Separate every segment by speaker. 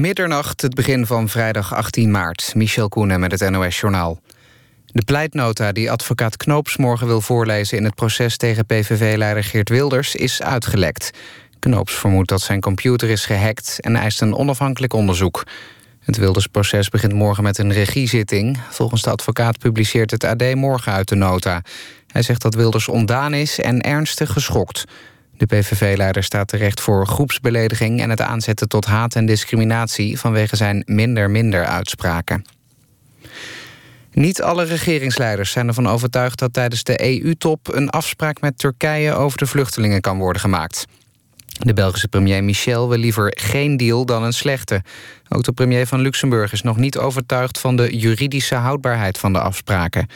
Speaker 1: Middernacht, het begin van vrijdag 18 maart. Michel Koenen met het NOS-journaal. De pleitnota die advocaat Knoops morgen wil voorlezen... in het proces tegen PVV-leider Geert Wilders is uitgelekt. Knoops vermoedt dat zijn computer is gehackt... en eist een onafhankelijk onderzoek. Het Wilders-proces begint morgen met een regiezitting. Volgens de advocaat publiceert het AD morgen uit de nota. Hij zegt dat Wilders ondaan is en ernstig geschokt... De PVV-leider staat terecht voor groepsbelediging... en het aanzetten tot haat en discriminatie... vanwege zijn minder-minder-uitspraken. Niet alle regeringsleiders zijn ervan overtuigd dat tijdens de EU-top... een afspraak met Turkije over de vluchtelingen kan worden gemaakt. De Belgische premier Michel wil liever geen deal dan een slechte. Ook de premier van Luxemburg is nog niet overtuigd... van de juridische houdbaarheid van de afspraken.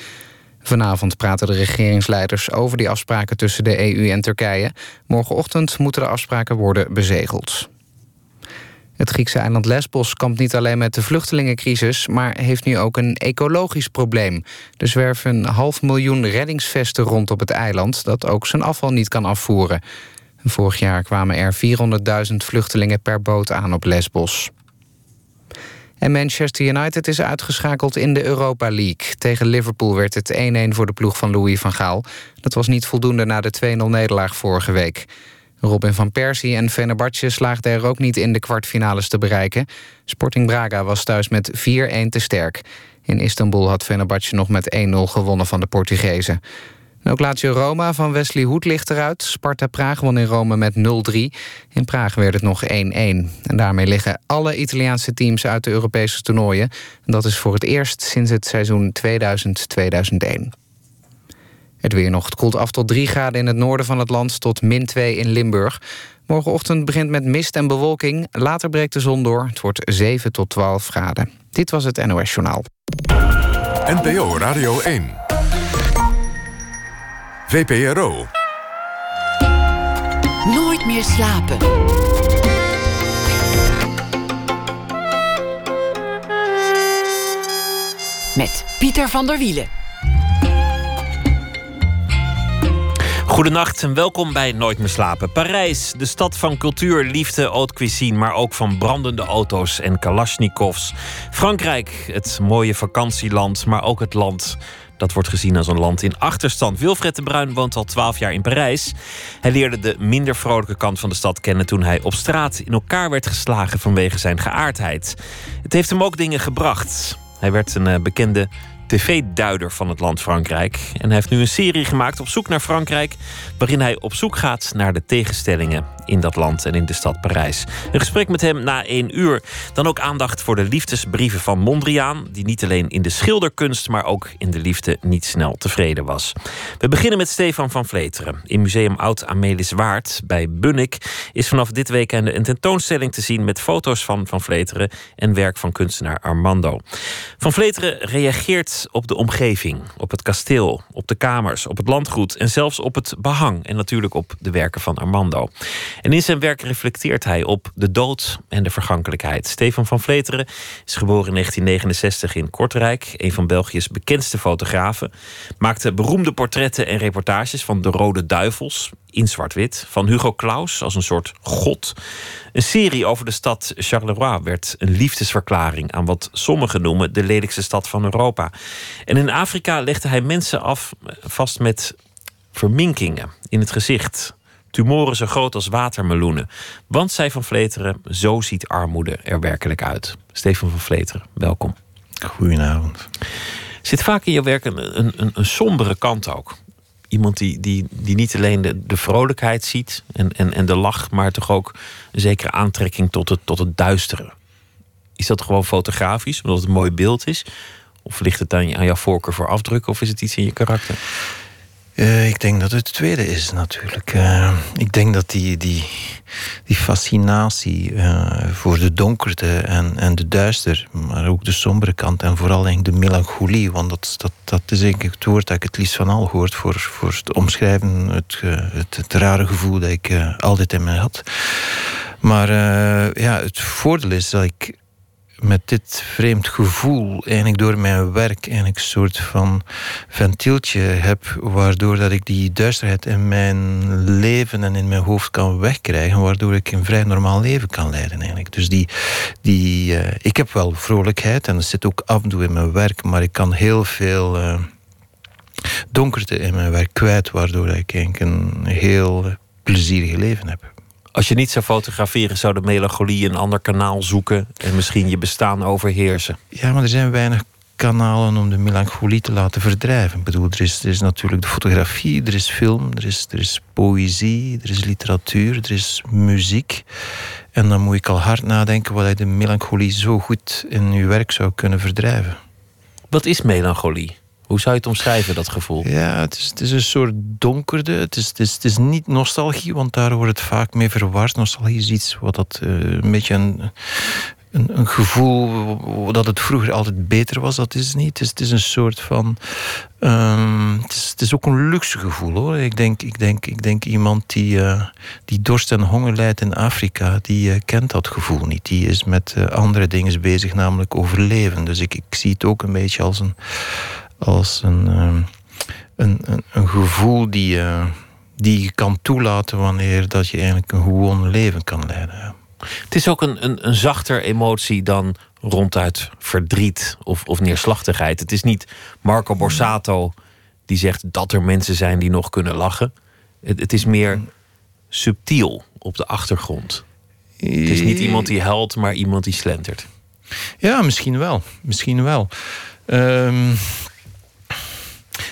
Speaker 1: Vanavond praten de regeringsleiders over die afspraken tussen de EU en Turkije. Morgenochtend moeten de afspraken worden bezegeld. Het Griekse eiland Lesbos kampt niet alleen met de vluchtelingencrisis... maar heeft nu ook een ecologisch probleem. Er zwerven een half miljoen reddingsvesten rond op het eiland... dat ook zijn afval niet kan afvoeren. Vorig jaar kwamen er 400.000 vluchtelingen per boot aan op Lesbos. En Manchester United is uitgeschakeld in de Europa League. Tegen Liverpool werd het 1-1 voor de ploeg van Louis van Gaal. Dat was niet voldoende na de 2-0 nederlaag vorige week. Robin van Persie en Fenerbahce slaagden er ook niet in de kwartfinales te bereiken. Sporting Braga was thuis met 4-1 te sterk. In Istanbul had Fenerbahce nog met 1-0 gewonnen van de Portugezen. Ook Lazio Roma van Wesley Hoed ligt eruit. Sparta Praag won in Rome met 0-3. In Praag werd het nog 1-1. En daarmee liggen alle Italiaanse teams uit de Europese toernooien. En dat is voor het eerst sinds het seizoen 2000-2001. Het weer nog. Het koelt af tot 3 graden in het noorden van het land... tot min 2 in Limburg. Morgenochtend begint met mist en bewolking. Later breekt de zon door. Het wordt 7 tot 12 graden. Dit was het NOS Journaal.
Speaker 2: NPO Radio 1. VPRO.
Speaker 3: Nooit meer slapen. Met Pieter van der Wielen.
Speaker 4: Goedenacht en welkom bij Nooit meer slapen. Parijs, de stad van cultuur, liefde, haute cuisine, maar ook van brandende auto's en kalasjnikovs. Frankrijk, het mooie vakantieland, maar ook het land dat wordt gezien als een land in achterstand. Wilfred de Bruin woont al twaalf jaar in Parijs. Hij leerde de minder vrolijke kant van de stad kennen toen hij op straat in elkaar werd geslagen vanwege zijn geaardheid. Het heeft hem ook dingen gebracht. Hij werd een eh, bekende tv-duider van het land Frankrijk. En hij heeft nu een serie gemaakt op zoek naar Frankrijk, waarin hij op zoek gaat naar de tegenstellingen in dat land en in de stad Parijs. Een gesprek met hem na één uur. Dan ook aandacht voor de liefdesbrieven van Mondriaan, die niet alleen in de schilderkunst, maar ook in de liefde niet snel tevreden was. We beginnen met Stefan van Vleteren. In Museum Oud Amelis Waard bij Bunnik is vanaf dit weekend een tentoonstelling te zien met foto's van Van Vleteren en werk van kunstenaar Armando. Van Vleteren reageert op de omgeving, op het kasteel, op de kamers, op het landgoed en zelfs op het behang en natuurlijk op de werken van Armando. En in zijn werk reflecteert hij op de dood en de vergankelijkheid. Stefan van Vleteren is geboren in 1969 in Kortrijk, een van België's bekendste fotografen. Maakte beroemde portretten en reportages van de Rode Duivels in zwart-wit. Van Hugo Claus als een soort god. Een serie over de stad Charleroi werd een liefdesverklaring aan wat sommigen noemen de lelijkste stad van Europa. En in Afrika legde hij mensen af vast met verminkingen in het gezicht. Tumoren zo groot als watermeloenen. Want zij van Vleteren, zo ziet armoede er werkelijk uit. Stefan van Vleteren, welkom.
Speaker 5: Goedenavond.
Speaker 4: Zit vaak in je werk een, een, een sombere kant ook? Iemand die, die, die niet alleen de, de vrolijkheid ziet en, en, en de lach, maar toch ook een zekere aantrekking tot het, tot het duistere. Is dat gewoon fotografisch, omdat het een mooi beeld is? Of ligt het aan, aan jouw voorkeur voor afdrukken, of is het iets in je karakter?
Speaker 5: Uh, ik denk dat het tweede is natuurlijk. Uh, ik denk dat die, die, die fascinatie uh, voor de donkerte en, en de duister, maar ook de sombere kant en vooral de melancholie, want dat, dat, dat is eigenlijk het woord dat ik het liefst van al hoort voor, voor het omschrijven, het, het, het rare gevoel dat ik altijd in me had. Maar ja, het voordeel is dat ik met dit vreemd gevoel eigenlijk door mijn werk eigenlijk een soort van ventieltje heb, waardoor dat ik die duisterheid in mijn leven en in mijn hoofd kan wegkrijgen, waardoor ik een vrij normaal leven kan leiden eigenlijk. Dus die, die, uh, ik heb wel vrolijkheid en dat zit ook af en toe in mijn werk, maar ik kan heel veel uh, donkerte in mijn werk kwijt, waardoor ik eigenlijk een heel plezierig leven heb.
Speaker 4: Als je niet zou fotograferen, zou de melancholie een ander kanaal zoeken en misschien je bestaan overheersen.
Speaker 5: Ja, maar er zijn weinig kanalen om de melancholie te laten verdrijven. Ik bedoel, er is, er is natuurlijk de fotografie, er is film, er is, er is poëzie, er is literatuur, er is muziek. En dan moet ik al hard nadenken wat de melancholie zo goed in uw werk zou kunnen verdrijven.
Speaker 4: Wat is melancholie? Hoe zou je het omschrijven, dat gevoel?
Speaker 5: Ja, het is, het is een soort donkerde. Het is, het, is, het is niet nostalgie, want daar wordt het vaak mee verward. Nostalgie is iets wat dat, uh, een beetje een, een, een, gevoel dat het vroeger altijd beter was. Dat is niet. Het is, het is een soort van. Um, het, is, het is ook een luxe gevoel hoor. Ik denk, ik denk, ik denk iemand die, uh, die dorst en honger lijdt in Afrika, die uh, kent dat gevoel niet. Die is met andere dingen bezig, namelijk overleven. Dus ik, ik zie het ook een beetje als een als een, ehm, een, een, een, gevoel die je, die je kan toelaten wanneer dat je eigenlijk een gewoon leven kan leiden.
Speaker 4: Het is ook een, een, een zachter emotie dan ronduit verdriet of, of neerslachtigheid. Het is niet Marco Borsato die zegt dat er mensen zijn die nog kunnen lachen. Het, het is meer subtiel op de achtergrond. Het is niet iemand die huilt, maar iemand die slentert.
Speaker 5: Ja, misschien wel. Misschien wel. Um,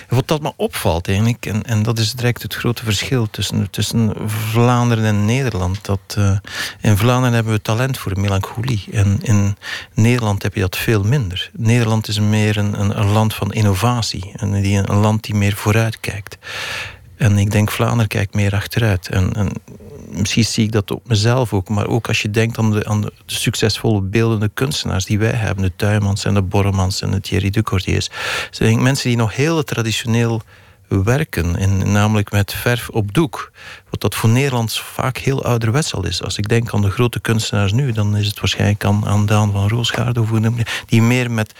Speaker 5: wat dat me opvalt eigenlijk, en, en dat is direct het grote verschil tussen, tussen Vlaanderen en Nederland. Dat, uh, in Vlaanderen hebben we talent voor melancholie. En in Nederland heb je dat veel minder. Nederland is meer een, een, een land van innovatie. En die, een land die meer vooruit kijkt. En ik denk Vlaanderen kijkt meer achteruit. En, en misschien zie ik dat op mezelf ook, maar ook als je denkt aan de, aan de succesvolle beeldende kunstenaars die wij hebben, de Tuymans en de Borremans en de Thierry Ducordiers. Zijn mensen die nog heel traditioneel werken, en namelijk met verf op doek. Wat dat voor Nederlands vaak heel ouderwets al is. Als ik denk aan de grote kunstenaars nu, dan is het waarschijnlijk aan, aan Daan van Roosgaard of die meer met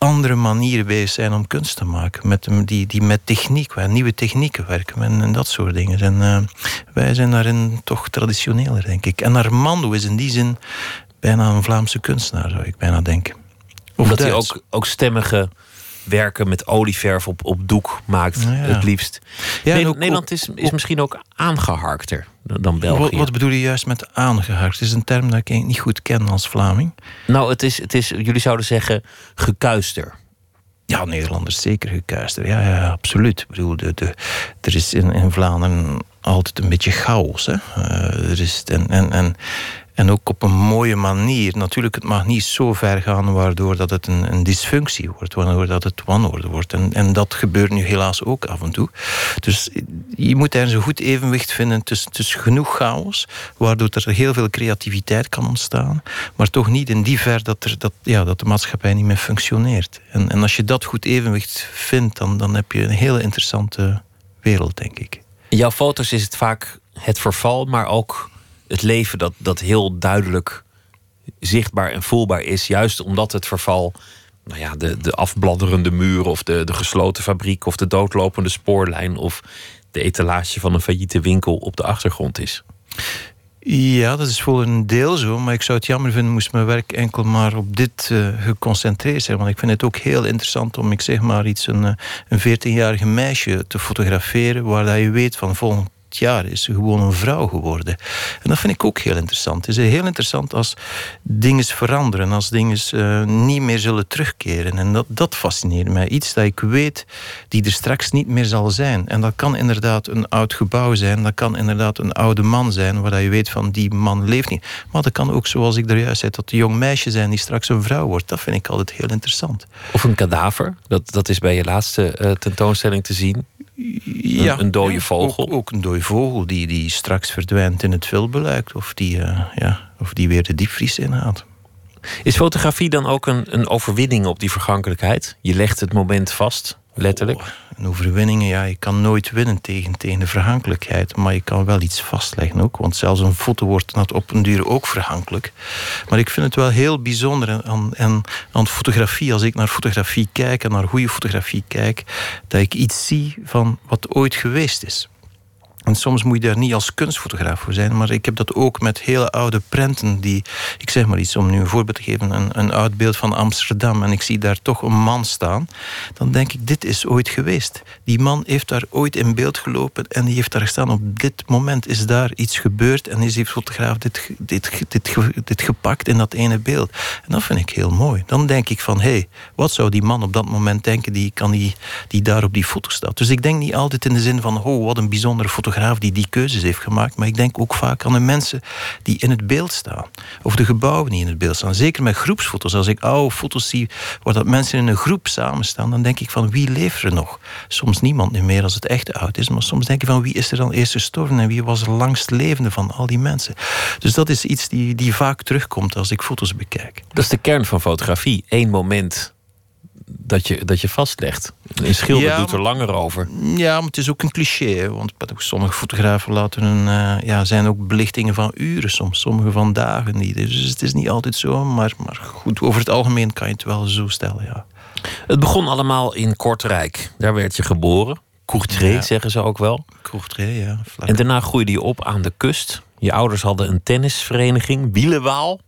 Speaker 5: andere manieren bezig zijn om kunst te maken. Met, die, die met techniek, waar nieuwe technieken werken en, en dat soort dingen. En uh, wij zijn daarin toch traditioneler, denk ik. En Armando is in die zin bijna een Vlaamse kunstenaar, zou ik bijna denken.
Speaker 4: Of Omdat hij ook, ook stemmige werken met olieverf op, op doek maakt, ja. het liefst. Ja, ook, Nederland is, is misschien ook aangeharkter dan België.
Speaker 5: Wat, wat, bedoel je juist met aangeharkt? Het is een term dat ik niet goed ken als Vlaming.
Speaker 4: Nou, het is, het is jullie zouden zeggen gekuister.
Speaker 5: Ja, Nederland is zeker gekuister. Ja, ja absoluut. Ik bedoel, de, de, er is in, in Vlaanderen altijd een beetje chaos. Hè? Uh, er is, en, en, en en ook op een mooie manier. Natuurlijk, het mag niet zo ver gaan waardoor dat het een, een dysfunctie wordt, waardoor dat het wanorde wordt. En, en dat gebeurt nu helaas ook af en toe. Dus je moet daar een goed evenwicht vinden tussen, tussen genoeg chaos, waardoor er heel veel creativiteit kan ontstaan, maar toch niet in die ver dat, er, dat, ja, dat de maatschappij niet meer functioneert. En, en als je dat goed evenwicht vindt, dan, dan heb je een hele interessante wereld, denk ik.
Speaker 4: In jouw foto's is het vaak het verval, maar ook het leven dat, dat heel duidelijk zichtbaar en voelbaar is. Juist omdat het verval, nou ja, de, de afbladderende muur of de, de gesloten fabriek of de doodlopende spoorlijn of de etalage van een failliete winkel op de achtergrond is.
Speaker 5: Ja, dat is voor een deel zo. Maar ik zou het jammer vinden moest mijn werk enkel maar op dit uh, geconcentreerd zijn. Want ik vind het ook heel interessant om, ik zeg maar iets, een, een 14-jarige meisje te fotograferen. Waar dat je weet van volgend jaar is ze gewoon een vrouw geworden. En dat vind ik ook heel interessant. Het is heel interessant als dingen veranderen, als dingen uh, niet meer zullen terugkeren. En dat, dat fascineert mij. Iets dat ik weet die er straks niet meer zal zijn. En dat kan inderdaad een oud gebouw zijn, dat kan inderdaad een oude man zijn, waar je weet van die man leeft niet. Maar dat kan ook, zoals ik er juist zei, dat een jong meisje zijn die straks een vrouw wordt. Dat vind ik altijd heel interessant.
Speaker 4: Of een kadaver, dat, dat is bij je laatste uh, tentoonstelling te zien. Ja, een, een dode vogel.
Speaker 5: Ook, ook, een dode vogel die, die straks verdwijnt in het vulbeluik. Of die, uh, ja, of die weer de diepvries inhaalt.
Speaker 4: Is fotografie dan ook een, een overwinning op die vergankelijkheid? Je legt het moment vast. Letterlijk?
Speaker 5: Oh, en overwinningen, ja, je kan nooit winnen tegen, tegen de verhankelijkheid. Maar je kan wel iets vastleggen ook. Want zelfs een foto wordt op een duur ook verhankelijk. Maar ik vind het wel heel bijzonder aan fotografie. Als ik naar fotografie kijk en naar goede fotografie kijk, dat ik iets zie van wat ooit geweest is. En soms moet je daar niet als kunstfotograaf voor zijn, maar ik heb dat ook met hele oude prenten die, ik zeg maar iets om nu een voorbeeld te geven, een, een oud beeld van Amsterdam en ik zie daar toch een man staan, dan denk ik, dit is ooit geweest. Die man heeft daar ooit in beeld gelopen en die heeft daar gestaan. Op dit moment is daar iets gebeurd en is die fotograaf dit, dit, dit, dit gepakt in dat ene beeld. En dat vind ik heel mooi. Dan denk ik van, hé, hey, wat zou die man op dat moment denken die, kan die, die daar op die foto staat. Dus ik denk niet altijd in de zin van, oh, wat een bijzondere fotograaf die die keuzes heeft gemaakt. Maar ik denk ook vaak aan de mensen die in het beeld staan. Of de gebouwen die in het beeld staan. Zeker met groepsfoto's. Als ik oude foto's zie waar dat mensen in een groep samen staan, dan denk ik van wie leeft er nog? Soms niemand meer als het echt oud is. Maar soms denk ik van wie is er dan eerst gestorven en wie was er langst levende van al die mensen. Dus dat is iets die, die vaak terugkomt als ik foto's bekijk.
Speaker 4: Dat is de kern van fotografie. Eén moment dat je, dat je vastlegt. Een schilder doet er langer over.
Speaker 5: Ja, maar het is ook een cliché. Want sommige fotografen laten een, uh, ja, zijn ook belichtingen van uren soms. Sommige van dagen niet. Dus het is niet altijd zo. Maar, maar goed, over het algemeen kan je het wel zo stellen, ja.
Speaker 4: Het begon allemaal in Kortrijk. Daar werd je geboren. Courtrai, zeggen ze ook wel.
Speaker 5: Courtrai, ja.
Speaker 4: En daarna groeide je op aan de kust. Je ouders hadden een tennisvereniging, Wielenwaal.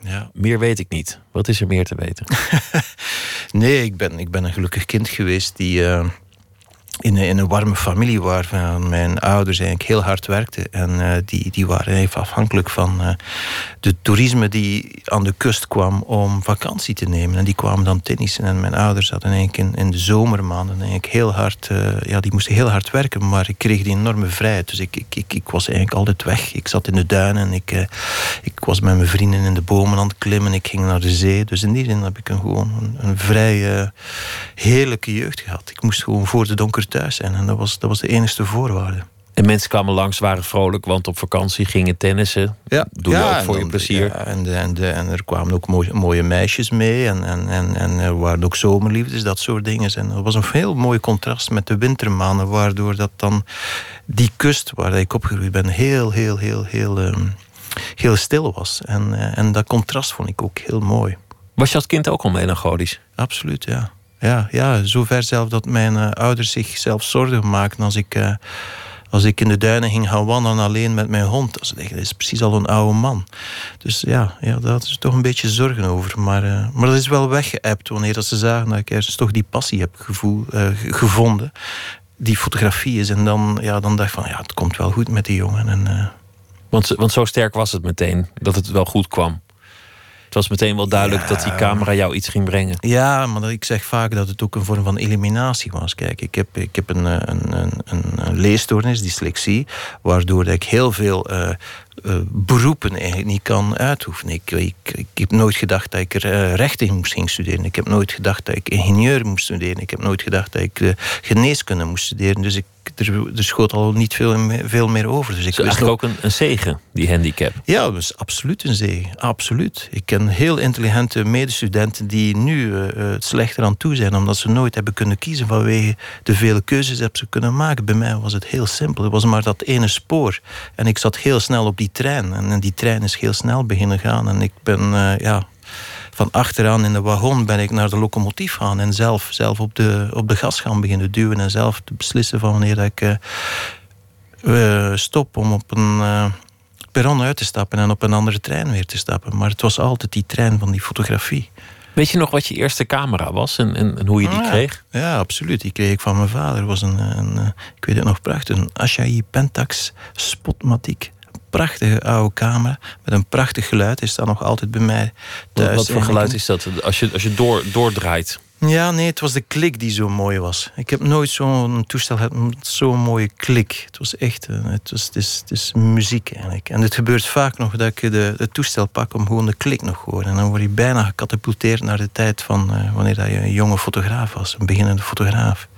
Speaker 4: Ja. Meer weet ik niet. Wat is er meer te weten?
Speaker 5: nee, ik ben, ik ben een gelukkig kind geweest die. Uh, in, in een warme familie waar mijn ouders eigenlijk heel hard werkten. En uh, die, die waren even afhankelijk van uh, de toerisme die aan de kust kwam om vakantie te nemen. En die kwamen dan tennissen. En mijn ouders hadden eigenlijk in, in de zomermaanden eigenlijk heel hard, ja, die moesten heel hard werken. Maar ik kreeg die enorme vrijheid. Dus ik, ik, ik, ik was eigenlijk altijd weg. Ik zat in de duinen en ik, ik was met mijn vrienden in de bomen aan het klimmen. Ik ging naar de zee. Dus in die zin heb ik een, gewoon een, een vrij heerlijke jeugd gehad. Ik moest gewoon voor de donker thuis zijn. En dat was, dat was de enige voorwaarde.
Speaker 4: En mensen kwamen langs, waren vrolijk, want op vakantie gingen tennissen. Ja, Doe je ook voor je plezier. Ja,
Speaker 5: en, de, en, de, en er kwamen ook mooie, mooie meisjes mee. En, en, en, en er waren ook zomerliefdes, dat soort dingen. En dat was een heel mooi contrast met de wintermaanden. Waardoor dat dan die kust waar ik opgegroeid ben heel, heel, heel, heel, um, heel stil was. En, uh, en dat contrast vond ik ook heel mooi.
Speaker 4: Was je als kind ook al melancholisch?
Speaker 5: Absoluut, ja. Ja, ja zover zelf dat mijn uh, ouders zich zelf zorgen maakten als ik, uh, als ik in de duinen ging gaan wandelen alleen met mijn hond. Dat is precies al een oude man. Dus ja, ja daar is toch een beetje zorgen over. Maar, uh, maar dat is wel weggeëpt wanneer dat ze zagen dat ik ergens toch die passie heb gevoel, gevonden. Die fotografie is. En dan, ja, dan dacht ik van ja, het komt wel goed met die jongen. En,
Speaker 4: want, want zo sterk was het meteen dat het wel goed kwam was meteen wel duidelijk dat die camera jou iets ging brengen.
Speaker 5: Ja, maar ik zeg vaak dat het ook een vorm van eliminatie was. Kijk, ik heb, ik heb een, een, een, een leesstoornis, dyslexie, waardoor ik heel veel uh, uh, beroepen eigenlijk niet kan uitoefenen. Ik, ik, ik heb nooit gedacht dat ik er uh, rechten moest gaan studeren. Ik heb nooit gedacht dat ik ingenieur moest studeren. Ik heb nooit gedacht dat ik geneeskunde moest studeren. Dus ik er, er schoot al niet veel, veel meer over. Dus ik
Speaker 4: eigenlijk ook een, een zegen, die handicap?
Speaker 5: Ja, dat is absoluut een zegen. Absoluut. Ik ken heel intelligente medestudenten die nu het slechter aan toe zijn, omdat ze nooit hebben kunnen kiezen vanwege de vele keuzes die ze kunnen maken. Bij mij was het heel simpel. Het was maar dat ene spoor. En ik zat heel snel op die trein. En die trein is heel snel beginnen gaan. En ik ben, uh, ja, van achteraan in de wagon ben ik naar de locomotief gaan en zelf, zelf op, de, op de gas gaan beginnen duwen en zelf te beslissen van wanneer ik uh, stop om op een perron uit te stappen en op een andere trein weer te stappen. Maar het was altijd die trein van die fotografie.
Speaker 4: Weet je nog wat je eerste camera was en, en, en hoe je die
Speaker 5: ja,
Speaker 4: kreeg?
Speaker 5: Ja, absoluut. Die kreeg ik van mijn vader. was een, een ik weet het nog prachtig, een Asahi Pentax Spotmatic prachtige oude camera met een prachtig geluid. Is dat nog altijd bij mij thuis.
Speaker 4: Wat, voor geluid is dat als je, als je door, doordraait?
Speaker 5: Ja, nee, het was de klik die zo mooi was. Ik heb nooit zo'n toestel gehad met zo'n mooie klik. Het was echt, eh, het, was, het, is, het is muziek eigenlijk. En het gebeurt vaak nog dat ik de, het toestel pak om gewoon de klik nog te horen. En dan word je bijna gecatapulteerd naar de tijd van uh, wanneer dat je een jonge fotograaf was, een beginnende fotograaf.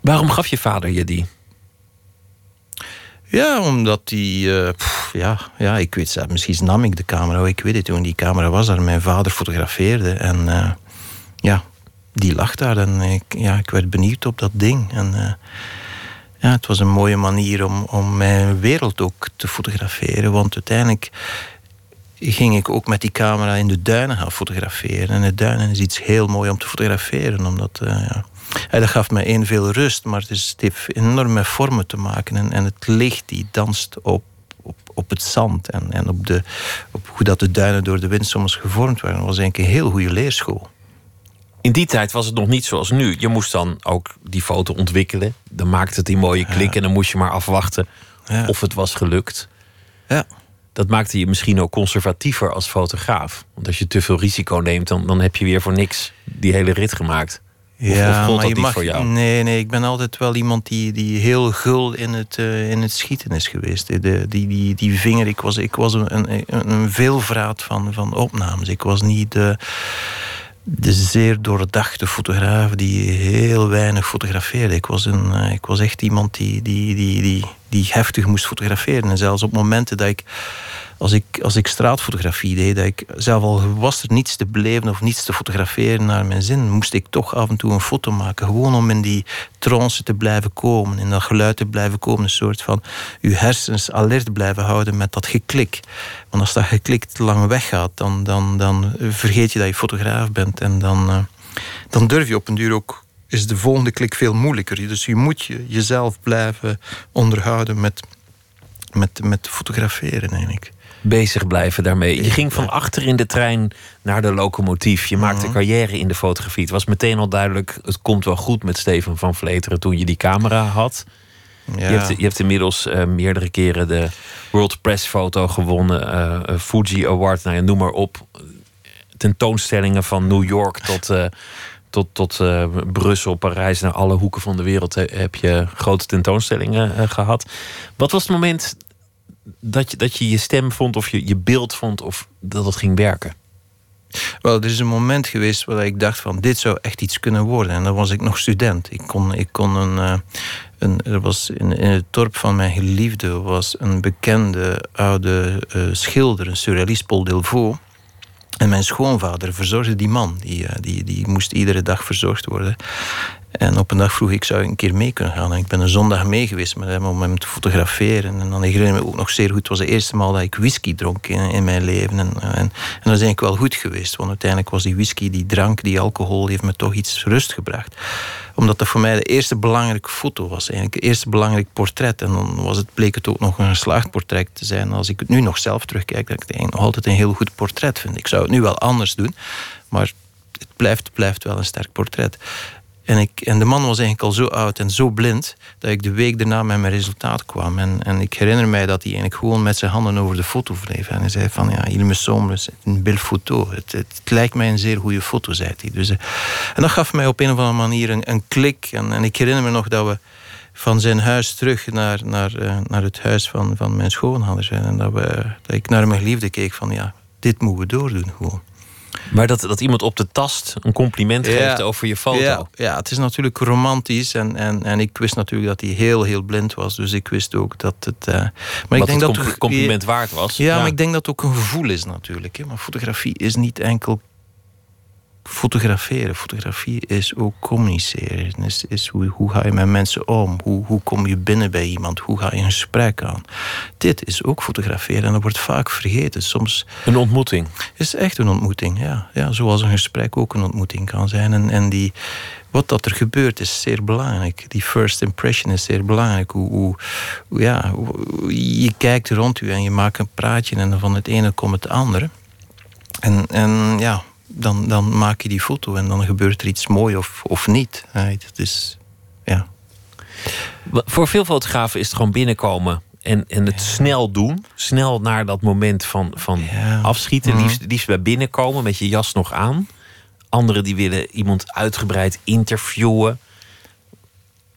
Speaker 4: Waarom gaf je vader je die?
Speaker 5: Ja, omdat die... Uh, ja, ja, ik weet het. Misschien nam ik de camera. Ik weet het, toen die camera was daar mijn vader fotografeerde. En uh, ja, die lag daar en ik, ja, ik werd benieuwd op dat ding. En uh, ja, het was een mooie manier om, om mijn wereld ook te fotograferen. Want uiteindelijk ging ik ook met die camera in de duinen gaan fotograferen. En de duinen is iets heel mooi om te fotograferen. Omdat, uh, ja, dat gaf mij één veel rust, maar het, is, het heeft enorm met vormen te maken. En, en het licht die danst op, op, op het zand en, en op, de, op hoe dat de duinen door de wind soms gevormd werden. Dat was eigenlijk een heel goede leerschool.
Speaker 4: In die tijd was het nog niet zoals nu. Je moest dan ook die foto ontwikkelen. Dan maakte het die mooie klik en dan moest je maar afwachten
Speaker 5: Ja.
Speaker 4: of het was gelukt.
Speaker 5: Ja.
Speaker 4: Dat maakte je misschien ook conservatiever als fotograaf. Want als je te veel risico neemt, dan, dan heb je weer voor niks die hele rit gemaakt. Of, of gold dat
Speaker 5: je
Speaker 4: niet voor jou?
Speaker 5: Nee, nee, ik ben altijd wel iemand die, die heel gul in het, eh, in het schieten is geweest. De, die, die, die vinger, ik was, ik was een, een, een veelvraat van, van opnames. Ik was niet de, de zeer doordachte fotograaf die heel weinig fotografeerde. Ik was, een, eh, ik was echt iemand die, die, die, die, die heftig moest fotograferen. En zelfs op momenten dat ik als ik, als ik straatfotografie deed, dat ik zelf al was er niets te beleven of niets te fotograferen naar mijn zin, moest ik toch af en toe een foto maken. Gewoon om in die trance te blijven komen, in dat geluid te blijven komen. Een soort van je hersens alert blijven houden met dat geklik. Want als dat geklik te lang weggaat, dan, dan, dan vergeet je dat je fotograaf bent. En dan, uh, dan durf je op een duur ook is de volgende klik veel moeilijker. Dus je moet je, jezelf blijven onderhouden met, met, met fotograferen eigenlijk
Speaker 4: bezig blijven daarmee. Je ging van achter in de trein naar de locomotief. Je maakte
Speaker 5: Mhm.
Speaker 4: carrière in de fotografie. Het was meteen al duidelijk, het komt wel goed met Steven van Vleteren toen je die camera had.
Speaker 5: Ja.
Speaker 4: Je, hebt, je hebt inmiddels uh, meerdere keren de World Press Foto gewonnen, uh, Fuji Award, nou ja, noem maar op. Tentoonstellingen van New York tot, uh, tot, tot Brussel, Parijs, naar alle hoeken van de wereld heb je grote tentoonstellingen gehad. Wat was het moment dat je, dat je je stem vond of je, je beeld vond of dat het ging werken?
Speaker 5: Wel, er is een moment geweest waar ik dacht van dit zou echt iets kunnen worden. En dan was ik nog student. Ik kon, ik kon een, uh, een er was in, het dorp van mijn geliefde was een bekende oude schilder, een surrealist Paul Delvaux. En mijn schoonvader verzorgde die man. Die, uh, die, die moest iedere dag verzorgd worden. En op een dag vroeg ik, zou ik een keer mee kunnen gaan? Ik ben een zondag mee geweest met hem om hem te fotograferen. En dan herinner ik me ook nog zeer goed, het was de eerste maal dat ik whisky dronk in, mijn leven. En, en, dat is eigenlijk wel goed geweest, want uiteindelijk was die whisky, die drank, die alcohol, heeft me toch iets rust gebracht. Omdat dat voor mij de eerste belangrijke foto was, eigenlijk het eerste belangrijk portret. En dan was het, bleek het ook nog een geslaagd portret te zijn. Als ik het nu nog zelf terugkijk, dat ik het nog altijd een heel goed portret vind. Ik zou het nu wel anders doen, maar het blijft, blijft wel een sterk portret. En, ik, en de man was eigenlijk al zo oud en zo blind dat ik de week daarna met mijn resultaat kwam. En, en ik herinner mij dat hij eigenlijk gewoon met zijn handen over de foto wreef. En hij zei van ja, il me semble een belle foto. Het, het, lijkt mij een zeer goede foto, zei hij. Dus, uh, en dat gaf mij op een of andere manier een, een klik. En, en ik herinner me nog dat we van zijn huis terug naar, naar, uh, naar het huis van, van mijn zijn. En dat, we, dat ik naar mijn geliefde keek van ja, dit moeten we doordoen gewoon.
Speaker 4: Maar dat, dat iemand op de tast een compliment ja, geeft over je foto.
Speaker 5: Ja, ja, het is natuurlijk romantisch. En, en, en ik wist natuurlijk dat hij heel, heel blind was. Dus ik wist ook dat het. Uh, maar ik denk
Speaker 4: het
Speaker 5: dat
Speaker 4: compliment waard was.
Speaker 5: Ja, ja, maar ik denk dat het ook een gevoel is natuurlijk. Hè. Maar fotografie is niet enkel fotograferen. Fotografie is ook communiceren. Is, is hoe, hoe ga je met mensen om? Hoe, hoe kom je binnen bij iemand? Hoe ga je een gesprek aan? Dit is ook fotograferen en dat wordt vaak vergeten. Soms
Speaker 4: een ontmoeting.
Speaker 5: is echt een ontmoeting, ja. ja. Zoals een gesprek ook een ontmoeting kan zijn. En, en die, wat dat er gebeurt is zeer belangrijk. Die first impression is zeer belangrijk. Hoe, hoe, ja, hoe, je kijkt rond u en je maakt een praatje en van het ene komt het andere. En, en ja, dan, dan maak je die foto en dan gebeurt er iets mooi of, of niet. Het is, ja.
Speaker 4: Voor veel fotografen is het gewoon binnenkomen en, en het ja. snel doen. Snel naar dat moment van, van ja. afschieten.
Speaker 5: Mhm.
Speaker 4: Liefst, liefst bij binnenkomen met je jas nog aan. Anderen die willen iemand uitgebreid interviewen.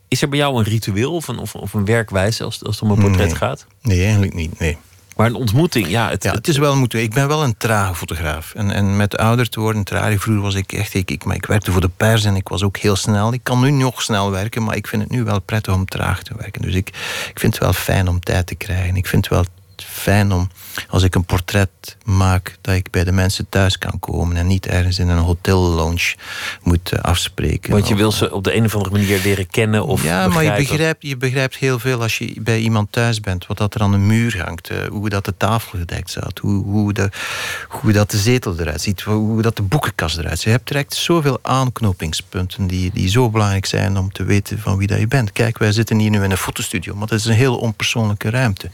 Speaker 4: Is er bij jou een ritueel of een, of, of een werkwijze als, als het om een portret
Speaker 5: nee.
Speaker 4: gaat?
Speaker 5: Nee, eigenlijk niet. Nee.
Speaker 4: Maar een ontmoeting, ja. Het,
Speaker 5: ja, het is wel moeten. Ik ben wel een trage fotograaf. En, en met ouder te worden, traag. Vroeger was ik echt. Ik, ik, maar ik werkte voor de pers en ik was ook heel snel. Ik kan nu nog snel werken, maar ik vind het nu wel prettig om traag te werken. Dus ik, ik vind het wel fijn om tijd te krijgen. Ik vind het wel het fijn om, als ik een portret maak, dat ik bij de mensen thuis kan komen en niet ergens in een hotel lounge moet eh, afspreken.
Speaker 6: Want je wil ze op de een of andere manier leren kennen of
Speaker 5: Ja, maar je begrijpt, je begrijpt heel veel als je bij iemand thuis bent, wat dat er aan de muur hangt, eh, hoe dat de tafel gedekt staat, hoe, hoe, de, hoe dat de zetel eruit ziet, hoe dat de boekenkast eruit ziet. Je hebt direct zoveel aanknopingspunten die, die zo belangrijk zijn om te weten van wie dat je bent. Kijk, wij zitten hier nu in een fotostudio, maar dat is een heel onpersoonlijke ruimte.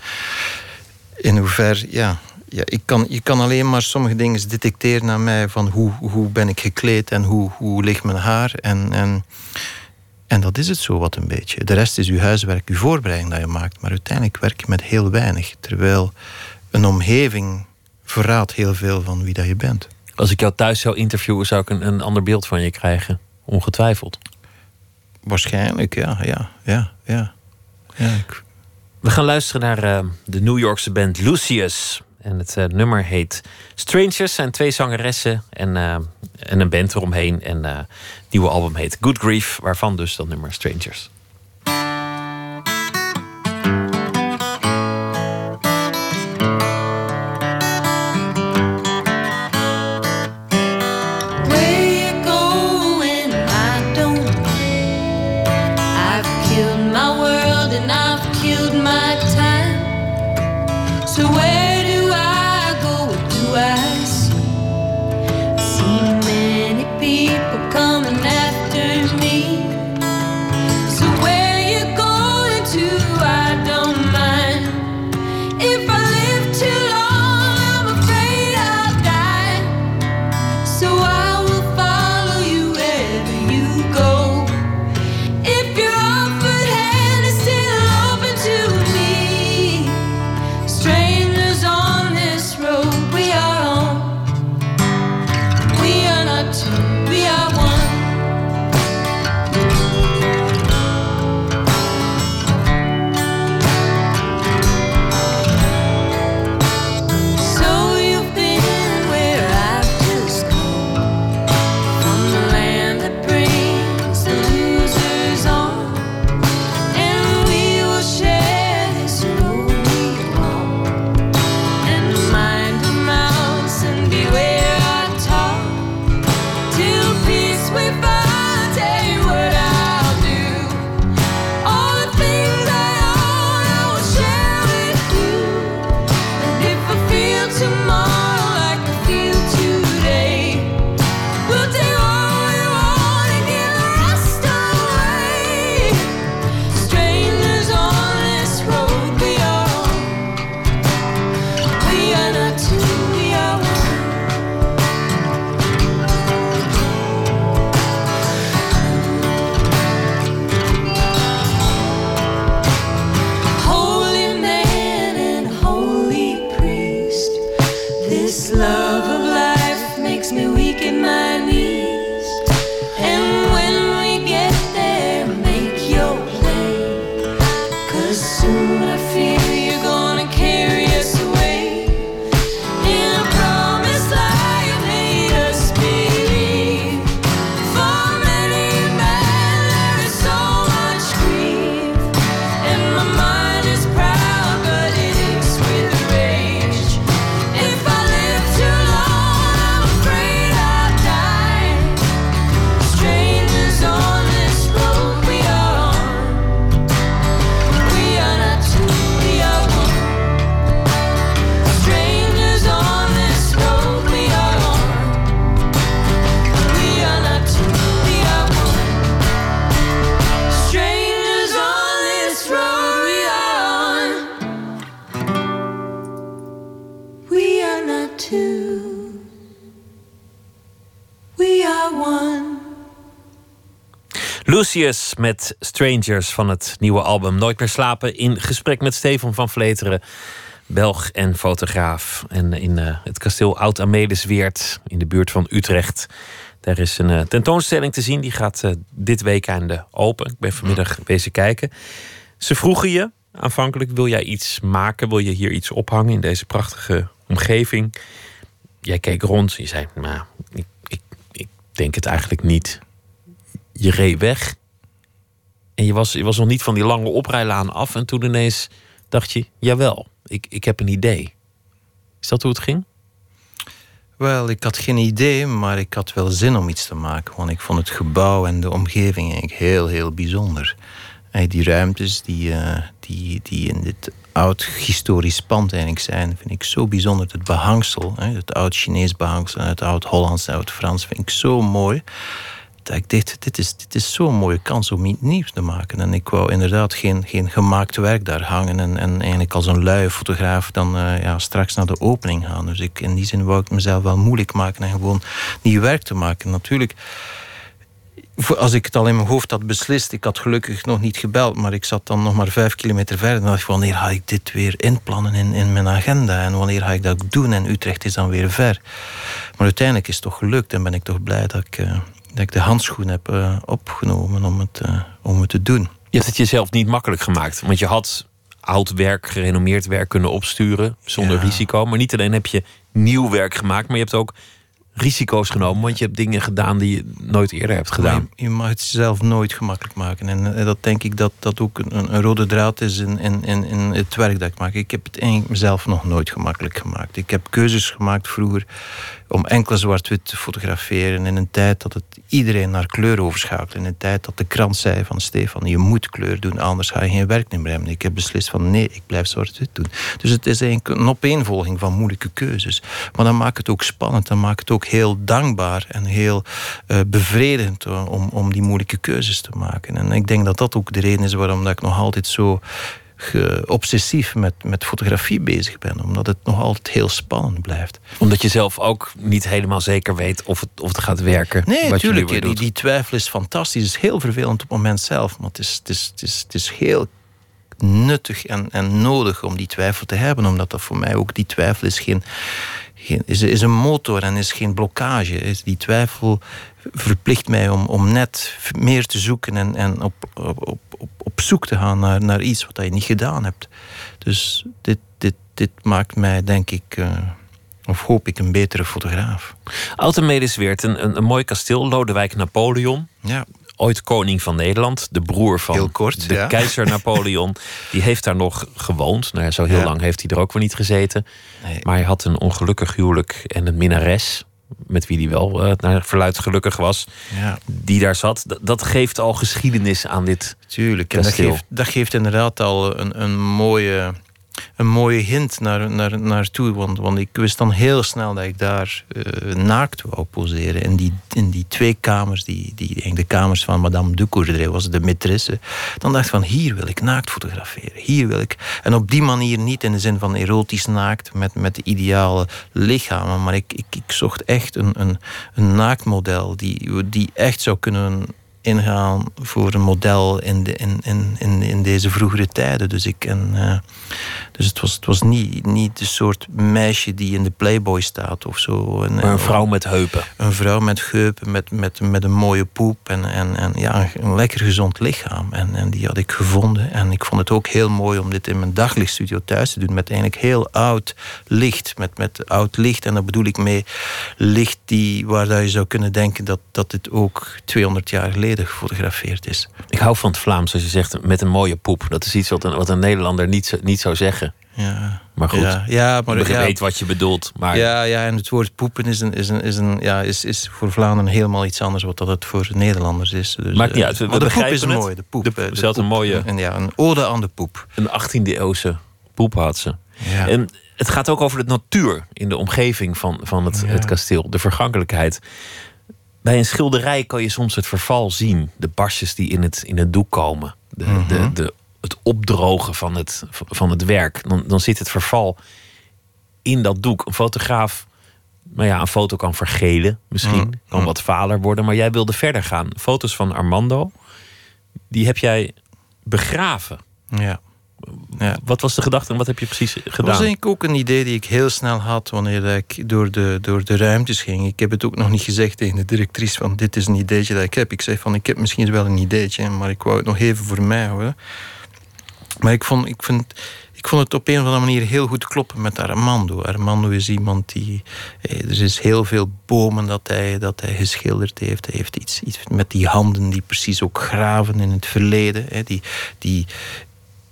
Speaker 5: In hoever, ja, ja ik kan, je kan alleen maar sommige dingen detecteren aan mij van hoe, hoe ben ik gekleed en hoe, hoe ligt mijn haar. En, en, en dat is het zo wat een beetje. De rest is uw huiswerk, uw voorbereiding dat je maakt. Maar uiteindelijk werk je met heel weinig. Terwijl een omgeving verraadt heel veel van wie dat je bent.
Speaker 6: Als ik jou thuis zou interviewen, zou ik een, een ander beeld van je krijgen. Ongetwijfeld.
Speaker 5: Waarschijnlijk, ja, ja, ja, ja. ja ik...
Speaker 6: We gaan luisteren naar uh, de New Yorkse band Lucius. En het uh, nummer heet Strangers. zijn twee zangeressen en, uh, en een band eromheen. En het nieuwe album heet Good Grief, waarvan dus dat nummer Strangers. Lucius met Strangers van het nieuwe album Nooit meer slapen. In gesprek met Stefan van Vleteren, Belg en fotograaf. En in uh, het kasteel Oud-Amelisweert in de buurt van Utrecht. Daar is een uh, tentoonstelling te zien. Die gaat uh, dit weekende open. Ik ben vanmiddag bezig kijken. Ze vroegen je aanvankelijk: wil jij iets maken? Wil je hier iets ophangen in deze prachtige omgeving? Jij keek rond. Je zei: Nou, ik, ik, ik denk het eigenlijk niet je reed weg. En je was, je was nog niet van die lange oprijlaan af. En toen ineens dacht je, jawel.
Speaker 4: ik, ik heb een idee. Is dat hoe het ging?
Speaker 5: Wel, ik had geen idee, maar ik had wel zin om iets te maken. Want ik vond het gebouw en de omgeving eigenlijk heel, heel bijzonder. En die ruimtes die, uh, die, die in dit oud historisch pand eigenlijk zijn, vind ik zo bijzonder. Het behangsel, het oud Chinees behangsel, het oud Hollands, het oud Frans, vind ik zo mooi ik dacht, dit is, dit is zo'n mooie kans om iets nieuws te maken. En ik wou inderdaad geen, geen gemaakt werk daar hangen. En, en eigenlijk als een luie fotograaf dan uh, ja, straks naar de opening gaan. Dus ik, in die zin wou ik mezelf wel moeilijk maken en gewoon nieuw werk te maken. Natuurlijk, als ik het al in mijn hoofd had beslist, ik had gelukkig nog niet gebeld, maar ik zat dan nog maar vijf kilometer verder. En dacht ik, wanneer ga ik dit weer inplannen in, in mijn agenda? En wanneer ga ik dat doen? En Utrecht is dan weer ver. Maar uiteindelijk is het toch gelukt en ben ik toch blij dat ik, uh, dat ik de handschoen heb uh, opgenomen om het, uh, om het te doen.
Speaker 4: Je hebt het jezelf niet makkelijk gemaakt, want je had oud werk, gerenommeerd werk kunnen opsturen zonder ja. risico. Maar niet alleen heb je nieuw werk gemaakt, maar je hebt ook risico's genomen, want je hebt dingen gedaan die je nooit eerder hebt gedaan.
Speaker 5: Je, je, mag het jezelf nooit gemakkelijk maken. En, en dat denk ik dat dat ook een, een, rode draad is in, in, in, in het werk dat ik maak. Ik heb het eigenlijk mezelf nog nooit gemakkelijk gemaakt. Ik heb keuzes gemaakt vroeger om enkel zwart-wit te fotograferen in een tijd dat het iedereen naar kleur overschakelde. In een tijd dat de krant zei van Stefan, je moet kleur doen, anders ga je geen werk meer hebben. Ik heb beslist van nee, ik blijf zwart-wit doen. Dus het is een opeenvolging van moeilijke keuzes. Maar dan maakt het ook spannend, dan maakt het ook heel dankbaar en heel uh, bevredigend om, om die moeilijke keuzes te maken. En ik denk dat dat ook de reden is waarom dat ik nog altijd zo obsessief met, met fotografie bezig ben. Omdat het nog altijd heel spannend blijft.
Speaker 4: Omdat je zelf ook niet helemaal zeker weet of het, of het gaat werken.
Speaker 5: Nee, natuurlijk. Die, die twijfel is fantastisch. Het is heel vervelend op het moment zelf. Maar het is, het is, het is, het is heel nuttig en, en nodig om die twijfel te hebben. Omdat dat voor mij ook, die twijfel is geen, geen, is, is een motor en is geen blokkage. Is die twijfel verplicht mij om, om net meer te zoeken en, en op, op, op, op zoek te gaan naar, naar iets wat je niet gedaan hebt. Dus dit, dit, dit maakt mij, denk ik, uh, of hoop ik, een betere fotograaf.
Speaker 4: Altemedes werd een, een, een mooi kasteel, Lodewijk Napoleon.
Speaker 5: Ja
Speaker 4: ooit koning van Nederland, de broer van
Speaker 5: heel kort,
Speaker 4: de
Speaker 5: ja.
Speaker 4: keizer Napoleon. Die heeft daar nog gewoond. Nou, zo heel
Speaker 5: Ja.
Speaker 4: lang heeft hij er ook weer niet gezeten.
Speaker 5: Nee.
Speaker 4: Maar hij had een ongelukkig huwelijk en een minnares. Met wie hij wel eh, naar verluid gelukkig was.
Speaker 5: Ja,
Speaker 4: Die daar zat. D- dat geeft al geschiedenis aan dit.
Speaker 5: tuurlijk. En dat geeft, dat geeft inderdaad al een, een, mooie, een mooie hint naar, naar, naartoe. Want, want ik wist dan heel snel dat ik daar eh, naakt wou poseren. In die, in die twee kamers, die, die, de kamers van Madame de was, de maîtresse. Dan dacht ik van, hier wil ik naakt fotograferen. Hier wil ik... En op die manier niet in de zin van erotisch naakt, met, met de ideale lichamen. Maar ik, ik, ik zocht echt een, een, een naaktmodel die, die echt zou kunnen ingaan voor een model in, de, in, in, in, in deze vroegere tijden. Dus, ik, en, eh, dus het was, het was niet, niet de soort meisje die in de Playboy staat of zo. En,
Speaker 4: Maar een vrouw met heupen.
Speaker 5: een vrouw met geupen, met, met, met een mooie poep en, en, en ja, een, lekker gezond lichaam. En, en die had ik gevonden. En ik vond het ook heel mooi om dit in mijn daglichtstudio thuis te doen. Met eigenlijk heel oud licht. Met, met oud licht. En daar bedoel ik mee licht die, waar dat je zou kunnen denken dat, dat dit ook 200 jaar geleden gefotografeerd is.
Speaker 4: Ik hou van het Vlaams als je zegt met een mooie poep. Dat is iets wat een, wat een Nederlander niet, zo- niet zou zeggen.
Speaker 5: Ja,
Speaker 4: Maar goed,
Speaker 5: ja, ja maar
Speaker 4: ik
Speaker 5: ja,
Speaker 4: weet wat je bedoelt. Maar
Speaker 5: Ja, ja, en het woord poepen is, een, is, een, is, een, ja, is, is voor Vlaanderen helemaal iets anders wat dat het voor Nederlanders is. Dus,
Speaker 4: Maakt niet
Speaker 5: eh,
Speaker 4: uit, we- we
Speaker 5: maar de poep is
Speaker 4: het.
Speaker 5: mooi, de poep.
Speaker 4: De- een mooie-
Speaker 5: En ja, een ode aan de poep.
Speaker 4: een 18e eeuwse poep had ze.
Speaker 5: Ja.
Speaker 4: En het gaat ook over de natuur in de omgeving van, van het,
Speaker 5: Ja.
Speaker 4: het kasteel, de vergankelijkheid. Bij een schilderij kan je soms het verval zien, de barstjes die in het, in het doek komen, de,
Speaker 5: Mhm.
Speaker 4: de, de, het opdrogen van het, van het werk. Dan, dan zit het verval in dat doek. Een fotograaf, nou ja, een foto kan vergelen misschien,
Speaker 5: Mhm.
Speaker 4: kan wat valer worden, maar jij wilde verder gaan. Foto's van Armando, die heb jij begraven.
Speaker 5: ja. Ja.
Speaker 4: Wat was de gedachte en wat heb je precies
Speaker 5: Dat was
Speaker 4: gedaan?
Speaker 5: eigenlijk ook een idee die ik heel snel had wanneer ik door de, door de ruimtes ging. Ik heb het ook nog niet gezegd tegen de directrice van dit is een ideetje dat ik heb. Ik zei van ik heb misschien wel een ideetje, maar ik wou het nog even voor mij houden. Maar ik vond, ik vind, ik vond het op een of andere manier heel goed kloppen met Armando. Armando is iemand die... eh, Er is heel veel bomen dat hij, dat hij geschilderd heeft. Hij heeft iets, iets met die handen die precies ook graven in het verleden. hè. Die, die,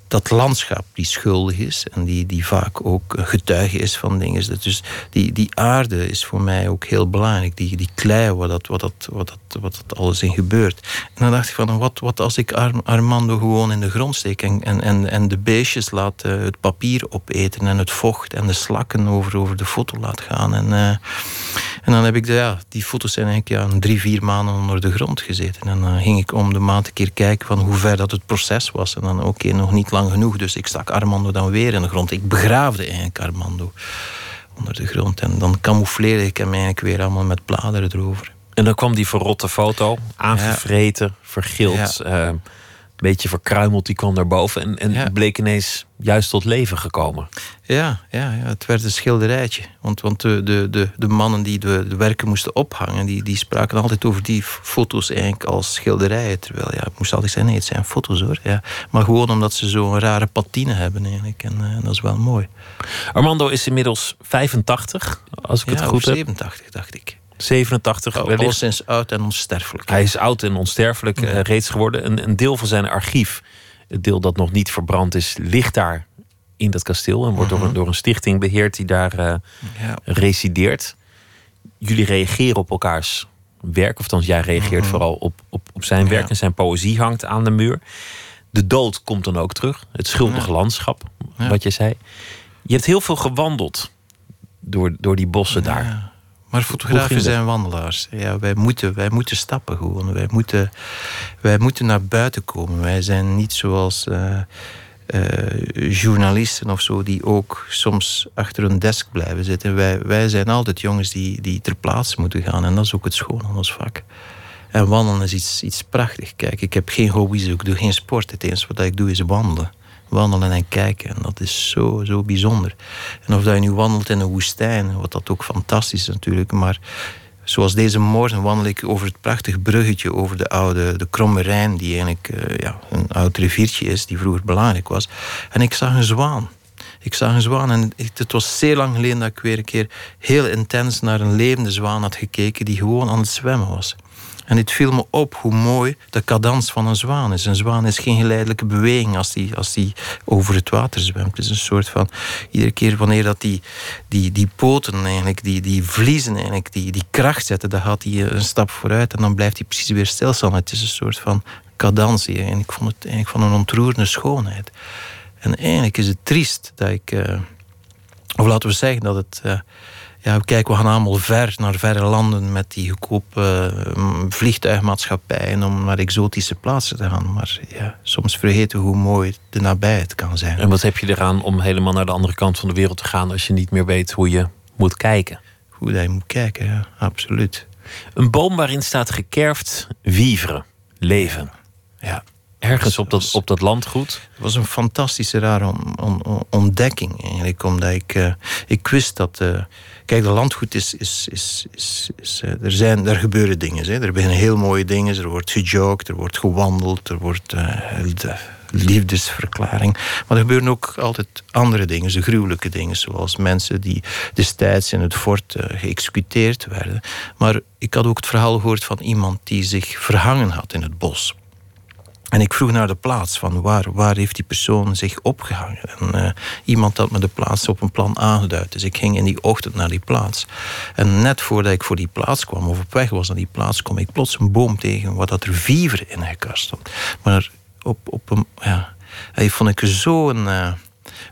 Speaker 5: dat landschap die schuldig is en die, die vaak ook getuige is van dingen. Dus die, die aarde is voor mij ook heel belangrijk. Die, die klei, wat dat, wat, dat, wat, dat, wat dat alles in gebeurt. En dan dacht ik van, wat, wat als ik Armando gewoon in de grond steek en, en, en, en de beestjes laat uh, het papier opeten en het vocht en de slakken over, over de foto laat gaan. En, uh, en dan heb ik de, ja, die foto's zijn eigenlijk ja, drie, vier maanden onder de grond gezeten. En dan ging ik om de maand een keer kijken van hoe ver dat het proces was. En dan oké, nog niet lang genoeg. Dus ik stak Armando dan weer in de grond. Ik begraafde eigenlijk Armando onder de grond. En dan camoufleerde ik hem eigenlijk weer allemaal met bladeren erover.
Speaker 4: En dan kwam die verrotte foto, aangevreten, vergild, ja. uh, beetje verkruimeld, die kwam naar boven. En, en bleek ineens juist tot leven gekomen.
Speaker 5: Ja, ja, ja, het werd een schilderijtje. Want, want de, de, de, de mannen die de, de werken moesten ophangen, die, die spraken altijd over die foto's eigenlijk als schilderijen. Terwijl ja, het moest altijd zijn, nee, het zijn foto's hoor. Ja. Maar gewoon omdat ze zo'n rare patine hebben eigenlijk. En uh, dat is wel mooi.
Speaker 4: Armando is inmiddels 85, als ik het goed heb.
Speaker 5: 87, dacht ik.
Speaker 4: 87.
Speaker 5: Oh, al sinds oud en onsterfelijk.
Speaker 4: Hij is oud en onsterfelijk ja. uh, reeds geworden. Een, een deel van zijn archief, het deel dat nog niet verbrand is, ligt daar in dat kasteel. En wordt door, een, door een stichting beheerd die daar uh, ja. resideert. Jullie reageren op elkaars werk. Of dan jij reageert vooral op, op, op zijn werk. En zijn poëzie hangt aan de muur. De dood komt dan ook terug. Het schuldige landschap, wat je zei. Je hebt heel veel gewandeld door, door die bossen daar.
Speaker 5: Maar fotografen zijn wandelaars. Ja, wij, moeten, wij moeten stappen gewoon. Wij moeten, wij moeten naar buiten komen. Wij zijn niet zoals uh, uh, journalisten of zo, die ook soms achter een desk blijven zitten. Wij, wij zijn altijd jongens die, die ter plaatse moeten gaan. En dat is ook het schoon van ons vak. En wandelen is iets, iets prachtigs. Kijk, ik heb geen hobby's, ik doe geen sport. Het enige wat ik doe is wandelen wandelen en kijken. En dat is zo, zo bijzonder. En of dat je nu wandelt in een woestijn, wat dat ook fantastisch is natuurlijk, maar zoals deze morgen wandel ik over het prachtig bruggetje over de oude, de Kromme Rijn, die eigenlijk uh, ja, een oud riviertje is, die vroeger belangrijk was. En ik zag een zwaan. Ik zag een zwaan en het was zeer lang geleden dat ik weer een keer heel intens naar een levende zwaan had gekeken die gewoon aan het zwemmen was. En het viel me op hoe mooi de cadans van een zwaan is. Een zwaan is geen geleidelijke beweging als die, als die over het water zwemt. Het is een soort van, iedere keer wanneer dat die, die, die poten eigenlijk, die, die vliezen eigenlijk, die, die kracht zetten, dan gaat hij een stap vooruit en dan blijft hij precies weer stilstaan. Het is een soort van cadantie. En ik vond het eigenlijk van een ontroerende schoonheid. En eigenlijk is het triest dat ik... Uh, of laten we zeggen dat het... Uh, ja, kijk, we gaan allemaal ver naar verre landen met die goedkope uh, vliegtuigmaatschappijen om naar exotische plaatsen te gaan. Maar ja, soms vergeten we hoe mooi de nabijheid kan zijn.
Speaker 4: En wat heb je eraan om helemaal naar de andere kant van de wereld te gaan als je niet meer weet hoe je moet kijken?
Speaker 5: Hoe je moet kijken, ja, absoluut.
Speaker 4: Een boom waarin staat gekerfd vivre, leven.
Speaker 5: Ja.
Speaker 4: Ergens op dat, op dat landgoed?
Speaker 5: Het was een fantastische rare ontdekking eigenlijk. Omdat ik, uh, ik wist dat... Uh, kijk, de landgoed is... is, is, is, is uh, er, zijn, er gebeuren dingen. Hè. Er beginnen heel mooie dingen. Er wordt gejoked, er wordt gewandeld. Er wordt de liefdesverklaring. Maar er gebeuren ook altijd andere dingen. De gruwelijke dingen. Zoals mensen die destijds in het fort geëxecuteerd werden. Maar ik had ook het verhaal gehoord van iemand die zich verhangen had in het bos. En ik vroeg naar de plaats, van waar, waar heeft die persoon zich opgehangen? En uh, iemand had me de plaats op een plan aangeduid. Dus ik ging in die ochtend naar die plaats. En net voordat ik voor die plaats kwam, of op weg was naar die plaats, kwam ik plots een boom tegen waar dat er viever in gekast stond. Maar op, op een, ja, dat vond ik zo'n uh,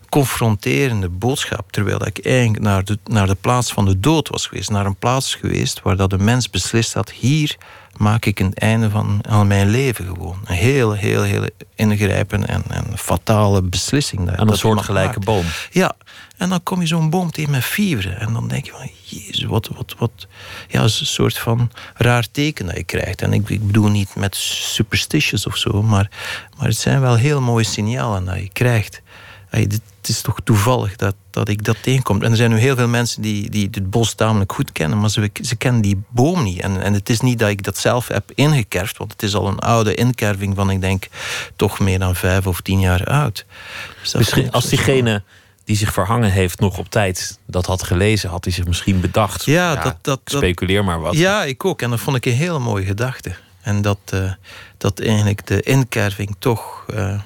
Speaker 5: confronterende boodschap. Terwijl ik eigenlijk naar de, naar de plaats van de dood was geweest. Naar een plaats geweest waar dat de mens beslist had, hier maak ik een einde van aan mijn leven gewoon. Een heel, heel, heel ingrijpende en, en fatale beslissing.
Speaker 4: Aan een soortgelijke boom.
Speaker 5: Ja, en dan kom je zo'n boom tegen met fieberen. En dan denk je van, jezus, wat, wat, wat... Ja, is een soort van raar teken dat je krijgt. En ik, ik bedoel niet met superstitious of zo, maar, maar het zijn wel heel mooie signalen dat je krijgt. Hey, dit, het is toch toevallig dat, dat ik dat tegenkom. En er zijn nu heel veel mensen die, die het bos tamelijk goed kennen, maar ze, ze kennen die boom niet. En, en het is niet dat ik dat zelf heb ingekerfd, want het is al een oude inkerving van, ik denk, toch meer dan vijf of tien jaar oud.
Speaker 4: Dus misschien als diegene die zich verhangen heeft nog op tijd dat had gelezen, had hij zich misschien bedacht.
Speaker 5: Ja, dat, dat,
Speaker 4: speculeer maar wat.
Speaker 5: Ja, ik ook. En dat vond ik een hele mooie gedachte. En dat, uh, dat eigenlijk de inkerving toch. Uh,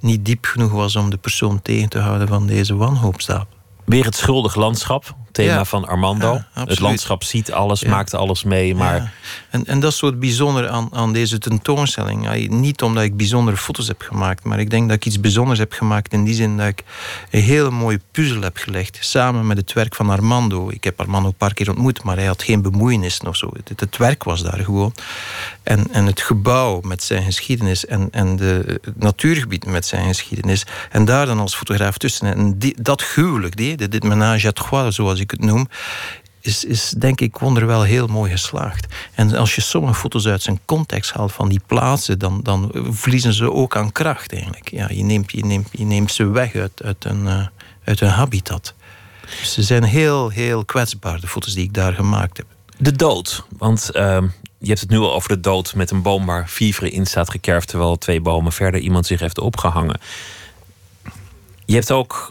Speaker 5: niet diep genoeg was om de persoon tegen te houden van deze wanhoopstaat.
Speaker 4: Weer het schuldig landschap, thema
Speaker 5: Ja.
Speaker 4: van Armando.
Speaker 5: Ja,
Speaker 4: het landschap ziet alles,
Speaker 5: Ja.
Speaker 4: maakt alles mee, maar.
Speaker 5: En, en dat is bijzonder aan, aan deze tentoonstelling. Niet omdat ik bijzondere foto's heb gemaakt, maar ik denk dat ik iets bijzonders heb gemaakt in die zin dat ik een hele mooie puzzel heb gelegd. Samen met het werk van Armando. Ik heb Armando een paar keer ontmoet, maar hij had geen bemoeienissen of zo. Het, het werk was daar gewoon. En, en het gebouw met zijn geschiedenis en, en de, het natuurgebied met zijn geschiedenis. En daar dan als fotograaf tussen. En die, dat huwelijk, die, dit, dit menage à trois, zoals ik het noem, is, is denk ik wonderwel heel mooi geslaagd. En als je sommige foto's uit zijn context haalt van die plaatsen, dan, dan verliezen ze ook aan kracht eigenlijk. Ja, je, neemt, je, neemt, je neemt ze weg uit, uit, een, eh, uit hun habitat. Dus ze zijn heel, heel kwetsbaar, de foto's die ik daar gemaakt heb.
Speaker 4: de dood. Want ehm, je hebt het nu al over de dood met een boom waar vivre in staat gekerfd, terwijl twee bomen verder iemand zich heeft opgehangen. Je hebt ook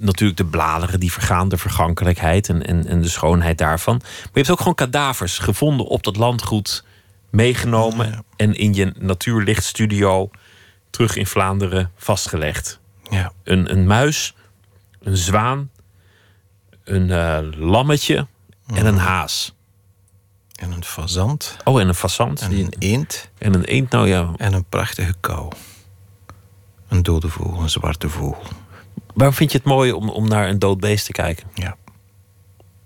Speaker 4: natuurlijk de bladeren die vergaan, de vergankelijkheid en, en, en de schoonheid daarvan. Maar je hebt ook gewoon kadavers gevonden op dat landgoed, meegenomen
Speaker 5: Ja.
Speaker 4: en in je natuurlichtstudio terug in Vlaanderen vastgelegd.
Speaker 5: Ja.
Speaker 4: Een, een muis, een zwaan, een eh, lammetje en een haas.
Speaker 5: En een fazant,
Speaker 4: Oh, en een fazant.
Speaker 5: en een eend,
Speaker 4: En een eend, nou ja.
Speaker 5: en een prachtige kou. Een dode vogel, een zwarte vogel.
Speaker 4: Waarom vind je het mooi om, om naar een dood beest te kijken?
Speaker 5: Ja.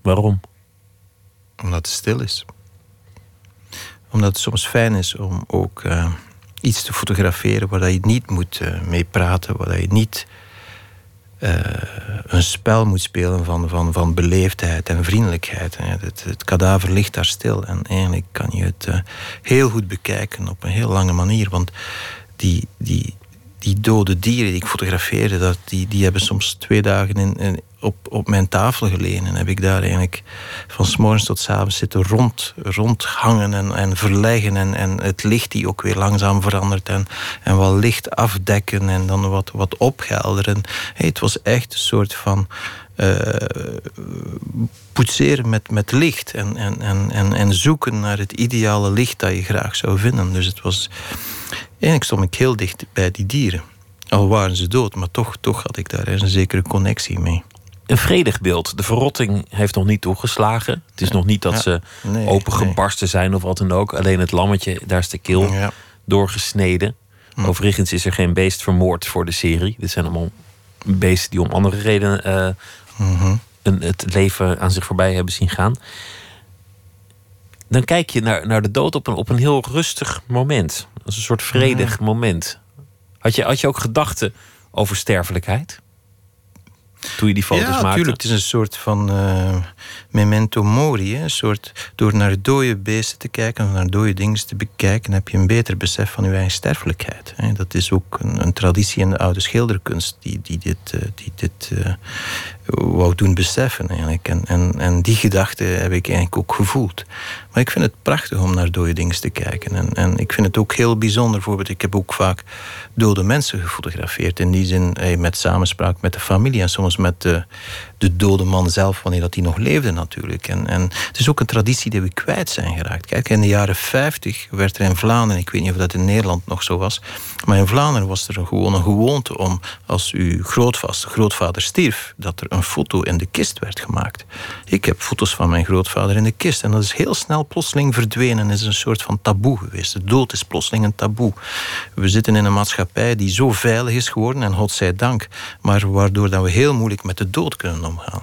Speaker 4: Waarom?
Speaker 5: Omdat het stil is. Omdat het soms fijn is om ook eh, iets te fotograferen waar je niet moet eh, mee praten, waar je niet eh, een spel moet spelen van, van, van beleefdheid en vriendelijkheid. hè. Het, het kadaver ligt daar stil en eigenlijk kan je het heel goed bekijken op een heel lange manier. Want die, die, die dode dieren die ik fotografeerde, dat, die, die hebben soms twee dagen in, op, op mijn tafel gelegen. En heb ik daar eigenlijk van s morgens tot s avonds zitten rond, rondhangen en, en verleggen. En, en het licht die ook weer langzaam verandert. En, en wat licht afdekken en dan wat, wat opgelderen. Het was echt een soort van eh, poetseren met, met licht. En, en, en, en, en zoeken naar het ideale licht dat je graag zou vinden. Dus het was... Eigenlijk stond ik heel dicht bij die dieren. Al waren ze dood, maar toch, toch had ik daar een zekere connectie mee.
Speaker 4: Een vredig beeld. De verrotting heeft nog niet toegeslagen. Het is nog niet dat
Speaker 5: Ja.
Speaker 4: ze
Speaker 5: Nee,
Speaker 4: opengebarsten zijn of wat dan ook. Alleen het lammetje, daar is de keel
Speaker 5: Ja.
Speaker 4: doorgesneden.
Speaker 5: Hm.
Speaker 4: Overigens is er geen beest vermoord voor de serie. Dit zijn allemaal beesten die om andere redenen
Speaker 5: Mhm.
Speaker 4: een, het leven aan zich voorbij hebben zien gaan. Dan kijk je naar, naar de dood op een, op een heel rustig moment. Als een soort vredig moment. Had je, had je ook gedachten over sterfelijkheid? Toen je die foto's
Speaker 5: ja,
Speaker 4: maakte?
Speaker 5: natuurlijk. Het is een soort van eh, memento mori. Hè? Een soort, door naar dode beesten te kijken, of naar dode dingen te bekijken, heb je een beter besef van je eigen sterfelijkheid. Hè? Dat is ook een, een traditie in de oude schilderkunst die, die dit, eh, die dit eh, wou doen beseffen. Eigenlijk. En, en, en die gedachte heb ik eigenlijk ook gevoeld. Maar ik vind het prachtig om naar dode dingen te kijken. En, en ik vind het ook heel bijzonder. Bijvoorbeeld, ik heb ook vaak dode mensen gefotografeerd. In die zin met samenspraak met de familie en soms met de, de dode man zelf, wanneer dat hij nog leefde natuurlijk. En, en het is ook een traditie die we kwijt zijn geraakt. Kijk, in de jaren 50 werd er in Vlaanderen, ik weet niet of dat in Nederland nog zo was, maar in Vlaanderen was er gewoon een gewoonte om, als uw grootvader, grootvader stierf, dat er een foto in de kist werd gemaakt. Ik heb foto's van mijn grootvader in de kist en dat is heel snel plotseling verdwenen. Het is een soort van taboe geweest. De dood is plotseling een taboe. We zitten in een maatschappij die zo veilig is geworden, en God zij dank, maar waardoor dat we heel moeilijk met de dood kunnen omgaan.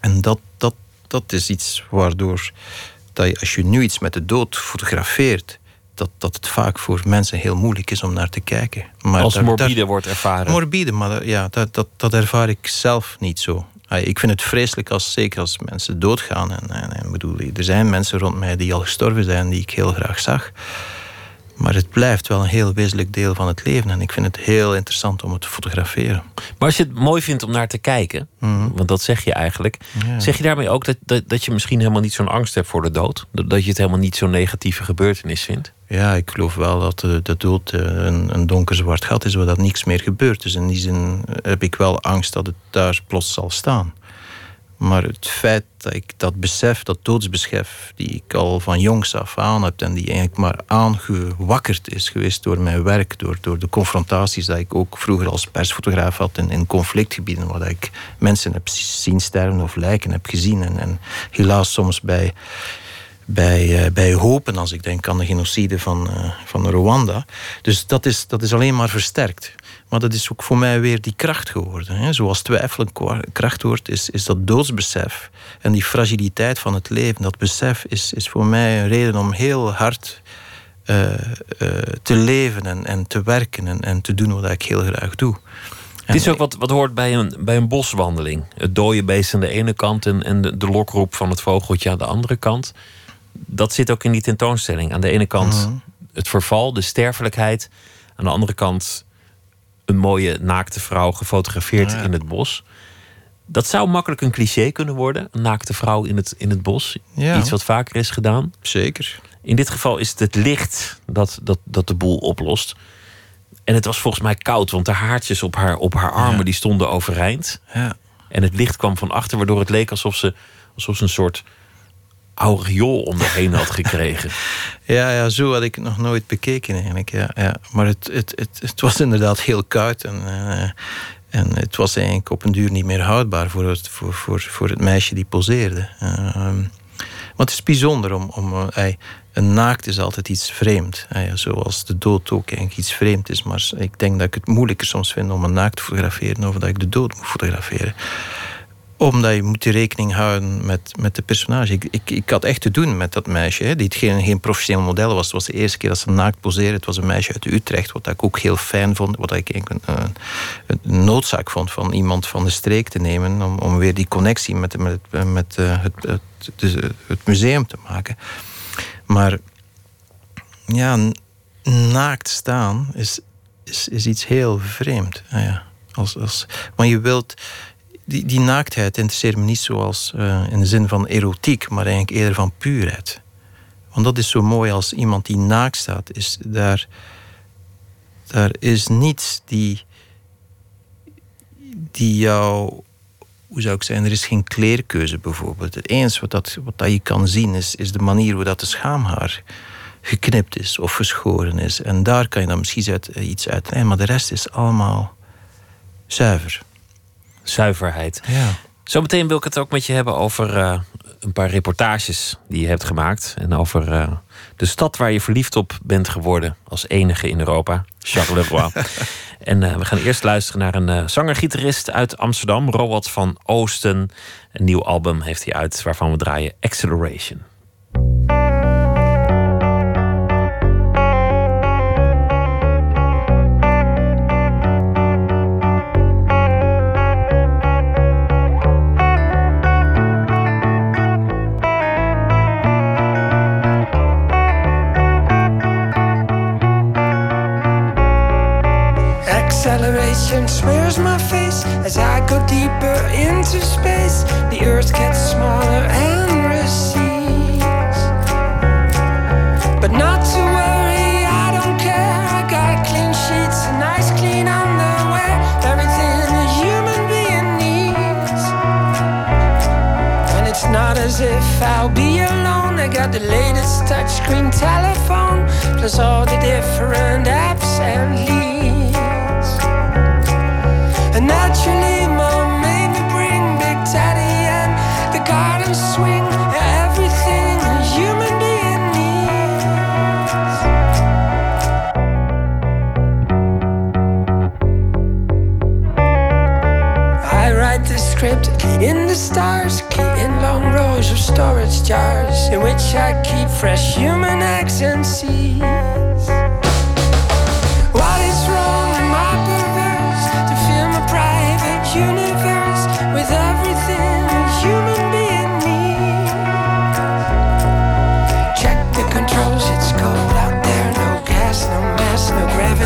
Speaker 5: En dat, dat, dat is iets waardoor dat je, als je nu iets met de dood fotografeert, dat, dat het vaak voor mensen heel moeilijk is om naar te kijken. Maar
Speaker 4: Als
Speaker 5: daar-
Speaker 4: morbide
Speaker 5: daar-
Speaker 4: wordt ervaren.
Speaker 5: Morbide, maar dat- ja, dat, dat, dat ervaar ik zelf niet zo. Ik vind het vreselijk als, zeker als mensen doodgaan. En, en, en bedoel, er zijn mensen rond mij die al gestorven zijn, die ik heel graag zag. Maar het blijft wel een heel wezenlijk deel van het leven. En ik vind het heel interessant om het te fotograferen.
Speaker 4: Maar als je het mooi vindt om naar te kijken, want dat zeg je eigenlijk,
Speaker 5: Mhm. Ja.
Speaker 4: zeg je daarmee ook dat, dat, dat je misschien helemaal niet zo'n angst hebt voor de dood? Dat, dat je het helemaal niet zo'n negatieve gebeurtenis vindt?
Speaker 5: Ja, ik geloof wel dat de, de dood eh, een, een donker zwart gat is waar dat niks meer gebeurt. Dus in die zin heb ik wel angst dat het daar plots zal staan. Maar het feit dat ik dat besef, dat doodsbesef, die ik al van jongs af aan heb en die eigenlijk maar aangewakkerd is geweest door mijn werk, door, door de confrontaties dat ik ook vroeger als persfotograaf had in, in conflictgebieden, waar ik mensen heb zien sterven of lijken heb gezien. En, en helaas soms bij, bij, uh, bij hopen als ik denk aan de genocide van, uh, van Rwanda. Dus dat is, dat is alleen maar versterkt. Maar dat is ook voor mij weer die kracht geworden. Hè. Zoals twijfel een kracht wordt, is, is dat doodsbesef. En die fragiliteit van het leven, dat besef is, is voor mij een reden om heel hard uh, uh, te leven en, en te werken en, en te doen wat ik heel graag doe.
Speaker 4: Dit is ook wat, wat hoort bij een, bij een boswandeling. Het dode beest aan de ene kant en, en de, de lokroep van het vogeltje aan de andere kant. Dat zit ook in die tentoonstelling. Aan de ene kant mm -hmm. het verval, de sterfelijkheid. Aan de andere kant een mooie naakte vrouw gefotografeerd ja. in het bos. Dat zou makkelijk een cliché kunnen worden. Een naakte vrouw in het, in het bos.
Speaker 5: Ja.
Speaker 4: Iets wat vaker is gedaan.
Speaker 5: Zeker.
Speaker 4: In dit geval is het het licht dat, dat, dat de boel oplost. En het was volgens mij koud, want de haartjes op haar, op haar armen
Speaker 5: Ja.
Speaker 4: die stonden overeind.
Speaker 5: Ja.
Speaker 4: En het licht kwam van achter, waardoor het leek alsof ze, alsof ze een soort aureool om haar heen had gekregen.
Speaker 5: Ja, ja, zo had ik nog nooit bekeken eigenlijk. Ja, ja. Maar het, het, het, het was inderdaad heel koud. En, eh, en het was eigenlijk op een duur niet meer houdbaar voor het, voor, voor, voor het meisje die poseerde. Ehm, maar het is bijzonder om. om eh, een naakt is altijd iets vreemd. zoals de dood ook eigenlijk iets vreemd is. Maar ik denk dat ik het moeilijker soms vind om een naakt te fotograferen. of dat ik de dood moet fotograferen omdat je moet rekening houden met, met de personage. Ik, ik, ik had echt te doen met dat meisje, hè, die het geen, geen professioneel model was. Het was de eerste keer dat ze naakt poseerde. Het was een meisje uit Utrecht, wat ik ook heel fijn vond. Wat ik een, noodzaak vond van iemand van de streek te nemen. Om, om weer die connectie met, met, met uh, het, het, het, museum te maken. Maar ja, naakt staan is, is, is iets heel vreemd. Ah ja, als, als, maar je wilt die, die naaktheid interesseert me niet zoals uh, in de zin van erotiek, maar eigenlijk eerder van puurheid. Want dat is zo mooi als iemand die naakt staat, is daar, daar is niets die, die jou, hoe zou ik zeggen, er is geen kleerkeuze bijvoorbeeld. Het enige wat, dat, wat dat je kan zien is, is de manier hoe dat de schaamhaar geknipt is of geschoren is. En daar kan je dan misschien uit, iets uit. Maar de rest is allemaal zuiver
Speaker 4: zuiverheid.
Speaker 5: Ja.
Speaker 4: Zometeen wil ik het ook met je hebben over uh, een paar reportages die je hebt gemaakt. En over uh, de stad waar je verliefd op bent geworden als enige in Europa, Charleroi. en uh, we gaan eerst luisteren naar een zanger-gitarist uit Amsterdam, Roald van Oosten. Een nieuw album heeft hij uit waarvan we draaien Acceleration.
Speaker 7: Acceleration smears my face as I go deeper into space. The earth gets smaller and recedes. But not to worry, I don't care. I got clean sheets and nice clean underwear. Everything a human being needs. And it's not as if I'll be alone. I got the latest touchscreen telephone, plus all the different apps and leads. In the stars, key in long rows of storage jars, in which I keep fresh human eggs and seeds.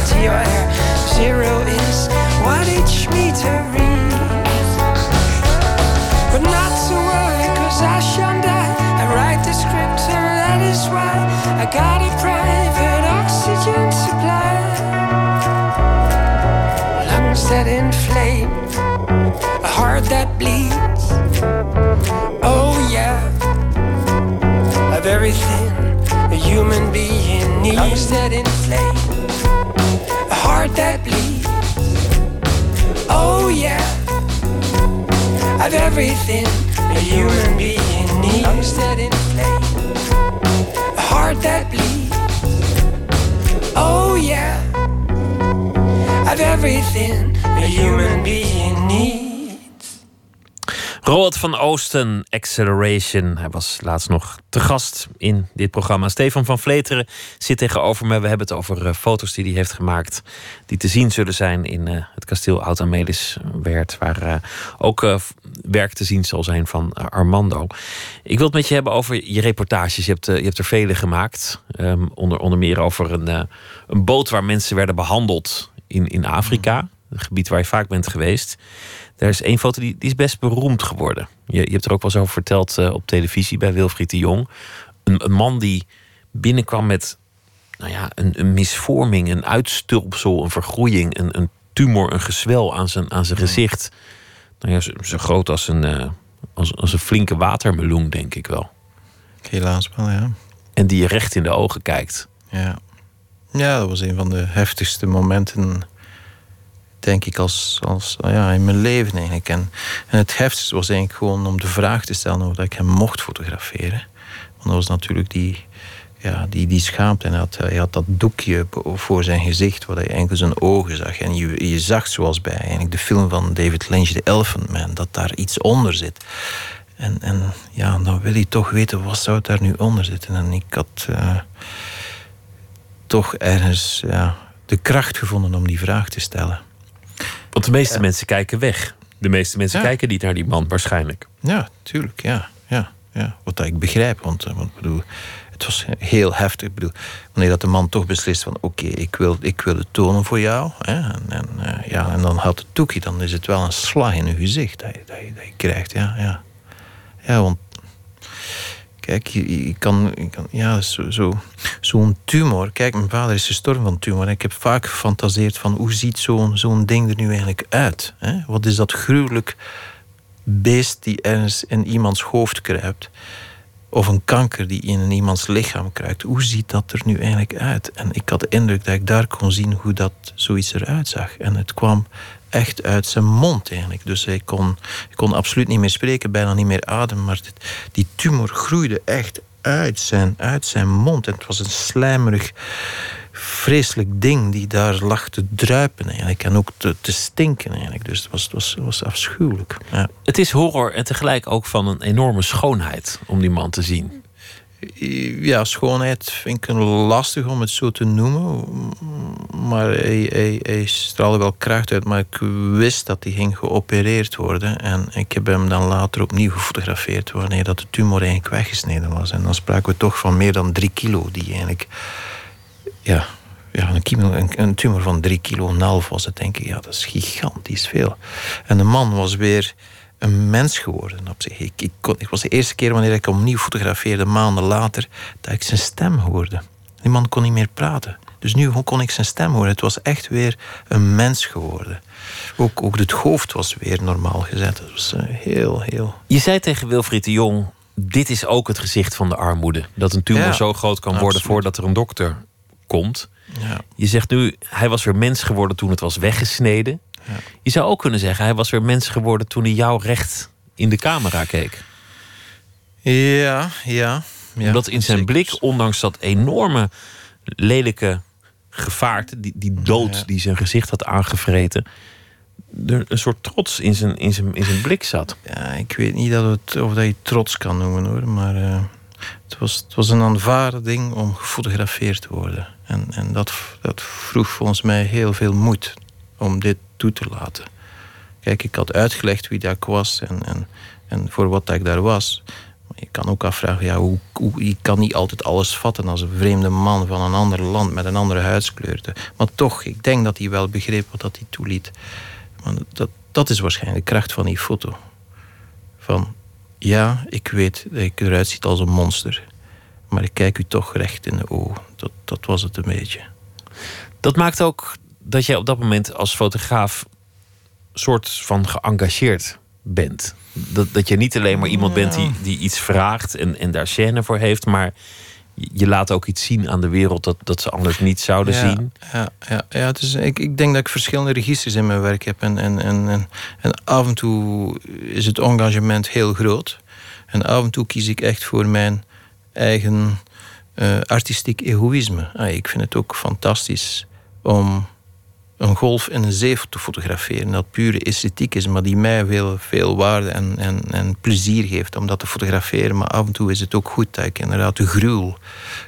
Speaker 7: Zero is what each meter reads. But not to worry, cause I shall die. I write the script, and that is why I got a private oxygen supply. Lungs that inflame, a heart that bleeds. Oh, yeah, of everything a human being needs. Lungs that inflame heart that bleeds. Oh yeah, I've everything a human being needs. Lungs that inflate, a heart that bleeds. Oh yeah, I've everything a human being needs.
Speaker 4: Roald van Oosten, Acceleration. Hij was laatst nog te gast in dit programma. Stefan van Vleteren zit tegenover me. We hebben het over eh, foto's die hij heeft gemaakt. Die te zien zullen zijn in eh, het kasteel Oud-Amelis werd. Waar eh, ook eh, werk te zien zal zijn van eh, Armando. Ik wil het met je hebben over je reportages. Je hebt, eh, je hebt er vele gemaakt. Ehm, onder, onder meer over een, eh, een boot waar mensen werden behandeld in, in Afrika. Een gebied waar je vaak bent geweest. Er is één foto die, die is best beroemd geworden. Je, je hebt er ook wel eens over verteld eh, op televisie bij Wilfried de Jong. Een, een man die binnenkwam met nou ja, een, een misvorming, een uitstulpsel, een vergroeiing, een, een tumor, een gezwel aan zijn, aan zijn gezicht. Nou ja, zo, zo groot als een, eh, als, als een flinke watermeloen, denk ik wel.
Speaker 5: Helaas wel, ja.
Speaker 4: En die je recht in de ogen kijkt.
Speaker 5: Ja. ja, dat was een van de heftigste momenten, denk ik, als, als, ja, in mijn leven eigenlijk. En, en het heftigste was eigenlijk gewoon om de vraag te stellen of dat ik hem mocht fotograferen. Want dat was natuurlijk die, ja, die, die schaamte. En hij had, hij had dat doekje voor zijn gezicht, waar hij enkel zijn ogen zag. En je, je zag, zoals bij eigenlijk de film van David Lynch, The Elephant Man, dat daar iets onder zit. En, en ja, dan wil je toch weten, wat zou daar nu onder zitten? En ik had eh, toch ergens ja, de kracht gevonden om die vraag te stellen.
Speaker 4: Want de meeste mensen kijken weg. De meeste mensen kijken niet naar die man, waarschijnlijk.
Speaker 5: Ja, tuurlijk, ja. ja, ja. Wat ik begrijp, want, eh, want ik bedoel, het was heel heftig. Ik bedoel, wanneer dat de man toch beslist van... oké, ik, wil, ik wil het tonen voor jou. Hè, en, en, eh, ja, en dan had het toekie, dan is het wel een slag in je gezicht dat je, dat je, dat je krijgt. Ja, ja. ja, want... Kijk, je, kan, je kan ja, zo, zo, zo'n tumor. Kijk, mijn vader is gestorven van tumor. En ik heb vaak gefantaseerd van hoe ziet zo'n zo'n ding er nu eigenlijk uit? Hè? Wat is dat gruwelijk beest die ergens in iemands hoofd kruipt? Of een kanker die in iemands lichaam kruipt. Hoe ziet dat er nu eigenlijk uit? En ik had de indruk dat ik daar kon zien hoe dat zoiets eruit zag. En het kwam echt uit zijn mond eigenlijk. Dus hij kon, kon absoluut niet meer spreken, bijna niet meer ademen. Maar dit- die tumor groeide echt uit zijn, uit zijn mond. En het was een slijmerig, vreselijk ding die daar lag te druipen eigenlijk. En ook te, stinken eigenlijk. Dus het was, het was, was afschuwelijk. Ja.
Speaker 4: Het is horror en tegelijk ook van een enorme schoonheid om die man te zien.
Speaker 5: Ja, schoonheid vind ik een lastig om het zo te noemen. Maar hij, hij, straalde wel kracht uit. Maar ik wist dat hij ging geopereerd worden. En ik heb hem dan later opnieuw gefotografeerd... wanneer dat de tumor eigenlijk weggesneden was. En dan spraken we toch van meer dan drie kilo... die eigenlijk... Ja, ja een, een, tumor van drie kilo en half was het, denk ik. Ja, dat is gigantisch veel. En de man was weer een mens geworden op zich. Ik, ik, kon, ik was de eerste keer wanneer ik hem opnieuw fotografeerde, maanden later, dat ik zijn stem hoorde. Die man kon niet meer praten. Dus nu kon ik zijn stem horen. Het was echt weer een mens geworden. Ook, ook het hoofd was weer normaal gezet. Het was eh, heel, heel...
Speaker 4: Je zei tegen Wilfried de Jong: Dit is ook het gezicht van de armoede. Dat een tumor
Speaker 5: Ja,
Speaker 4: zo groot kan worden
Speaker 5: absoluut.
Speaker 4: voordat er een dokter komt.
Speaker 5: Ja.
Speaker 4: Je zegt nu, hij was weer mens geworden toen het was weggesneden. Je zou ook kunnen zeggen, hij was weer mens geworden toen hij jou recht in de camera keek.
Speaker 5: Ja, ja. ja
Speaker 4: Omdat in zijn blik, ondanks dat enorme lelijke gevaarte, die, die dood die zijn gezicht had aangevreten, er een soort trots in zijn, in zijn, in zijn blik zat.
Speaker 5: Ja, ik weet niet dat het, of dat je trots kan noemen hoor, maar eh, het, was, het was een aanvaarde ding om gefotografeerd te worden. En, en dat, dat vroeg volgens mij heel veel moed om dit toe te laten. Kijk, ik had uitgelegd wie dat ik was en, en, en voor wat dat ik daar was. Je kan ook afvragen, ja, hoe, hoe, je kan niet altijd alles vatten als een vreemde man van een ander land met een andere huidskleur. Maar toch, ik denk dat hij wel begreep wat dat hij toeliet. Maar dat, dat is waarschijnlijk de kracht van die foto. Van, ja, ik weet dat ik eruit ziet als een monster. Maar ik kijk u toch recht in de ogen. Dat, dat was het een beetje.
Speaker 4: Dat maakt ook dat jij op dat moment als fotograaf soort van geëngageerd bent. Dat, dat je niet alleen maar iemand bent die, die iets vraagt en, en daar scène voor heeft, maar je laat ook iets zien aan de wereld dat, dat ze anders niet zouden
Speaker 5: ja,
Speaker 4: zien.
Speaker 5: Ja, ja, ja dus ik, ik denk dat ik verschillende registers in mijn werk heb. En, en, en, en, en af en toe is het engagement heel groot. En af en toe kies ik echt voor mijn eigen uh, artistiek egoïsme. Ah, ik vind het ook fantastisch om een golf in een zee te fotograferen. Dat pure esthetiek is, maar die mij veel, veel waarde en, en, en plezier geeft om dat te fotograferen. Maar af en toe is het ook goed dat ik inderdaad de gruwel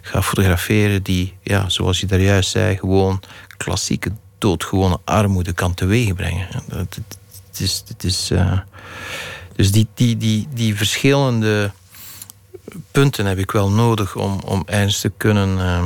Speaker 5: ga fotograferen, die, ja, zoals je daar juist zei, gewoon klassieke doodgewone armoede kan teweegbrengen. Het is, het is, uh, dus die, die, die, die verschillende punten heb ik wel nodig om, om te kunnen. Uh,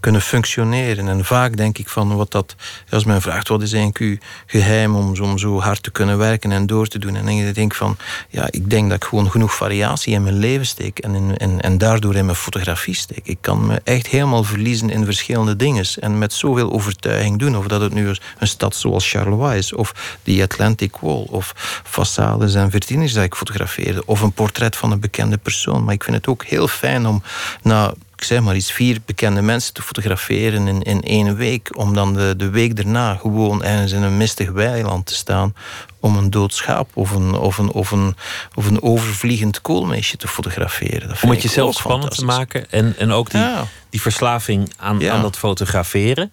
Speaker 5: kunnen functioneren. En vaak denk ik van wat dat, als men vraagt wat is eigenlijk uw geheim om, zo hard te kunnen werken en door te doen. En ik denk van ja, ik denk dat ik gewoon genoeg variatie in mijn leven steek en, in, en, en daardoor in mijn fotografie steek. Ik kan me echt helemaal verliezen in verschillende dingen en met zoveel overtuiging doen. Of dat het nu een stad zoals Charleroi is, of die Atlantic Wall, of façades en vitrines dat ik fotografeerde, of een portret van een bekende persoon. Maar ik vind het ook heel fijn om na ik zeg maar iets, vier bekende mensen te fotograferen in, in één week. Om dan de, de week daarna gewoon ergens in een mistig weiland te staan. Om een dood schaap of een, of een, of een, of een overvliegend koolmeisje te fotograferen. Dat
Speaker 4: om het jezelf spannend te maken en, en ook die, die verslaving aan, aan dat fotograferen.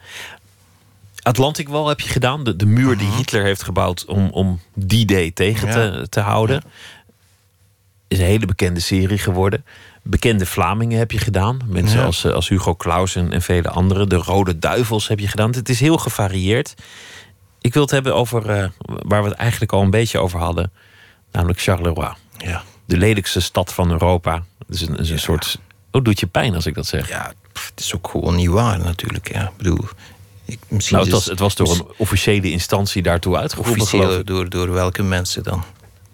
Speaker 4: Atlantic Wall heb je gedaan, de, de muur die mhm. Hitler heeft gebouwd om, om die day tegen te, te houden. Is een hele bekende serie geworden bekende Vlamingen heb je gedaan. Mensen als, eh, als Hugo Claus en, en, vele anderen. De Rode Duivels heb je gedaan. Het is heel gevarieerd. Ik wil het hebben over uh, waar we het eigenlijk al een beetje over hadden. Namelijk Charleroi.
Speaker 5: Ja.
Speaker 4: De lelijkste stad van Europa. Een, is een soort... Oh, doet je pijn als ik dat zeg?
Speaker 5: Ja, het is ook gewoon niet waar natuurlijk. Ja. Ik bedoel...
Speaker 4: Ik, misschien nou, het, was, het was door een officiële instantie daartoe uitgeroepen.
Speaker 5: Officiële, door, door welke mensen dan?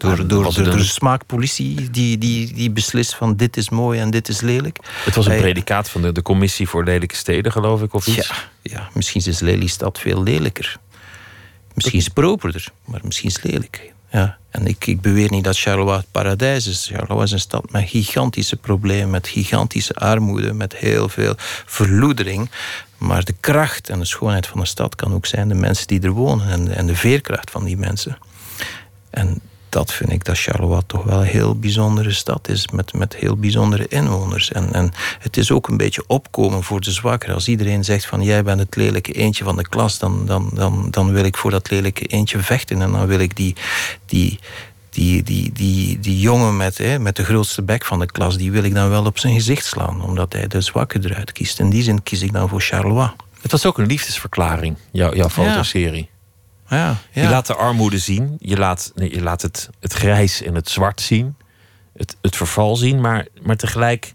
Speaker 5: Door, door, door, de smaakpolitie die, die, die beslist van dit is mooi en dit is lelijk.
Speaker 4: Het was een predicaat van de, de commissie voor lelijke steden, geloof ik, of iets?
Speaker 5: Ja, ja misschien is Lelystad veel lelijker. Misschien is het properder, maar misschien is het lelijk. Ja. En ik, ik beweer niet dat Charleroi het paradijs is. Charleroi is een stad met gigantische problemen, met gigantische armoede, met heel veel verloedering. Maar de kracht en de schoonheid van de stad kan ook zijn de mensen die er wonen en, en de veerkracht van die mensen. En dat vind ik dat Charleroi toch wel een heel bijzondere stad is. Met, met heel bijzondere inwoners. En, en het is ook een beetje opkomen voor de zwakker. Als iedereen zegt van jij bent het lelijke eentje van de klas, dan, dan, dan, dan wil ik voor dat lelijke eentje vechten. En dan wil ik die, die, die, die, die, die jongen met, hè, met de grootste bek van de klas, die wil ik dan wel op zijn gezicht slaan. Omdat hij de zwakke eruit kiest. In die zin kies ik dan voor Charleroi.
Speaker 4: Het was ook een liefdesverklaring, jouw, jouw fotoserie.
Speaker 5: Ja,
Speaker 4: ja. Je laat de armoede zien, je laat, nee, je laat het, het grijs en het zwart zien, het, het verval zien, maar, maar tegelijk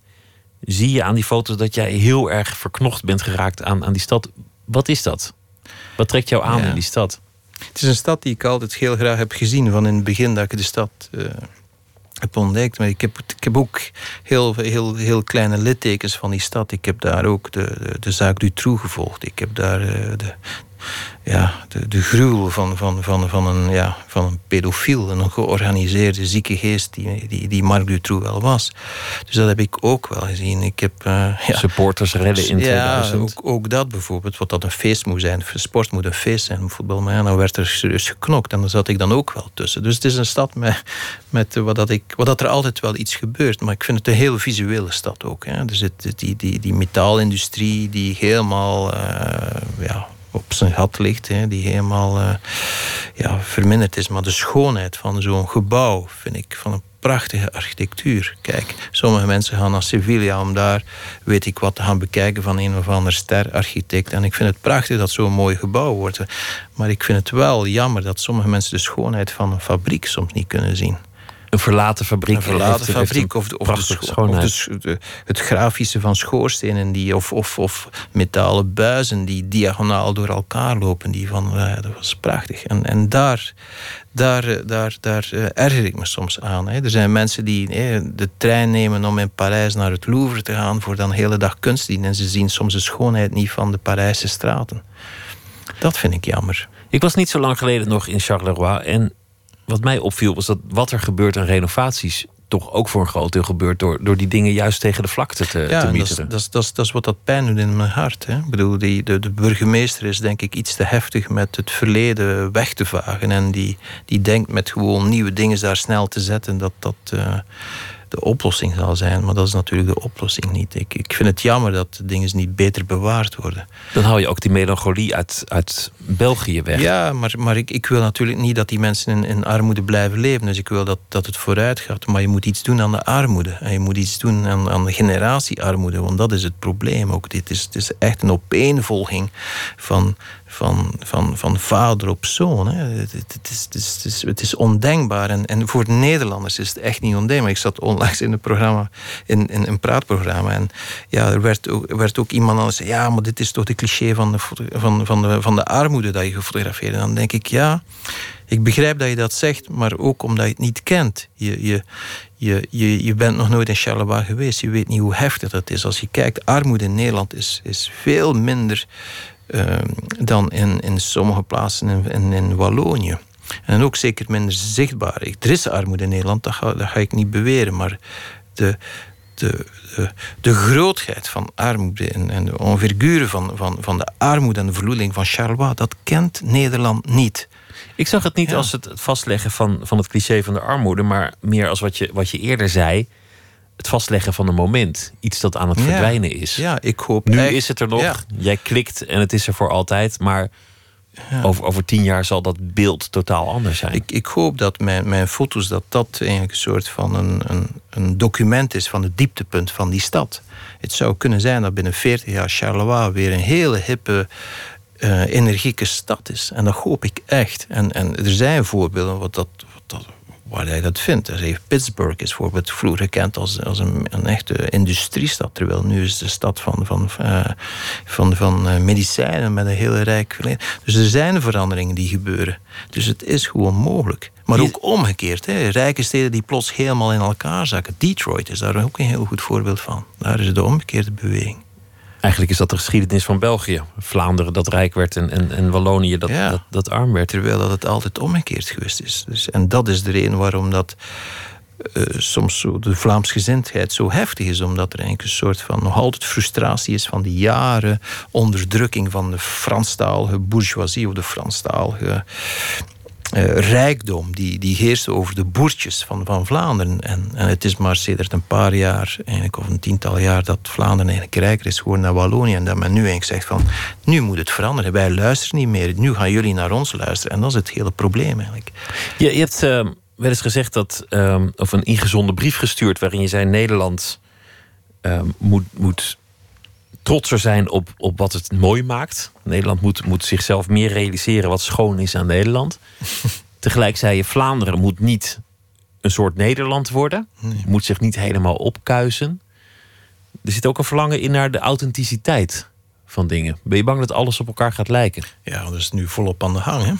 Speaker 4: zie je aan die foto's dat jij heel erg verknocht bent geraakt aan, aan die stad. Wat is dat? Wat trekt jou aan in die stad?
Speaker 5: Het is een stad die ik altijd heel graag heb gezien van in het begin dat ik de stad uh, heb ontdekt. Maar ik heb, ik heb ook heel, heel, heel kleine littekens van die stad. Ik heb daar ook de, de, de zaak Dutroux gevolgd. Ik heb daar uh, de, ja, de, de gruwel van, van, van, van, een, ja, van een pedofiel, een georganiseerde zieke geest die, die, die Marc Dutroux wel was. Dus dat heb ik ook wel gezien. Ik heb, uh,
Speaker 4: ja, Supporters redden in 2000.
Speaker 5: Ja, ook, ook, dat bijvoorbeeld, wat dat een feest moet zijn. Sport moet een feest zijn, voetbal. Maar ja, dan werd er serieus geknokt en daar zat ik dan ook wel tussen. Dus het is een stad met, met wat, dat ik, wat dat er altijd wel iets gebeurt. Maar ik vind het een heel visuele stad ook. Hè. Er zit die, die, die metaalindustrie die helemaal... Uh, ja, op zijn gat ligt, hè, die helemaal uh, ja, verminderd is. Maar de schoonheid van zo'n gebouw vind ik van een prachtige architectuur. Kijk, sommige mensen gaan naar Sevilla om daar, weet ik wat, te gaan bekijken van een of ander sterarchitect. En ik vind het prachtig dat zo'n mooi gebouw wordt. Maar ik vind het wel jammer dat sommige mensen de schoonheid van een fabriek soms niet kunnen zien.
Speaker 4: Een verlaten fabriek.
Speaker 5: Een verlaten fabriek. Of, de, of, de, het grafische van schoorstenen die, of, of, of metalen buizen die diagonaal door elkaar lopen. Die van, uh, dat was prachtig. En, en daar, daar, eh, daar, daar uh, erger ik me soms aan. Hè. Er zijn mensen die de trein nemen om in Parijs naar het Louvre te gaan voor dan de hele dag kunst zien. En ze zien soms de schoonheid niet van de Parijse straten. Dat vind ik jammer.
Speaker 4: Ik was niet zo lang geleden nog in Charleroi en wat mij opviel was dat wat er gebeurt aan renovaties toch ook voor een groot deel gebeurt door, door die dingen juist tegen de vlakte te,
Speaker 5: ja,
Speaker 4: te
Speaker 5: dat is, dat, is, dat, is, dat is wat dat pijn doet in mijn hart. Hè. Ik bedoel, die, de, de burgemeester is denk ik iets te heftig met het verleden weg te vagen. En die, die denkt met gewoon nieuwe dingen daar snel te zetten dat dat. Uh, de oplossing zal zijn. Maar dat is natuurlijk de oplossing niet. Ik, ik vind het jammer dat dingen niet beter bewaard worden.
Speaker 4: Dan haal je ook die melancholie uit, uit België weg.
Speaker 5: Ja, maar, maar ik, ik wil natuurlijk niet dat die mensen in, in armoede blijven leven. Dus ik wil dat, dat het vooruit gaat. Maar je moet iets doen aan de armoede. En je moet iets doen aan, aan de generatiearmoede. Want dat is het probleem ook. Dit is, het is echt een opeenvolging van van, van, van vader op zoon. Hè. Het, het, is, het, is, het, is, ondenkbaar. En, en voor Nederlanders is het echt niet ondenkbaar. Ik zat onlangs in een programma, in, in een praatprogramma. En ja, er werd ook, werd ook iemand anders zei: Ja, maar dit is toch de cliché van de, van, van de, van de armoede dat je gefotografeerd. En dan denk ik: Ja, ik begrijp dat je dat zegt, maar ook omdat je het niet kent. Je, je, je, je, je bent nog nooit in Charleroi geweest. Je weet niet hoe heftig dat is. Als je kijkt, armoede in Nederland is, is veel minder dan in, in sommige plaatsen in, in, in, Wallonië. En ook zeker minder zichtbaar. Er is armoede in Nederland, dat ga, dat ga ik niet beweren. Maar de, de, de, de, grootheid van armoede en, en de onverguren van, van, van de armoede en de verloeding van Charleroi, dat kent Nederland niet.
Speaker 4: Ik zag het niet als het vastleggen van, van het cliché van de armoede, maar meer als wat je, wat je eerder zei het vastleggen van een moment. Iets dat aan het verdwijnen is.
Speaker 5: Ja, ik hoop
Speaker 4: Nu is het er nog. Jij klikt en het is er voor altijd. Maar over, over tien jaar zal dat beeld totaal anders zijn.
Speaker 5: Ik, ik hoop dat mijn, mijn foto's... dat dat eigenlijk een soort van een, een, een document is... van het dieptepunt van die stad. Het zou kunnen zijn dat binnen 40 jaar Charleroi... weer een hele hippe... Uh, energieke stad is. En dat hoop ik echt. En, en er zijn voorbeelden wat dat, wat dat waar hij dat vindt. Dus heeft Pittsburgh is bijvoorbeeld vroeger gekend als, als een, een echte industriestad. Terwijl nu is de stad van, van, uh, van, van uh, medicijnen met een heel rijk verleden. Dus er zijn veranderingen die gebeuren. Dus het is gewoon mogelijk. Maar ook omgekeerd. Hè. Rijke steden die plots helemaal in elkaar zakken. Detroit is daar ook een heel goed voorbeeld van. Daar is de omgekeerde beweging.
Speaker 4: Eigenlijk is dat de geschiedenis van België. Vlaanderen dat rijk werd en, en, en Wallonië dat, dat, dat, arm werd.
Speaker 5: Terwijl dat het altijd omgekeerd geweest is. Dus, en dat is de reden waarom dat uh, soms zo de Vlaamsgezindheid zo heftig is. Omdat er eigenlijk een soort van nog altijd frustratie is van die jaren onderdrukking van de Franstalige bourgeoisie of de Franstalige rijkdom die, die heerste over de boertjes van, van Vlaanderen. En, het is maar sedert een paar jaar, eigenlijk, of een tiental jaar, dat Vlaanderen eigenlijk rijker is geworden naar Wallonië. En dat men nu eigenlijk zegt van, nu moet het veranderen. Wij luisteren niet meer. Nu gaan jullie naar ons luisteren. En dat is het hele probleem eigenlijk.
Speaker 4: Je, je hebt uh, wel eens gezegd dat, uh, of een ingezonden brief gestuurd waarin je zei Nederland moet, moet trotser zijn op, op wat het mooi maakt. Nederland moet, moet zichzelf meer realiseren wat schoon is aan Nederland. Tegelijk zei je, Vlaanderen moet niet een soort Nederland worden. Moet zich niet helemaal opkuisen. Er zit ook een verlangen in naar de authenticiteit van dingen. Ben je bang dat alles op elkaar gaat lijken?
Speaker 5: Ja, dat is nu volop aan de hang. Hè?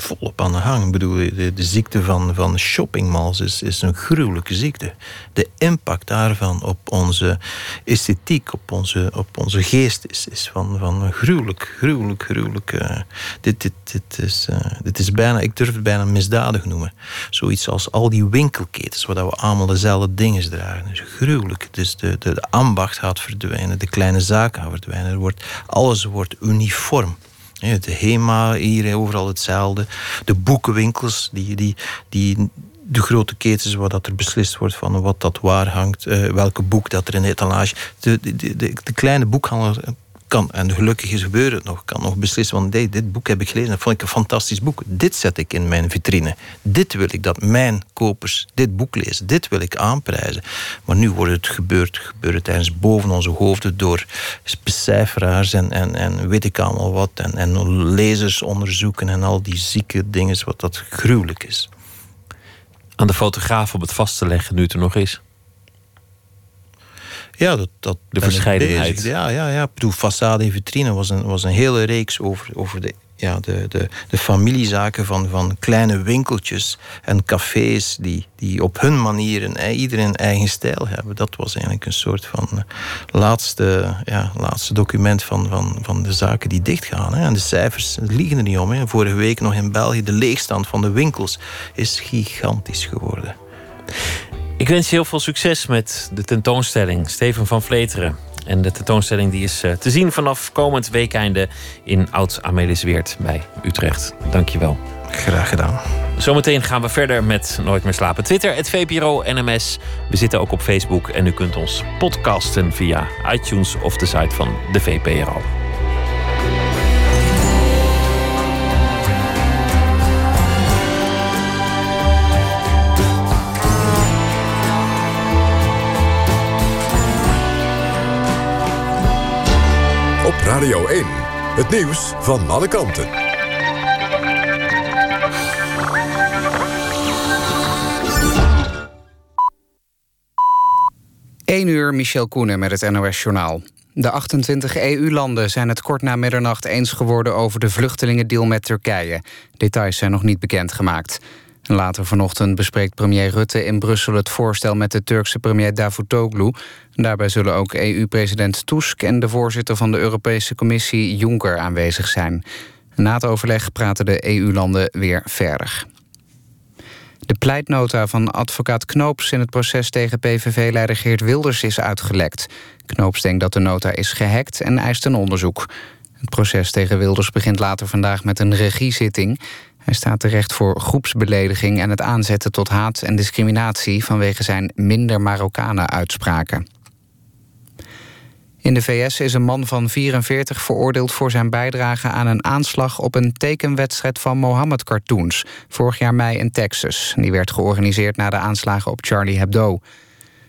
Speaker 5: Volop aan de hang. Ik bedoel, de, ziekte van, van shoppingmalls is, is een gruwelijke ziekte. De impact daarvan op onze esthetiek, op onze, op onze geest is, is van, van gruwelijk, gruwelijk, gruwelijk. Uh, dit, dit, dit, is, uh, dit is bijna, ik durf het bijna misdadig noemen. Zoiets als al die winkelketens, waar we allemaal dezelfde dingen dragen. Dus gruwelijk. Dus de, de, de ambacht gaat verdwijnen, de kleine zaken gaan verdwijnen. Er wordt, alles wordt uniform. De HEMA, hier overal hetzelfde. De boekenwinkels, die, die, die, de grote ketens waar dat er beslist wordt van wat dat waar hangt, uh, welke boek dat er in de etalage. De, de, de, de kleine boekhandel kan, en gelukkig is gebeurt het nog, kan nog beslissen van dit boek heb ik gelezen, dat vond ik een fantastisch boek. Dit zet ik in mijn vitrine. Dit wil ik dat mijn kopers dit boek lezen. Dit wil ik aanprijzen. Maar nu wordt het gebeurd, gebeurt tijdens boven onze hoofden door becijferaars en, en, en weet ik allemaal wat. En, en lezers onderzoeken en al die zieke dingen, wat dat gruwelijk is.
Speaker 4: Aan de fotograaf om het vast te leggen nu het er nog is.
Speaker 5: Ja, dat, dat
Speaker 4: de verscheidenheid.
Speaker 5: Ja, ja, ja. Ik bedoel, Façade en Vitrine was een, was een hele reeks over, over de, ja, de, de, de familiezaken van, van kleine winkeltjes en cafés die, die op hun manier een, iedereen een eigen stijl hebben. Dat was eigenlijk een soort van eh, laatste, ja, laatste document van, van, van de zaken die dichtgaan. Hè. En de cijfers liegen er niet om. Hè. Vorige week nog in België, de leegstand van de winkels is gigantisch geworden.
Speaker 4: Ik wens je heel veel succes met de tentoonstelling Steven van Vleteren. En de tentoonstelling die is te zien vanaf komend weekeinde in Oud-Amelisweert bij Utrecht. Dankjewel.
Speaker 5: Graag gedaan.
Speaker 4: Zometeen gaan we verder met Nooit meer slapen. Twitter, het VPRO NMS. We zitten ook op Facebook en u kunt ons podcasten via iTunes of de site van de VPRO.
Speaker 2: Radio 1, het nieuws van alle kanten.
Speaker 1: 1 uur, Michel Koenen met het NOS-journaal. De 28 EU-landen zijn het kort na middernacht eens geworden... over de vluchtelingendeal met Turkije. Details zijn nog niet bekendgemaakt. Later vanochtend bespreekt premier Rutte in Brussel... het voorstel met de Turkse premier Davutoglu. Daarbij zullen ook EU-president Tusk... en de voorzitter van de Europese Commissie Juncker aanwezig zijn. Na het overleg praten de EU-landen weer verder. De pleitnota van advocaat Knoops in het proces tegen PVV-leider Geert Wilders is uitgelekt. Knoops denkt dat de nota is gehackt en eist een onderzoek. Het proces tegen Wilders begint later vandaag met een regiezitting. Hij staat terecht voor groepsbelediging en het aanzetten tot haat en discriminatie vanwege zijn minder Marokkanen uitspraken. In de VS is een man van 44 veroordeeld voor zijn bijdrage aan een aanslag op een tekenwedstrijd van Mohammed Cartoons, vorig jaar mei in Texas. Die werd georganiseerd na de aanslagen op Charlie Hebdo.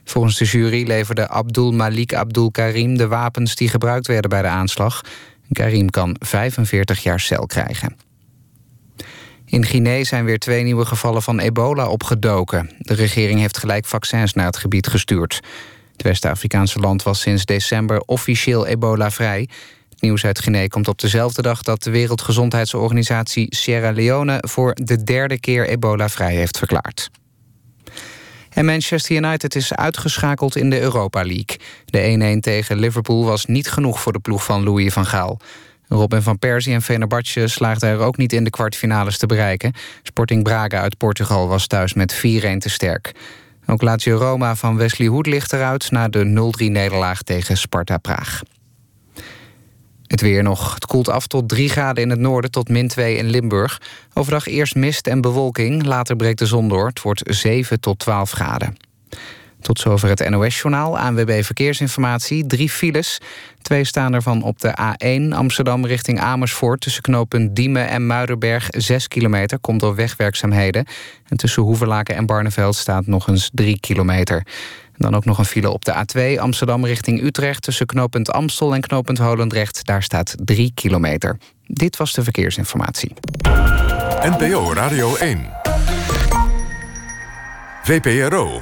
Speaker 1: Volgens de jury leverde Abdul Malik Abdul Karim de wapens die gebruikt werden bij de aanslag. Karim kan 45 jaar cel krijgen. In Guinea zijn weer twee nieuwe gevallen van ebola opgedoken. De regering heeft gelijk vaccins naar het gebied gestuurd. Het West-Afrikaanse land was sinds december officieel ebola-vrij. Het nieuws uit Guinea komt op dezelfde dag dat de Wereldgezondheidsorganisatie Sierra Leone voor de derde keer ebola-vrij heeft verklaard. En Manchester United is uitgeschakeld in de Europa League. De 1-1 tegen Liverpool was niet genoeg voor de ploeg van Louis van Gaal. Robin van Persie en Fenerbahce slaagden er ook niet in de kwartfinales te bereiken. Sporting Braga uit Portugal was thuis met 4-1 te sterk. Ook Lazio Roma van Wesley Hoed ligt eruit... na de 0-3-nederlaag tegen Sparta Praag. Het weer nog. Het koelt af tot 3 graden in het noorden tot min 2 in Limburg. Overdag eerst mist en bewolking, later breekt de zon door. Het wordt 7 tot 12 graden. Tot zover het NOS-journaal. ANWB Verkeersinformatie. Drie files. Twee staan ervan op de A1 Amsterdam richting Amersfoort... tussen knooppunt Diemen en Muiderberg 6 kilometer. Komt door wegwerkzaamheden. En tussen Hoeverlaken en Barneveld staat nog eens 3 kilometer. Dan ook nog een file op de A2 Amsterdam richting Utrecht... tussen knooppunt Amstel en knooppunt Holendrecht. Daar staat 3 kilometer. Dit was de verkeersinformatie.
Speaker 2: NPO Radio 1. VPRO.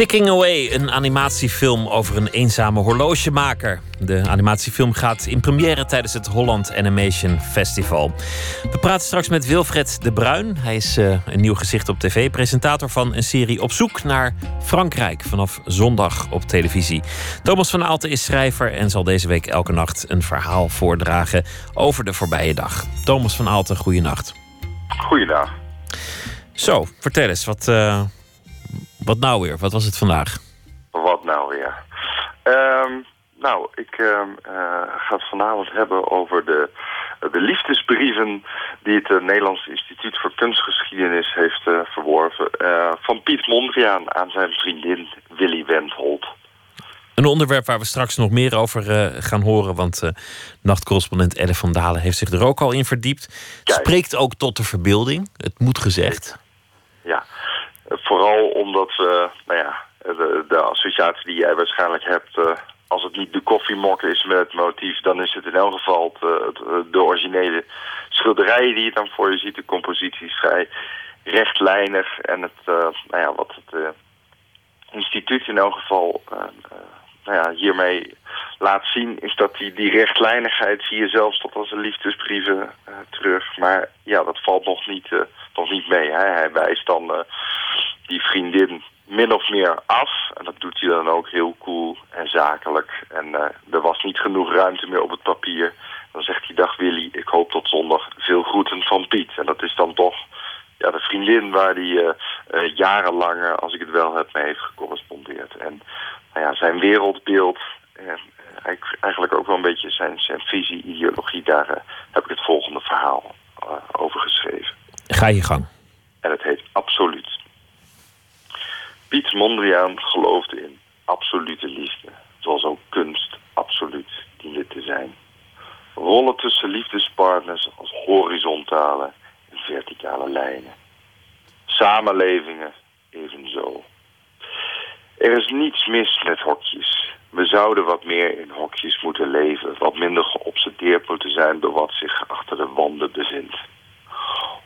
Speaker 4: Ticking Away, een animatiefilm over een eenzame horlogemaker. De animatiefilm gaat in première tijdens het Holland Animation Festival. We praten straks met Wilfred de Bruin. Hij is uh, een nieuw gezicht op tv, presentator van een serie Op zoek naar Frankrijk vanaf zondag op televisie. Thomas van Aalten is schrijver en zal deze week elke nacht een verhaal voordragen over de voorbije dag. Thomas van Aalten, goeienacht.
Speaker 8: Goeiedag.
Speaker 4: Zo, vertel eens, wat, uh, wat nou weer? Wat was het vandaag?
Speaker 8: Wat nou weer? Um, nou, ik uh, uh, ga het vanavond hebben over de, de liefdesbrieven... die het uh, Nederlands Instituut voor Kunstgeschiedenis heeft verworven... van Piet Mondriaan aan zijn vriendin Willy Wendholt.
Speaker 4: Een onderwerp waar we straks nog meer over gaan horen... want nachtcorrespondent Elle van Dalen heeft zich er ook al in verdiept. Kijk. Spreekt ook tot de verbeelding, het moet gezegd.
Speaker 8: Ja, vooral omdat, nou ja, de, de, associatie die jij waarschijnlijk hebt... als het niet de koffiemok is met het motief... dan is het in elk geval het, de originele schilderijen die je dan voor je ziet. De compositie is vrij rechtlijnig. En het, nou ja, wat het instituut in elk geval nou ja, hiermee laat zien... is dat die, die rechtlijnigheid zie je zelfs tot als een liefdesbrieven terug. Maar ja, dat valt nog niet, nog niet mee. Hè? Hij wijst dan die vriendin min of meer af. En dat doet hij dan ook heel cool en zakelijk. En er was niet genoeg ruimte meer op het papier. Dan zegt hij, dag Willy, ik hoop tot zondag veel groeten van Piet. En dat is dan toch ja, de vriendin waar hij jarenlang, als ik het wel heb, mee heeft gecorrespondeerd. En nou ja, zijn wereldbeeld eigenlijk ook wel een beetje zijn, zijn visie, ideologie. Daar uh, heb ik het volgende verhaal uh, over geschreven.
Speaker 4: Ga je gang.
Speaker 8: En het heet Absoluut. Piet Mondriaan geloofde in absolute liefde. Zoals ook kunst absoluut diende te zijn. Rollen tussen liefdespartners als horizontale en verticale lijnen. Samenlevingen evenzo. Er is niets mis met hokjes. We zouden wat meer in hokjes moeten leven, wat minder geobsedeerd moeten zijn door wat zich achter de wanden bevindt.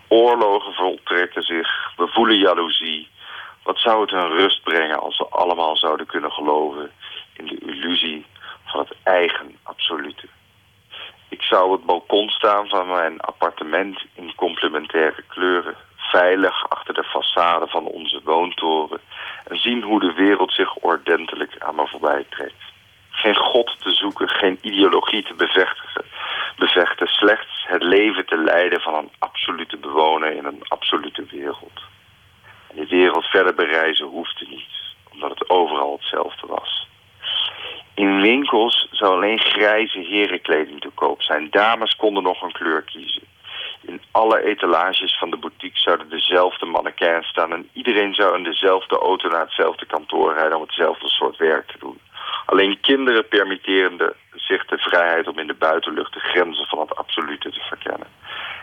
Speaker 8: Oorlogen voltrekken zich, we voelen jaloezie. Wat zou het een rust brengen als we allemaal zouden kunnen geloven in de illusie van het eigen absolute. Ik zou het balkon staan van mijn appartement in complementaire kleuren, veilig achter de façade van onze woontoren en zien hoe de wereld zich ordentelijk aan me voorbij trekt. Geen God te zoeken, geen ideologie te bevechten, bevechten, slechts het leven te leiden van een absolute bewoner in een absolute wereld. Die wereld verder bereizen hoefde niet, omdat het overal hetzelfde was. In winkels zou alleen grijze herenkleding te koop zijn. Dames konden nog een kleur kiezen. In alle etalages van de boutique zouden dezelfde mannequins staan... en iedereen zou in dezelfde auto naar hetzelfde kantoor rijden... om hetzelfde soort werk te doen. Alleen kinderen permitterende zich de vrijheid om in de buitenlucht... de grenzen van het absolute te verkennen.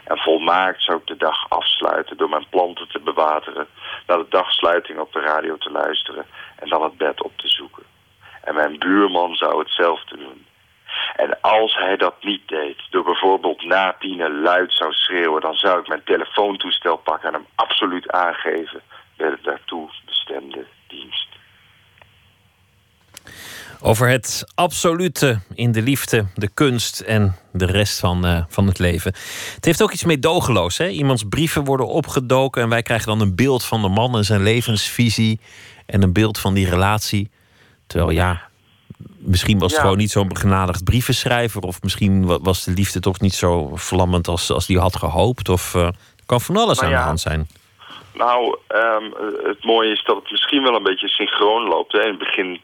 Speaker 8: En volmaakt zou ik de dag afsluiten door mijn planten te bewateren... naar de dagsluiting op de radio te luisteren... en dan het bed op te zoeken. En mijn buurman zou hetzelfde doen. En als hij dat niet deed, door bijvoorbeeld na tienen luid zou schreeuwen... dan zou ik mijn telefoontoestel pakken en hem absoluut aangeven... bij de daartoe bestemde dienst.
Speaker 4: Over het absolute in de liefde, de kunst en de rest van, uh, van het leven. Het heeft ook iets meedogenloos. Hè? Iemands brieven worden opgedoken en wij krijgen dan een beeld van de man en zijn levensvisie. En een beeld van die relatie. Terwijl ja, misschien was het
Speaker 8: Ja.
Speaker 4: gewoon niet zo'n begenadigd brievenschrijver. Of misschien wa- was de liefde toch niet zo vlammend als, als die had gehoopt. Of eh, kan van alles aan de hand zijn.
Speaker 8: Nou, ehm, eh, het mooie is dat het misschien wel een beetje synchroon loopt. Hè. In het begin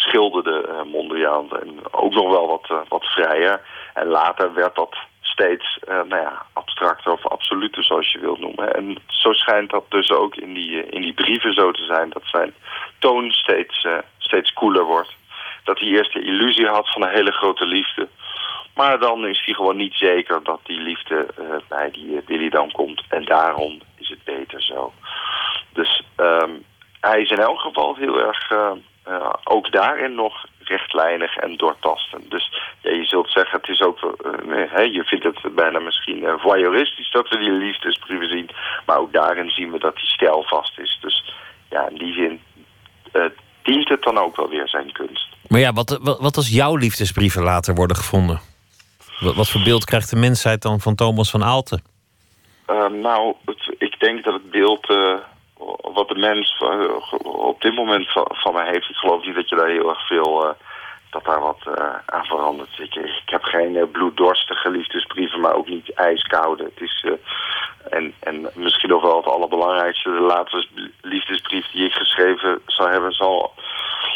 Speaker 8: schilderde eh, Mondriaan en ook nog wel wat, eh, wat vrijer. En later werd dat steeds eh, nou ja, abstracter of absoluter, zoals je wilt noemen. En zo schijnt dat dus ook in die, in die brieven zo te zijn. Dat zijn toon steeds, steeds koeler wordt. Dat hij eerst de illusie had van een hele grote liefde. Maar dan is hij gewoon niet zeker dat die liefde bij die eh, Willy dan komt. En daarom is het beter zo. Dus ehm, hij is in elk geval heel erg, ook daarin nog rechtlijnig en doortastend. Dus ja, je zult zeggen, het is ook, eh, je vindt het bijna misschien eh, voyeuristisch dat we die liefdesbrieven zien. Maar ook daarin zien we dat die stijlvast is. Dus ja, in die zin eh, dient het dan ook wel weer zijn kunst.
Speaker 4: Maar ja, wat, wat, wat als jouw liefdesbrieven later worden gevonden? Wat, wat voor beeld krijgt de mensheid dan van Thomas van Aalten?
Speaker 8: Nou, het- ik denk dat het beeld wat de mens eh, op dit moment van, mij heeft, ik geloof niet dat je daar heel erg veel, eh, dat daar wat eh, aan verandert. Ik, ik heb geen bloeddorstige liefdesbrieven, maar ook niet ijskoude. Het is, en, en misschien nog wel het allerbelangrijkste, de laatste liefdesbrief die ik geschreven zou hebben, zal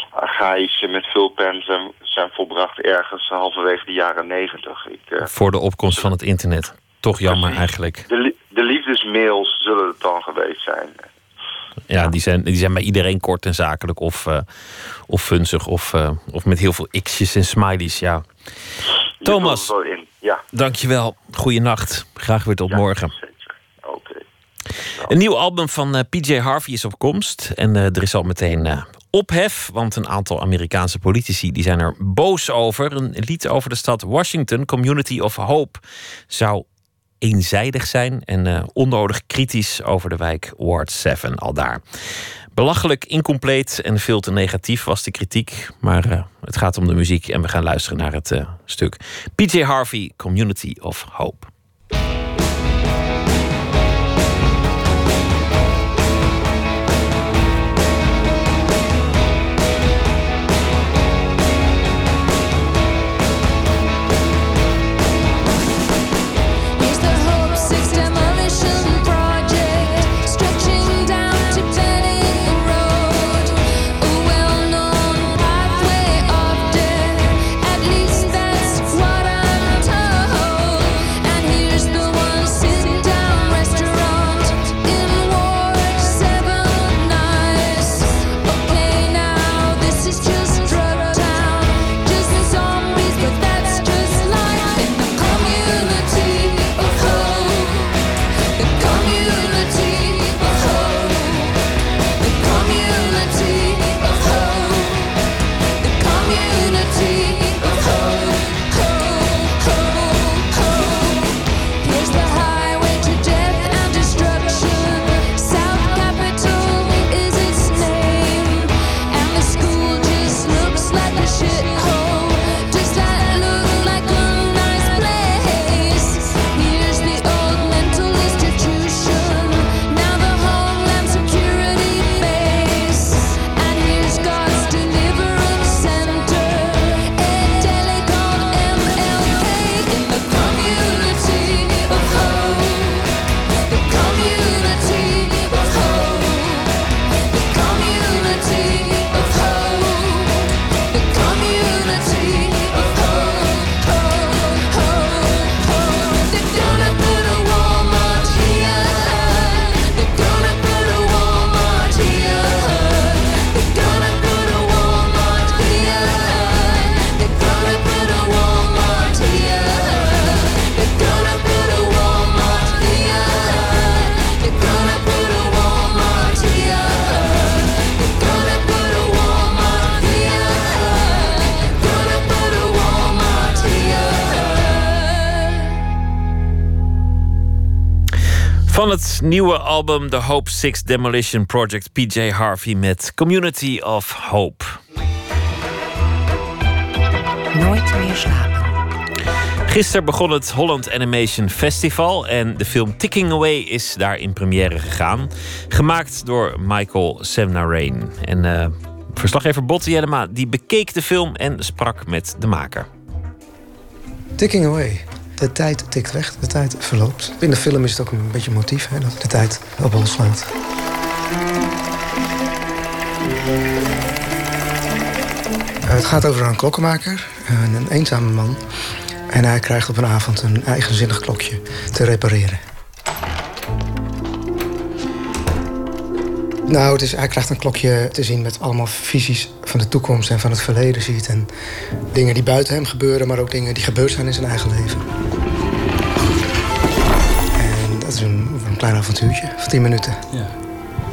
Speaker 8: archaïs met veel pen zijn, zijn volbracht ergens halverwege de jaren negentig.
Speaker 4: Voor de opkomst van het internet. Toch jammer eigenlijk.
Speaker 8: de, de liefdesmails zullen het dan geweest zijn.
Speaker 4: Ja, die zijn, die zijn bij iedereen kort en zakelijk. Of, eh, of funzig. Of, eh, of met heel veel x'jes en smileys. Ja. Thomas.
Speaker 8: Ja,
Speaker 4: Dankjewel. Goeienacht. Graag weer tot
Speaker 8: ja,
Speaker 4: morgen.
Speaker 8: Oké.
Speaker 4: Een nieuw album van eh, PJ Harvey is op komst. En er is al meteen ophef. Want een aantal Amerikaanse politici die zijn er boos over. Een lied over de stad Washington, Community of Hope, zou eenzijdig zijn en eh, onnodig kritisch over de wijk Ward 7 al daar. Belachelijk, incompleet en veel te negatief was de kritiek. Maar eh, het gaat om de muziek en we gaan luisteren naar het eh, stuk. PJ Harvey, Community of Hope. Van het nieuwe album The Hope Six Demolition Project, PJ Harvey met Community of Hope.
Speaker 3: Nooit meer slapen.
Speaker 4: Gisteren begon het Holland Animation Festival en de film Ticking Away is daar in première gegaan. Gemaakt door Michael Semnarain. En uh, verslaggever Botte Jellema die bekeek de film en sprak met de maker.
Speaker 9: Ticking Away. De tijd tikt weg, de tijd verloopt. In de film is het ook een beetje motief, hè, dat de tijd op ons slaat. Het gaat over een klokkenmaker, een eenzame man. En hij krijgt op een avond een eigenzinnig klokje te repareren. Nou, het is, hij krijgt een klokje te zien met allemaal visies van de toekomst en van het verleden ziet. En dingen die buiten hem gebeuren, maar ook dingen die gebeurd zijn in zijn eigen leven. En dat is een, een klein avontuurtje van 10 minuten.
Speaker 10: Ja.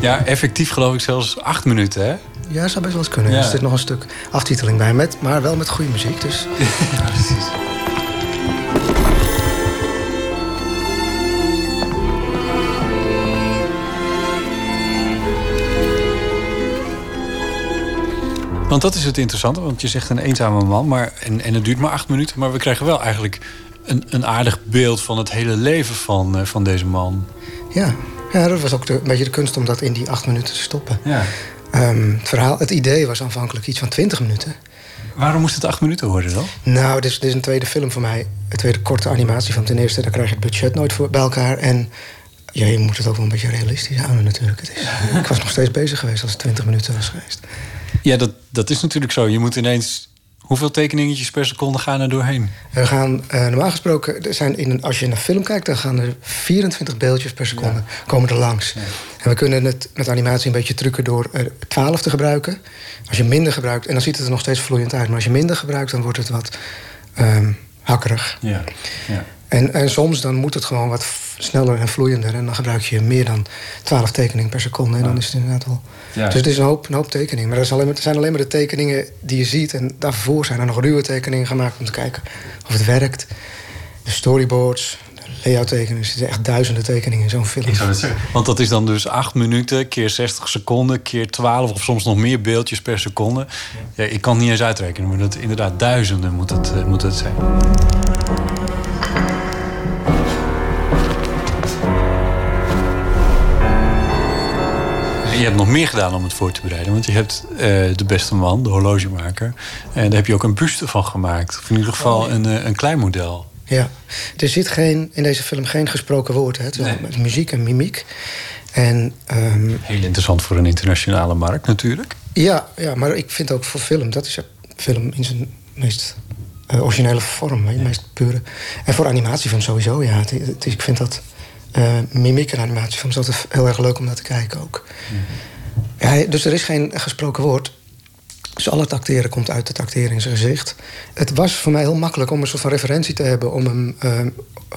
Speaker 10: ja, effectief geloof ik zelfs 8 minuten, hè?
Speaker 9: Ja, zou best wel eens kunnen. Ja. Er zit nog een stuk aftiteling bij, met, maar wel met goede muziek. Dus.
Speaker 10: ja, precies. Want dat is het interessante, want je zegt een eenzame man, maar, en, en het duurt maar acht minuten. Maar we krijgen wel eigenlijk een, een aardig beeld van het hele leven van, uh, van deze man.
Speaker 9: Ja. ja, dat was ook de, een beetje de kunst om dat in die acht minuten te stoppen.
Speaker 10: Ja.
Speaker 9: Um, het, verhaal, het idee was aanvankelijk iets van twintig minuten.
Speaker 10: Waarom moest het acht minuten worden dan?
Speaker 9: Nou, dit is, dit is een tweede film voor mij. Een tweede korte animatie van ten eerste. Daar krijg je het budget nooit voor bij elkaar. En ja, je moet het ook wel een beetje realistisch houden natuurlijk. Het is, ik was nog steeds bezig geweest als het twintig minuten was geweest.
Speaker 10: Ja, dat, dat is natuurlijk zo. Je moet ineens. Hoeveel tekeningetjes per seconde gaan er doorheen?
Speaker 9: Er gaan, uh, normaal gesproken, er zijn in als je naar film kijkt, dan gaan er 24 beeldjes per seconde ja. komen er langs. Ja. En we kunnen het met animatie een beetje trucken door er 12 te gebruiken. Als je minder gebruikt, en dan ziet het er nog steeds vloeiend uit, maar als je minder gebruikt, dan wordt het wat um, hakkerig.
Speaker 10: Ja. Ja.
Speaker 9: En, en soms dan moet het gewoon wat sneller en vloeiender. En dan gebruik je meer dan 12 tekeningen per seconde. En dan is het inderdaad wel. Ja. Dus het is een hoop, een hoop tekeningen. Maar er, maar, er zijn alleen maar de tekeningen die je ziet. En daarvoor zijn er nog ruwe tekeningen gemaakt om te kijken of het werkt. De storyboards, de layout tekeningen. Er zitten echt duizenden tekeningen in zo'n film.
Speaker 10: Ik zou het zeggen. Want dat is dan dus 8 minuten keer 60 seconden keer 12 of soms nog meer beeldjes per seconde. Ja, ik kan het niet eens uitrekenen, maar dat inderdaad duizenden moet het, uh, moet het zijn. Je hebt nog meer gedaan om het voor te bereiden. Want je hebt uh, de beste man, de horlogemaker. En daar heb je ook een buste van gemaakt. Of in ieder geval oh, een, uh, een klein model.
Speaker 9: Ja, er zit geen, in deze film geen gesproken woord. Hè. Het is nee. muziek en mimiek. En, um,
Speaker 10: Heel interessant voor een internationale markt natuurlijk.
Speaker 9: Ja, ja, maar ik vind ook voor film... dat is film in zijn meest uh, originele vorm. Ja. meest pure. En voor animatiefilm sowieso, ja. Het, het, ik vind dat uh, mimiek en animatiefilms. Dat is heel erg leuk om naar te kijken ook. Mm. Ja, dus er is geen gesproken woord. Dus al het acteren komt uit het acteren in zijn gezicht. Het was voor mij heel makkelijk om een soort van referentie te hebben... om hem, uh,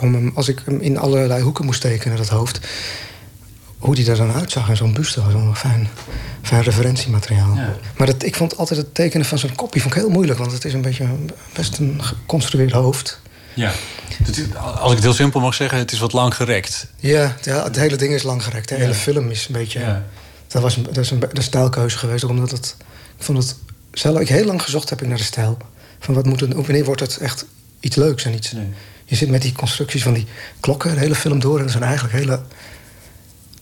Speaker 9: om hem als ik hem in allerlei hoeken moest tekenen, dat hoofd... hoe die er dan uitzag en zo'n buste was een fijn, fijn referentiemateriaal. Ja. Maar dat, ik vond altijd het tekenen van zijn kopje vond ik heel moeilijk... want het is een beetje best een geconstrueerd hoofd...
Speaker 10: Ja. Als ik het heel simpel mag zeggen, het is wat lang gerekt.
Speaker 9: Ja, het hele ding is lang gerekt. De hele ja. film is een beetje. Ja. Dat was een, dat is een, stijlkeuze geweest, omdat het. Ik vond het zelf. Ik heel lang gezocht heb ik naar de stijl. Van wat moet het, wanneer wordt het echt iets leuks en iets. Nee. Je zit met die constructies van die klokken de hele film door en dat zijn eigenlijk hele.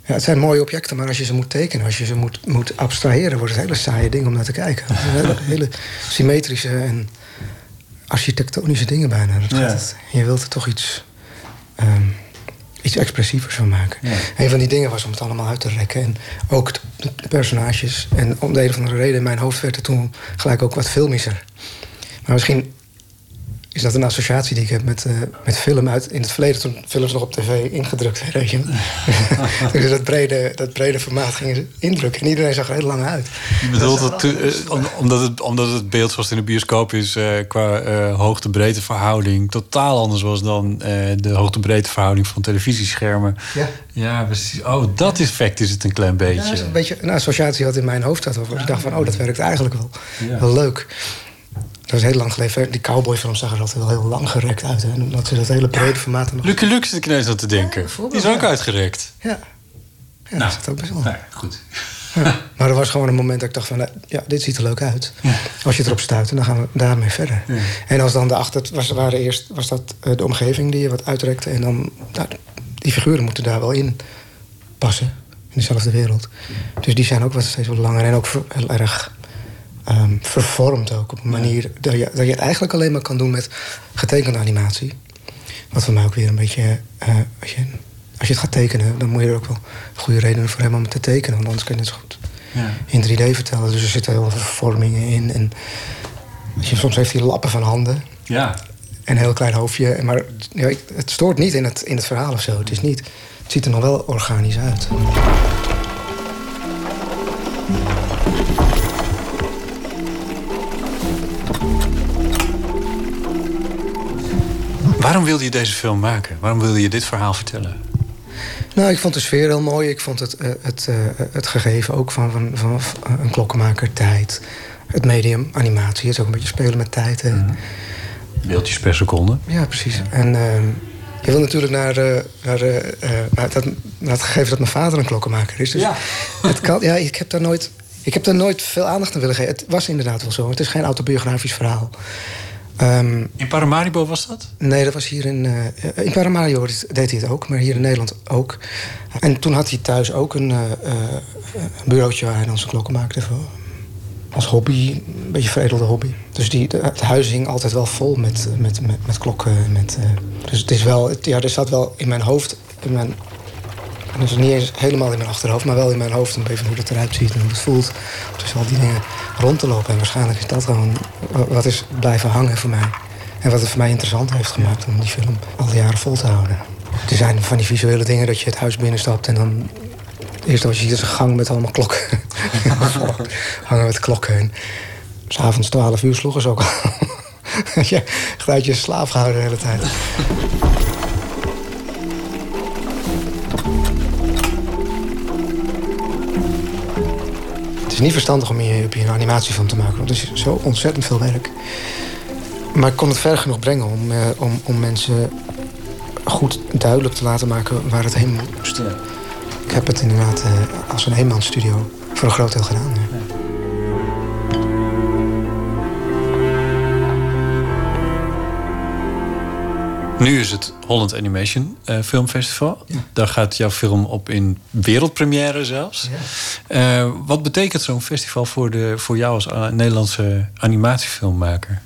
Speaker 9: Ja, het zijn mooie objecten, maar als je ze moet tekenen, als je ze moet, moet abstraheren, wordt het hele saaie ding om naar te kijken. hele, hele symmetrische en architectonische dingen bijna. Dat ja. het, je wilt er toch iets, um, iets expressievers van maken. Ja. Een van die dingen was om het allemaal uit te rekken. En ook de personages. En om de een of andere reden in mijn hoofd werd het toen gelijk ook wat filmischer. Maar misschien is dat een associatie die ik heb met, uh, met film uit in het verleden toen films nog op tv ingedrukt werden. dus dat brede, dat brede formaat ging indrukken en iedereen zag er heel lang uit.
Speaker 10: Je bedoelt dat, dat uh, omdat, het, omdat het beeld zoals het in de bioscoop is uh, qua hoogte-breedte verhouding totaal anders was dan de hoogte-breedte verhouding van televisieschermen.
Speaker 9: Ja.
Speaker 10: ja, precies. Oh, dat effect is het een klein beetje. Ja,
Speaker 9: een beetje een associatie wat in mijn hoofd had. Waarvan ja. ik dacht van, oh, dat werkt eigenlijk wel, ja. wel leuk. Dat is heel lang geleden. Die cowboyfilm zag er altijd wel heel lang gerekt uit. Hè? En omdat ze dat hele brede formaat nog...
Speaker 10: Lucky Luke zit ik ineens aan te denken. die is ook
Speaker 9: ja.
Speaker 10: uitgerekt.
Speaker 9: Ja, ja
Speaker 10: Nou,
Speaker 9: dat zit ook best wel.
Speaker 10: Nou, goed.
Speaker 9: Ja. Maar er was gewoon een moment dat ik dacht van... nou, ja, dit ziet er leuk uit. Als je erop stuit, dan gaan we daarmee verder. En als dan daarachter... Was, waren eerst was dat eh, de omgeving die je wat uitrekte. En dan... Nou, die figuren moeten daar wel in passen. In dezelfde wereld. Dus die zijn ook wat steeds wat langer. En ook heel erg ehm, vervormd ook. Op een manier dat je, dat je het eigenlijk alleen maar kan doen met getekende animatie. Wat voor mij ook weer een beetje... eh, als, je, als je het gaat tekenen, dan moet je er ook wel goede redenen voor hebben om het te tekenen. Want anders kun je het zo goed
Speaker 10: Ja.
Speaker 9: in 3D vertellen. Dus er zitten heel veel vervormingen in. En je, soms heeft hij lappen van handen
Speaker 10: Ja.
Speaker 9: en een heel klein hoofdje. Maar ja, het stoort niet in het, in het verhaal of zo. Het, is niet, het ziet er nog wel organisch uit.
Speaker 10: Waarom wilde je deze film maken? Waarom wilde je dit verhaal vertellen?
Speaker 9: Nou, ik vond de sfeer heel mooi. Ik vond het, eh, het, eh, het gegeven ook van, van, van een klokkenmaker, tijd. Het medium, animatie. Het is ook een beetje spelen met tijd. hè.
Speaker 10: Beeldjes per seconde.
Speaker 9: Ja, precies. En ehm, je wil natuurlijk naar, eh, naar, naar, dat, naar het gegeven dat mijn vader een klokkenmaker is. Dus
Speaker 10: Ja.
Speaker 9: Het kan, ja, ik heb daar nooit... Ik heb daar nooit veel aandacht aan willen geven. Het was inderdaad wel zo. Het is geen autobiografisch verhaal. Ehm,
Speaker 10: In Paramaribo was dat?
Speaker 9: nee, dat was hier in... eh in Paramaribo deed hij het ook, maar hier in Nederland ook. En toen had hij thuis ook een, een bureautje waar hij dan zijn klokken maakte. Voor, als hobby, een beetje veredelde hobby. Dus die, de- het huis hing altijd wel vol met, met, met, met klokken. Met, dus het is wel, ja, er zat wel in mijn hoofd, in mijn, dus niet eens helemaal in mijn achterhoofd, maar wel in mijn hoofd een beetje hoe het eruit ziet en hoe het voelt. Dus al die dingen rond te lopen. En waarschijnlijk is dat gewoon wa- wat is blijven hangen voor mij. En wat het voor mij interessant heeft gemaakt om die film al die jaren vol te houden. Er zijn van die visuele dingen dat je het huis binnenstapt en dan Eerst als je is een gang met allemaal klokken. Hangen met klokken. En s'avonds 12 uur sloegen ze ook al. je uit je slaaf gehouden de hele tijd. Niet verstandig om je een animatiefilm te maken. Want het is zo ontzettend veel werk. Maar ik kon het ver genoeg brengen om, eh, om, om mensen goed duidelijk te laten maken waar het heen moest. Ik heb het inderdaad eh, als een eenmansstudio voor een groot deel gedaan. ja.
Speaker 10: Nu is het Holland Animation eh, Film Festival. Daar gaat jouw film op in wereldpremière zelfs. Eh, wat betekent zo'n festival voor, de, voor jou als eh, Nederlandse animatiefilmmaker?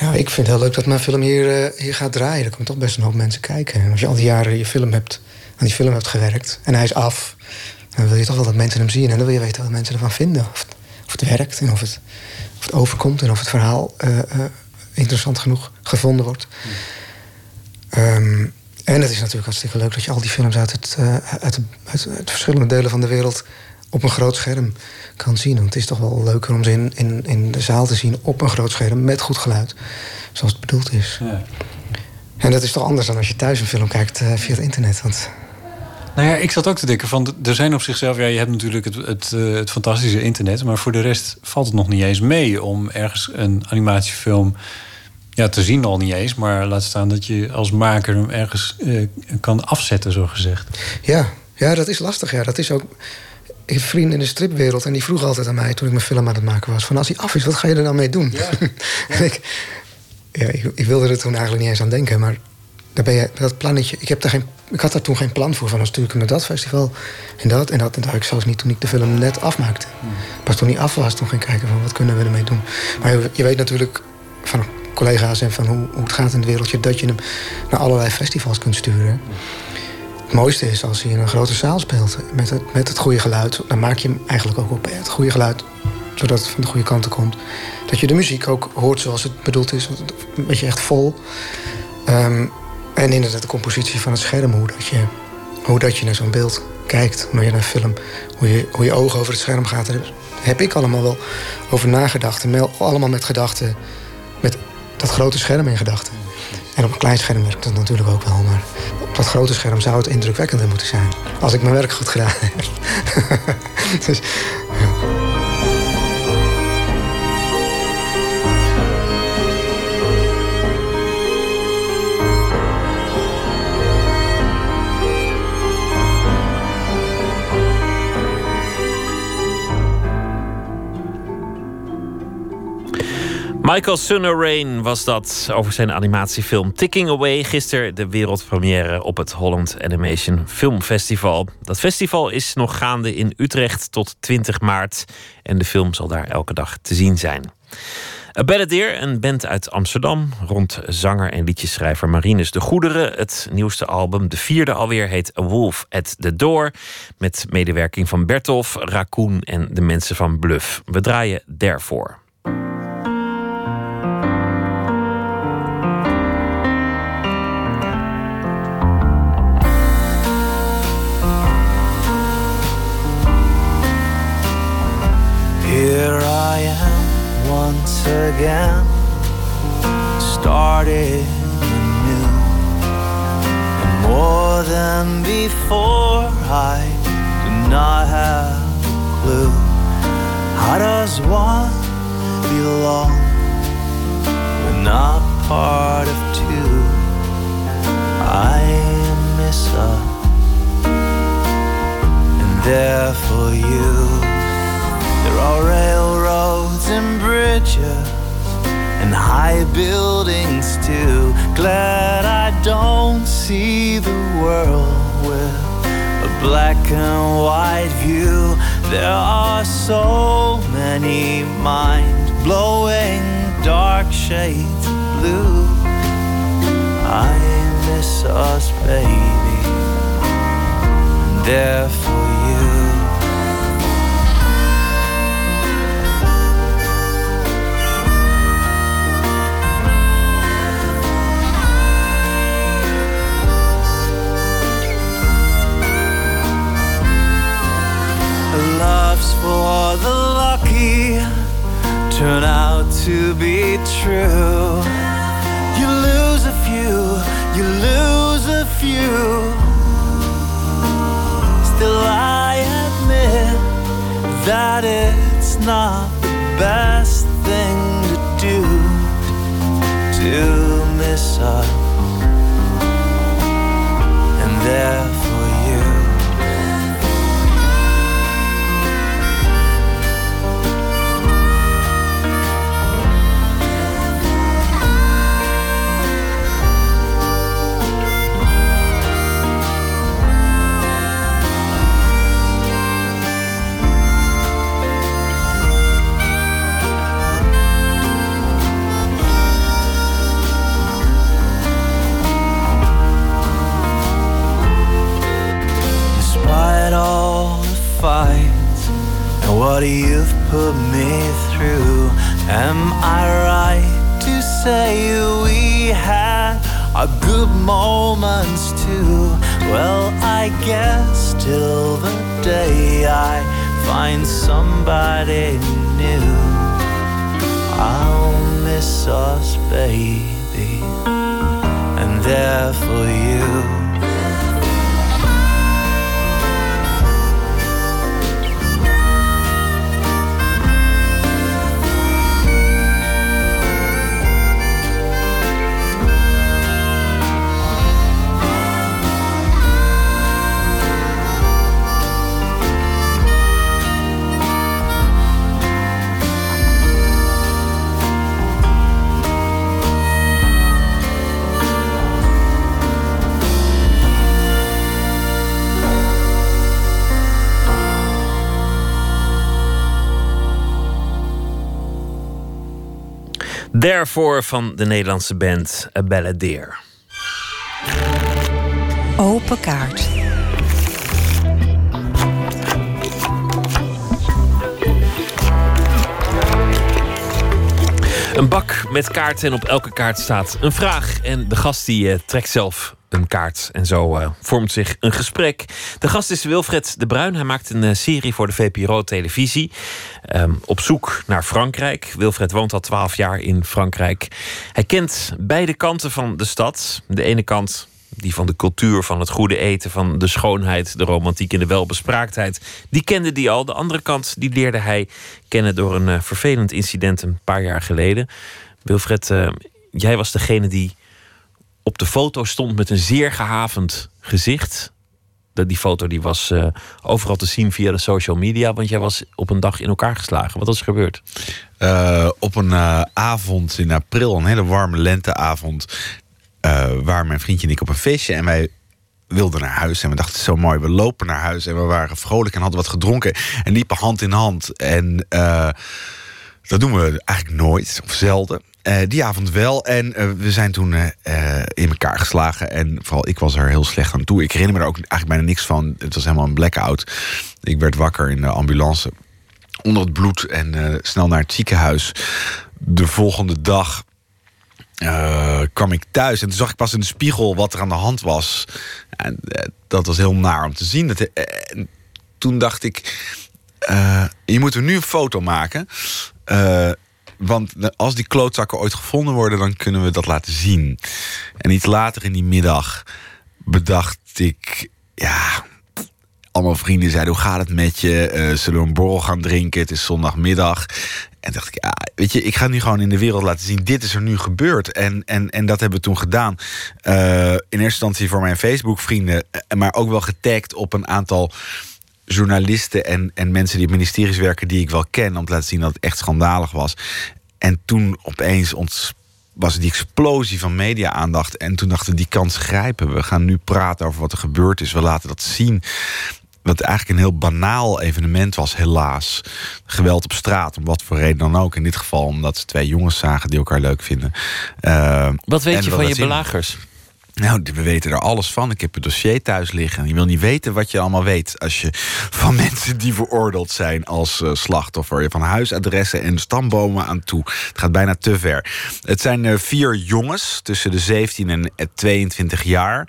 Speaker 9: Ja, ik vind het heel leuk dat mijn film hier, hier gaat draaien. Er komen toch best een hoop mensen kijken. En als je al die jaren je film hebt, aan die film hebt gewerkt en hij is af, dan wil je toch wel dat mensen hem zien. En dan wil je weten wat mensen ervan vinden. Of het, of het werkt en of het, of het overkomt en of het verhaal interessant genoeg gevonden wordt. Ehm, en het is natuurlijk hartstikke leuk dat je al die films uit, het, eh, uit, uit, uit verschillende delen van de wereld op een groot scherm kan zien. Want het is toch wel leuker om ze in, in, in de zaal te zien op een groot scherm met goed geluid. Zoals het bedoeld is.
Speaker 10: Ja.
Speaker 9: En dat is toch anders dan als je thuis een film kijkt eh, via het internet. Want
Speaker 10: Nou ja, ik zat ook te denken van, er zijn op zichzelf... Ja, je hebt natuurlijk het, het, eh, het fantastische internet... maar voor de rest valt het nog niet eens mee... om ergens een animatiefilm ja, te zien al niet eens... maar laat staan dat je als maker hem ergens eh, kan afzetten, zo gezegd.
Speaker 9: ja, ja, dat is lastig. Ja. Dat is ook... Ik heb vrienden in de stripwereld en die vroegen altijd aan mij... toen ik mijn film aan het maken was... van als hij af is, wat ga je er dan mee doen? en ik, ja, ik, ik wilde er toen eigenlijk niet eens aan denken... maar daar ben je, dat plannetje... Ik, heb daar geen, ik had daar toen geen plan voor. Van dan stuur ik hem naar dat festival en dat. En dat, en dat had ik zelfs niet toen ik de film net afmaakte. Pas toen hij af was, toen ging ik kijken van wat kunnen we ermee doen. Maar je, je weet natuurlijk van collega's en van hoe, hoe het gaat in het wereldje... dat je hem naar allerlei festivals kunt sturen. Het mooiste is als hij in een grote zaal speelt met het, met het goede geluid. Dan maak je hem eigenlijk ook op het goede geluid, zodat het van de goede kanten komt. Dat je de muziek ook hoort zoals het bedoeld is, een beetje echt vol. Ehm, en inderdaad de compositie van het scherm, hoe dat je, hoe dat je naar zo'n beeld kijkt, hoe je naar film, hoe je, hoe je ogen over het scherm gaat. Daar heb ik allemaal wel over nagedacht. En allemaal met gedachten, met dat grote scherm in gedachten. En op een klein scherm werkt dat natuurlijk ook wel, maar op dat grote scherm zou het indrukwekkender moeten zijn. Als ik mijn werk goed gedaan heb. dus.
Speaker 4: Michael Sunner Rain was dat over zijn animatiefilm Ticking Away. Gisteren de wereldpremière op het Holland Animation Film Festival. Dat festival is nog gaande in Utrecht tot 20 maart. En de film zal daar elke dag te zien zijn. A Balladeer, een band uit Amsterdam, rond zanger en liedjeschrijver Marinus de Goederen. Het nieuwste album, de vierde alweer, heet A Wolf at the Door. Met medewerking van Bertolf, Raccoon en de mensen van Bluff. We draaien daarvoor.
Speaker 5: Here I am once again, started anew. And more than before, I do not have a clue. How does one There are so many mind blowing dark shades of blue. I miss us, baby. To be true. You lose a few, you lose a few. Still, I admit that it's not the best thing to do to miss us. And there what you've put me through, am I right to say we had our good moments too? Well, I guess till the day I find somebody new, I'll miss us, baby, and there for you.
Speaker 4: Therefore van de Nederlandse band A Balladeer.
Speaker 11: Open kaart.
Speaker 4: Een bak met kaarten en op elke kaart staat een vraag. En de gast die eh, trekt zelf een kaart. En zo eh, vormt zich een gesprek. De gast is Wilfred de Bruin. Hij maakt een eh, serie voor de VPRO-televisie. Ehm, op zoek naar Frankrijk. Wilfred woont al twaalf jaar in Frankrijk. Hij kent beide kanten van de stad. De ene kant die van de cultuur, van het goede eten, van de schoonheid, de romantiek en de welbespraaktheid. Die kende die al. De andere kant die leerde hij kennen door een eh, vervelend incident een paar jaar geleden. Wilfred, jij was degene die op de foto stond met een zeer gehavend gezicht. Die foto die was eh, overal te zien via de social media. Want jij was op een dag in elkaar geslagen. Wat was er gebeurd?
Speaker 12: Uh, op een uh, avond in april, een hele warme lenteavond. waar mijn vriendje en ik op een feestje. En wij wilden naar huis. En we dachten, zo mooi, we lopen naar huis. En we waren vrolijk en hadden wat gedronken. En liepen hand in hand. En dat doen we eigenlijk nooit, of zelden. Uh, die avond wel. En uh, we zijn toen uh, in elkaar geslagen. En vooral ik was er heel slecht aan toe. Ik herinner me er ook eigenlijk bijna niks van. Het was helemaal een blackout. Ik werd wakker in de ambulance. Onder het bloed en snel naar het ziekenhuis. De volgende dag kwam ik thuis. En toen zag ik pas in de spiegel wat er aan de hand was. En dat was heel naar om te zien. Dat, toen dacht ik... je moet er nu een foto maken... Want als die klootzakken ooit gevonden worden, dan kunnen we dat laten zien. En iets later in die middag bedacht ik, ja, allemaal vrienden zeiden: Hoe gaat het met je? Uh, zullen we een borrel gaan drinken? Het is zondagmiddag. En dacht ik, ja, weet je, ik ga nu gewoon in de wereld laten zien: dit is er nu gebeurd. En, en, en dat hebben we toen gedaan. Uh, in eerste instantie voor mijn Facebook-vrienden, eh, maar ook wel getagd op een aantal journalisten en, en mensen die op ministeries werken die ik wel ken, om te laten zien dat het echt schandalig was. En toen opeens ons was die explosie van media-aandacht. En toen dachten we, die kans grijpen. We gaan nu praten over wat er gebeurd is. We laten dat zien. Wat eigenlijk een heel banaal evenement was, helaas. Geweld op straat, om wat voor reden dan ook. In dit geval omdat ze twee jongens zagen die elkaar leuk vinden. Uh,
Speaker 4: wat weet je van je belagers?
Speaker 12: Nou, we weten er alles van. Ik heb het dossier thuis liggen. Je wil niet weten wat je allemaal weet als je van mensen die veroordeeld zijn als uh, slachtoffer. Van huisadressen en stambomen aan toe. Het gaat bijna te ver. Het zijn uh, vier jongens tussen de 17 en 22 jaar.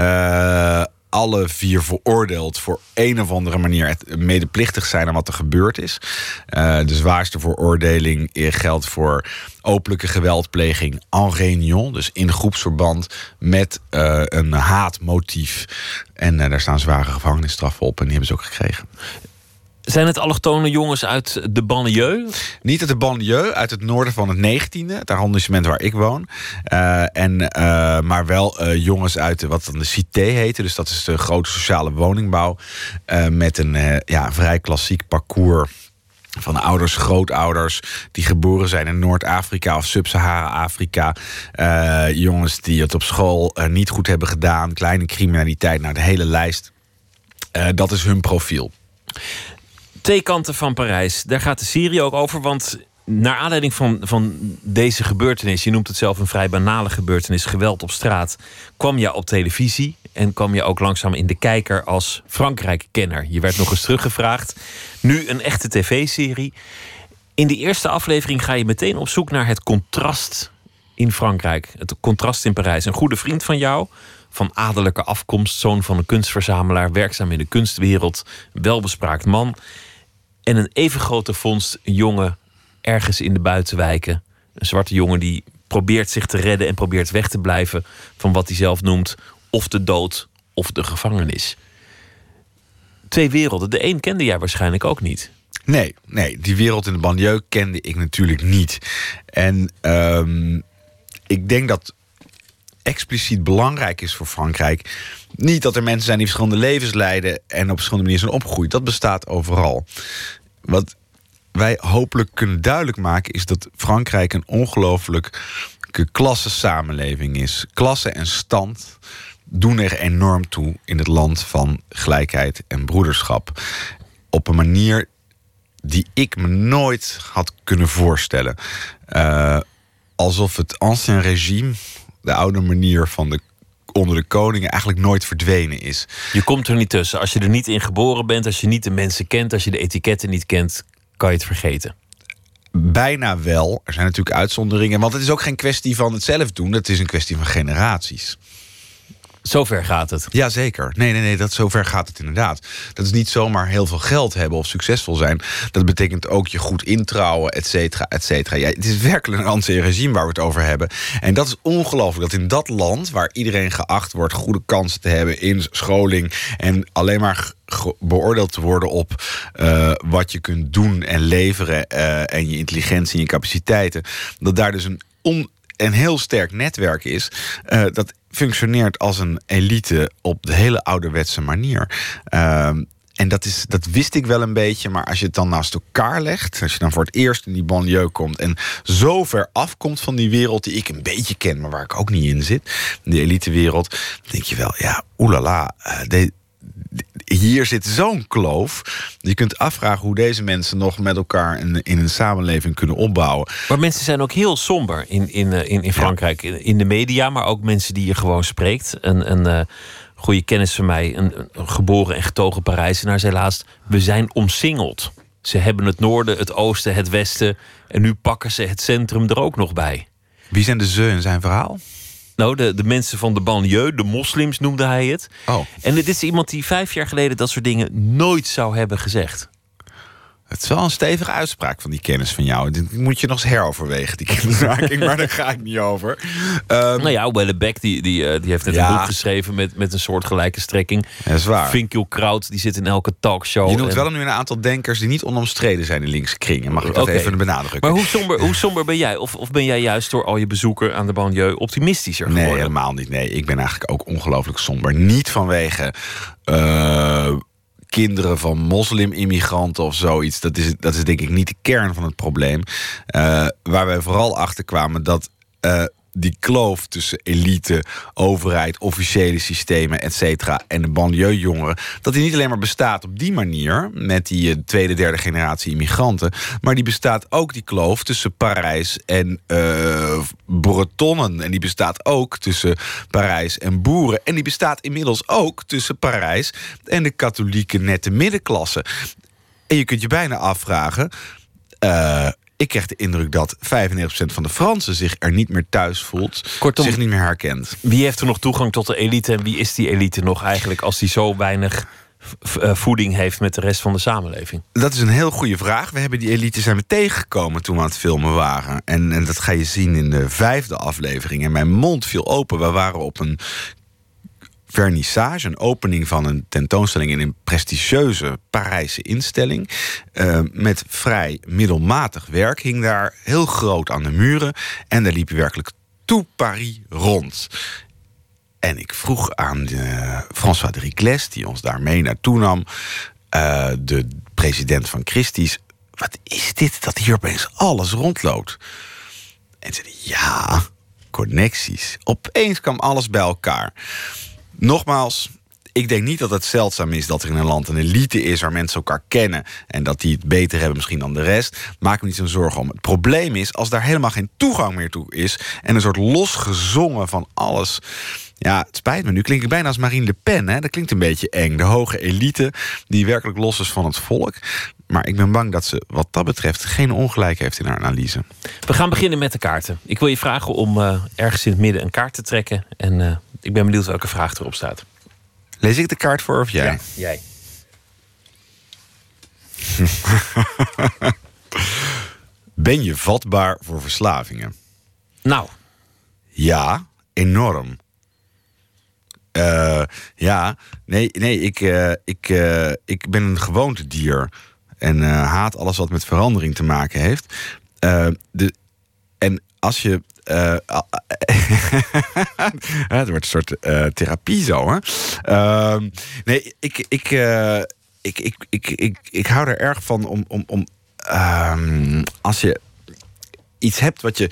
Speaker 12: Uh, alle vier veroordeeld voor een of andere manier medeplichtig zijn aan wat er gebeurd is. Uh, de zwaarste veroordeling geldt voor openlijke geweldpleging en réunion, dus in groepsverband met uh, een haatmotief. En uh, daar staan zware gevangenisstraffen op en die hebben ze ook gekregen.
Speaker 4: Zijn het allochtone jongens uit de banlieue?
Speaker 12: Niet uit de banlieue, uit het noorden van het 19e, het arrondissement waar ik woon. Uh, en, uh, maar wel uh, jongens uit wat dan de Cité heette. Dus dat is de grote sociale woningbouw. met een ja, vrij klassiek parcours van ouders, grootouders die geboren zijn in Noord-Afrika of Sub-Sahara-Afrika. Jongens die het op school niet goed hebben gedaan, kleine criminaliteit, naar nou, de hele lijst. Dat is hun profiel.
Speaker 4: Twee kanten van Parijs. Daar gaat de serie ook over. Want naar aanleiding van, van deze gebeurtenis, je noemt het zelf een vrij banale gebeurtenis, geweld op straat, kwam je op televisie en kwam je ook langzaam in de kijker als Frankrijk-kenner. Je werd nog eens teruggevraagd. Nu een echte tv-serie. In de eerste aflevering ga je meteen op zoek naar het contrast in Frankrijk. Het contrast in Parijs. Een goede vriend van jou, van adellijke afkomst, zoon van een kunstverzamelaar, werkzaam in de kunstwereld, welbespraakt man. En een even grote vondst, jongen ergens in de buitenwijken. Een zwarte jongen die probeert zich te redden en probeert weg te blijven van wat hij zelf noemt of de dood of de gevangenis. Twee werelden. De een kende jij waarschijnlijk ook niet.
Speaker 12: Nee, nee, die wereld in de banlieue kende ik natuurlijk niet. En um, ik denk dat expliciet belangrijk is voor Frankrijk. Niet dat er mensen zijn die verschillende levens leiden en op verschillende manieren zijn opgegroeid. Dat bestaat overal. Wat wij hopelijk kunnen duidelijk maken is dat Frankrijk een ongelooflijk klassensamenleving is. Klasse en stand doen er enorm toe in het land van gelijkheid en broederschap. Op een manier die ik me nooit had kunnen voorstellen. Uh, alsof het ancien regime, de oude manier van de onder de koningen eigenlijk nooit verdwenen is.
Speaker 4: Je komt er niet tussen. Als je er niet in geboren bent, als je niet de mensen kent, als je de etiketten niet kent, kan je het vergeten.
Speaker 12: Bijna wel. Er zijn natuurlijk uitzonderingen. Want het is ook geen kwestie van het zelf doen. Het is een kwestie van generaties.
Speaker 4: Zover gaat het.
Speaker 12: Jazeker. Nee, nee, nee, dat zover gaat het inderdaad. Dat is niet zomaar heel veel geld hebben of succesvol zijn. Dat betekent ook je goed introuwen, et cetera, et cetera. Ja, het is werkelijk een ancien regime waar we het over hebben. En dat is ongelooflijk dat in dat land, waar iedereen geacht wordt goede kansen te hebben in scholing en alleen maar beoordeeld te worden op uh, wat je kunt doen en leveren uh, en je intelligentie en je capaciteiten, dat daar dus een on een heel sterk netwerk is. Uh, dat functioneert als een elite op de hele ouderwetse manier. Ehm, en dat, is, dat wist ik wel een beetje, maar als je het dan naast elkaar legt, als je dan voor het eerst in die banlieue komt en zo ver afkomt van die wereld die ik een beetje ken, maar waar ik ook niet in zit, die elitewereld, denk je wel, ja, oelala, uh, de, hier zit zo'n kloof. Je kunt afvragen hoe deze mensen nog met elkaar in, in een samenleving kunnen opbouwen.
Speaker 4: Maar mensen zijn ook heel somber in, in, eh, in, in Frankrijk. In de media, maar ook mensen die je gewoon spreekt. Een, een uh, goede kennis van mij, een, een geboren en getogen Parijzenaar, zei laatst: We zijn omsingeld. Ze hebben het noorden, het oosten, het westen. En nu pakken ze het centrum er ook nog bij.
Speaker 12: Wie zijn de ze in zijn verhaal?
Speaker 4: Nou, de, de mensen van de banlieue, de moslims noemde hij het.
Speaker 12: Oh.
Speaker 4: En dit is iemand die vijf jaar geleden dat soort dingen nooit zou hebben gezegd.
Speaker 12: Het is wel een stevige uitspraak van die kennis van jou. Die moet je nog eens heroverwegen, die kennismaking. maar daar ga ik niet over.
Speaker 4: Um, nou ja, Wellebeck die, die, uh, die heeft net ja. een boek geschreven... met, met een soort gelijke strekking.
Speaker 12: Dat is waar.
Speaker 4: Kraut, die zit in elke talkshow.
Speaker 12: Je noemt en... wel nu een aantal denkers... die niet onomstreden zijn in linkse kringen. Mag ik dat okay. even benadrukken?
Speaker 4: Maar hoe somber, hoe somber ben jij? Of, of ben jij juist door al je bezoeken aan de banlieue... optimistischer geworden?
Speaker 12: Nee, helemaal niet. Nee, ik ben eigenlijk ook ongelooflijk somber. Niet vanwege... Uh, kinderen van moslim-immigranten of zoiets. Dat is, dat is denk ik niet de kern van het probleem. Uh, waar wij vooral achter kwamen dat. Uh, die kloof tussen elite, overheid, officiële systemen, et cetera, en de banlieue-jongeren, dat die niet alleen maar bestaat op die manier, met die uh, tweede, derde generatie immigranten, maar die bestaat ook, die kloof, tussen Parijs en uh, Bretonnen. En die bestaat ook tussen Parijs en boeren. En die bestaat inmiddels ook tussen Parijs en de katholieke nette middenklasse. En je kunt je bijna afvragen. Uh, ik krijg de indruk dat 95% van de Fransen zich er niet meer thuis voelt.
Speaker 4: Kortom,
Speaker 12: zich niet meer herkent.
Speaker 4: Wie heeft er nog toegang tot de elite en wie is die elite nog eigenlijk als die zo weinig voeding heeft met de rest van de samenleving?
Speaker 12: Dat is een heel goede vraag. We hebben die elite zijn we tegengekomen toen we aan het filmen waren. En, en dat ga je zien in de vijfde aflevering. En mijn mond viel open. We waren op een vernissage, een opening van een tentoonstelling in een prestigieuze Parijse instelling. Uh, met vrij middelmatig werk hing daar heel groot aan de muren. En daar liep je werkelijk tout Paris rond. En ik vroeg aan de François de die ons daar mee naartoe nam, uh, de president van Christie's. Wat is dit dat hier opeens alles rondloopt? En ze zei: Ja, connecties. Opeens kwam alles bij elkaar. Nogmaals, ik denk niet dat het zeldzaam is dat er in een land een elite is waar mensen elkaar kennen en dat die het beter hebben misschien dan de rest. Maak me niet zo'n zorgen om. Het probleem is als daar helemaal geen toegang meer toe is en een soort losgezongen van alles. Ja, het spijt me. Nu klink ik bijna als Marine Le Pen. Hè? Dat klinkt een beetje eng. De hoge elite die werkelijk los is van het volk. Maar ik ben bang dat ze wat dat betreft geen ongelijk heeft in haar analyse.
Speaker 4: We gaan beginnen met de kaarten. Ik wil je vragen om uh, ergens in het midden een kaart te trekken. En uh, ik ben benieuwd welke vraag erop staat.
Speaker 12: Lees ik de kaart voor of jij?
Speaker 4: Ja, jij.
Speaker 12: ben je vatbaar voor verslavingen?
Speaker 4: Nou.
Speaker 12: Ja, enorm. Uh, ja, nee, nee ik, uh, ik, uh, ik ben een gewoontedier. En haat alles wat met verandering te maken heeft. de, en als je. het wordt een soort therapie zo, hè? Ehm, nee, ik, ik, ik, ik, ik, ik, ik hou er erg van om. om, om um, als je iets hebt wat je.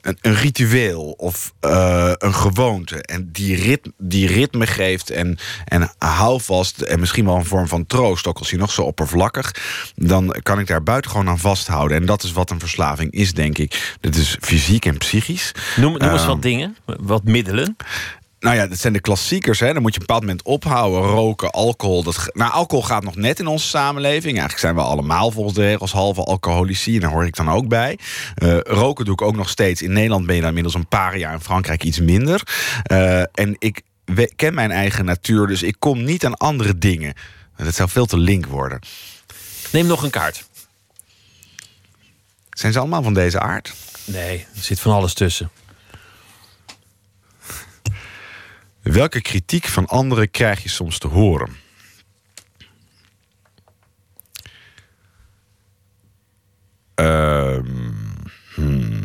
Speaker 12: een, een ritueel of uh, een gewoonte. en die, ritme, die ritme geeft. en, en hou vast. en misschien wel een vorm van troost. ook als je nog zo oppervlakkig. dan kan ik daar buitengewoon aan vasthouden. En dat is wat een verslaving is, denk ik. Dat is fysiek en psychisch.
Speaker 4: Noem, noem eens wat dingen, wat middelen.
Speaker 12: Nou ja, dat zijn de klassiekers. Hè. Dan moet je op een bepaald moment ophouden. Roken, alcohol. Dat, nou, alcohol gaat nog net in onze samenleving. Eigenlijk zijn we allemaal volgens de regels halve alcoholici. En daar hoor ik dan ook bij. Uh, roken doe ik ook nog steeds. In Nederland ben je dan inmiddels een paar jaar. In Frankrijk iets minder. Uh, en ik ken mijn eigen natuur. Dus ik kom niet aan andere dingen. Dat zou veel te link worden.
Speaker 4: Neem nog een kaart.
Speaker 12: Zijn ze allemaal van deze aard?
Speaker 4: Nee, er zit van alles tussen.
Speaker 12: Welke kritiek van anderen krijg je soms te horen? Hmm.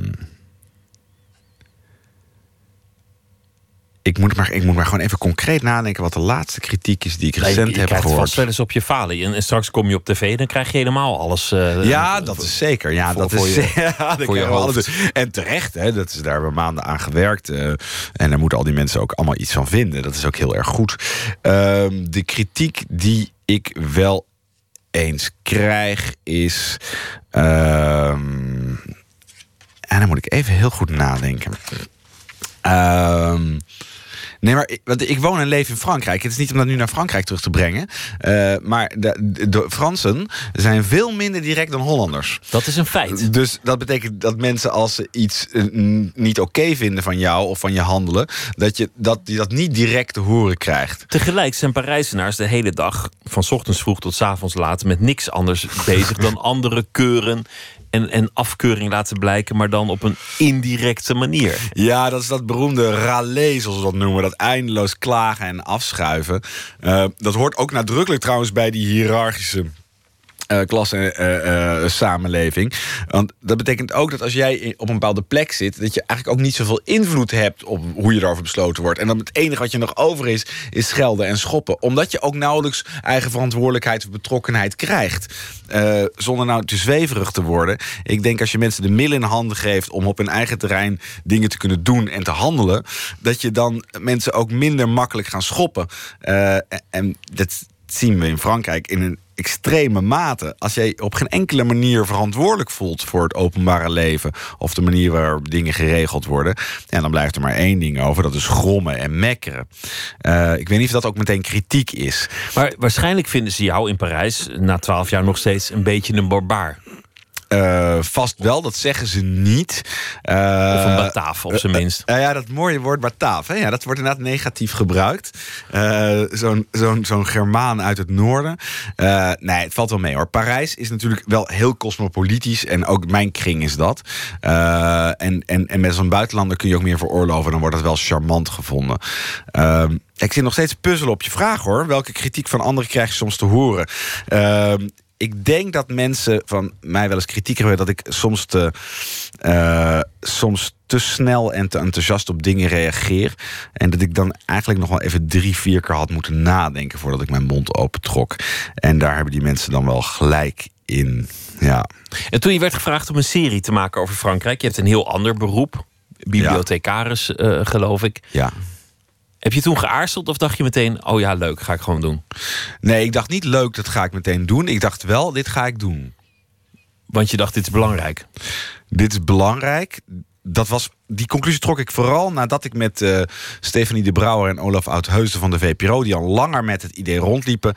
Speaker 12: Ik moet, maar, ik moet maar gewoon even concreet nadenken wat de laatste kritiek is die ik
Speaker 4: Nee,
Speaker 12: recent
Speaker 4: je
Speaker 12: heb
Speaker 4: krijgt
Speaker 12: gehoord.
Speaker 4: vast wel eens op je falen. En, en straks kom je op tv, dan krijg je helemaal alles. eh,
Speaker 12: Ja, dat is zeker. Ja,
Speaker 4: voor-
Speaker 12: dat
Speaker 4: voor
Speaker 12: is,
Speaker 4: je-
Speaker 12: ja,
Speaker 4: voor je
Speaker 12: alles. En terecht, hè, dat is daar hebben we maanden aan gewerkt. eh, en daar moeten al die mensen ook allemaal iets van vinden. Dat is ook heel erg goed. Ehm, de kritiek die ik wel eens krijg is. ehm, en dan moet ik even heel goed nadenken. Ehm, nee, maar ik, want ik woon en leef in Frankrijk. Het is niet om dat nu naar Frankrijk terug te brengen. eh, maar de, de, de Fransen zijn veel minder direct dan Hollanders.
Speaker 4: Dat is een feit.
Speaker 12: Dus dat betekent dat mensen als ze iets eh, niet oké vinden van jou of van je handelen, dat je dat, je dat niet direct te horen krijgt.
Speaker 4: Tegelijk zijn Parijzenaars de hele dag, van 's ochtends vroeg tot 's avonds laat, met niks anders bezig dan andere keuren en, en afkeuring laten blijken, maar dan op een indirecte manier.
Speaker 12: Ja, dat is dat beroemde râler, zoals we dat noemen. Dat eindeloos klagen en afschuiven. Eh, dat hoort ook nadrukkelijk trouwens bij die hiërarchische eh klasse eh, eh, samenleving. Want dat betekent ook dat als jij op een bepaalde plek zit, dat je eigenlijk ook niet zoveel invloed hebt op hoe je erover besloten wordt. En dan het enige wat je nog over is, is schelden en schoppen. Omdat je ook nauwelijks eigen verantwoordelijkheid of betrokkenheid krijgt. Zonder nou te zweverig te worden. Ik denk als je mensen de middelen in handen geeft om op hun eigen terrein dingen te kunnen doen en te handelen, dat je dan mensen ook minder makkelijk gaan schoppen. En dat zien we in Frankrijk in een extreme mate. Als jij op geen enkele manier verantwoordelijk voelt voor het openbare leven of de manier waarop dingen geregeld worden, ja, dan blijft er maar één ding over: dat is grommen en mekkeren. Eh, ik weet niet of dat ook meteen kritiek is.
Speaker 4: Maar waarschijnlijk vinden ze jou in Parijs na twaalf jaar nog steeds een beetje een barbaar.
Speaker 12: Eh, vast wel, dat zeggen ze niet. Eh,
Speaker 4: Of een Bataaf, op zijn
Speaker 12: eh,
Speaker 4: minst.
Speaker 12: eh, ja, dat mooie woord Bataaf. Hè? Ja, dat wordt inderdaad negatief gebruikt. Eh, Zo'n zo'n zo'n Germaan uit het noorden. Eh, nee, het valt wel mee hoor. Parijs is natuurlijk wel heel cosmopolitisch. En ook mijn kring is dat. Eh, en, en, en met zo'n buitenlander kun je ook meer veroorloven. Dan wordt dat wel charmant gevonden. Ehm, ik zit nog steeds puzzelen op je vraag hoor. Welke kritiek van anderen krijg je soms te horen? Ik denk dat mensen van mij wel eens kritiek hebben dat ik soms te, eh, soms te snel en te enthousiast op dingen reageer. En dat ik dan eigenlijk nog wel even drie, vier keer had moeten nadenken voordat ik mijn mond opentrok. En daar hebben die mensen dan wel gelijk in. Ja.
Speaker 4: En toen je werd gevraagd om een serie te maken over Frankrijk, je hebt een heel ander beroep, bibliothecaris, eh, geloof ik.
Speaker 12: Ja.
Speaker 4: Heb je toen geaarzeld of dacht je meteen, oh ja, leuk, ga ik gewoon doen?
Speaker 12: Nee, ik dacht niet leuk, dat ga ik meteen doen. Ik dacht wel, dit ga ik doen.
Speaker 4: Want je dacht, dit is belangrijk.
Speaker 12: Dit is belangrijk. Dat was, die conclusie trok ik vooral nadat ik met eh Stefanie de Brouwer en Olaf Oudheusden van de VPRO, die al langer met het idee rondliepen,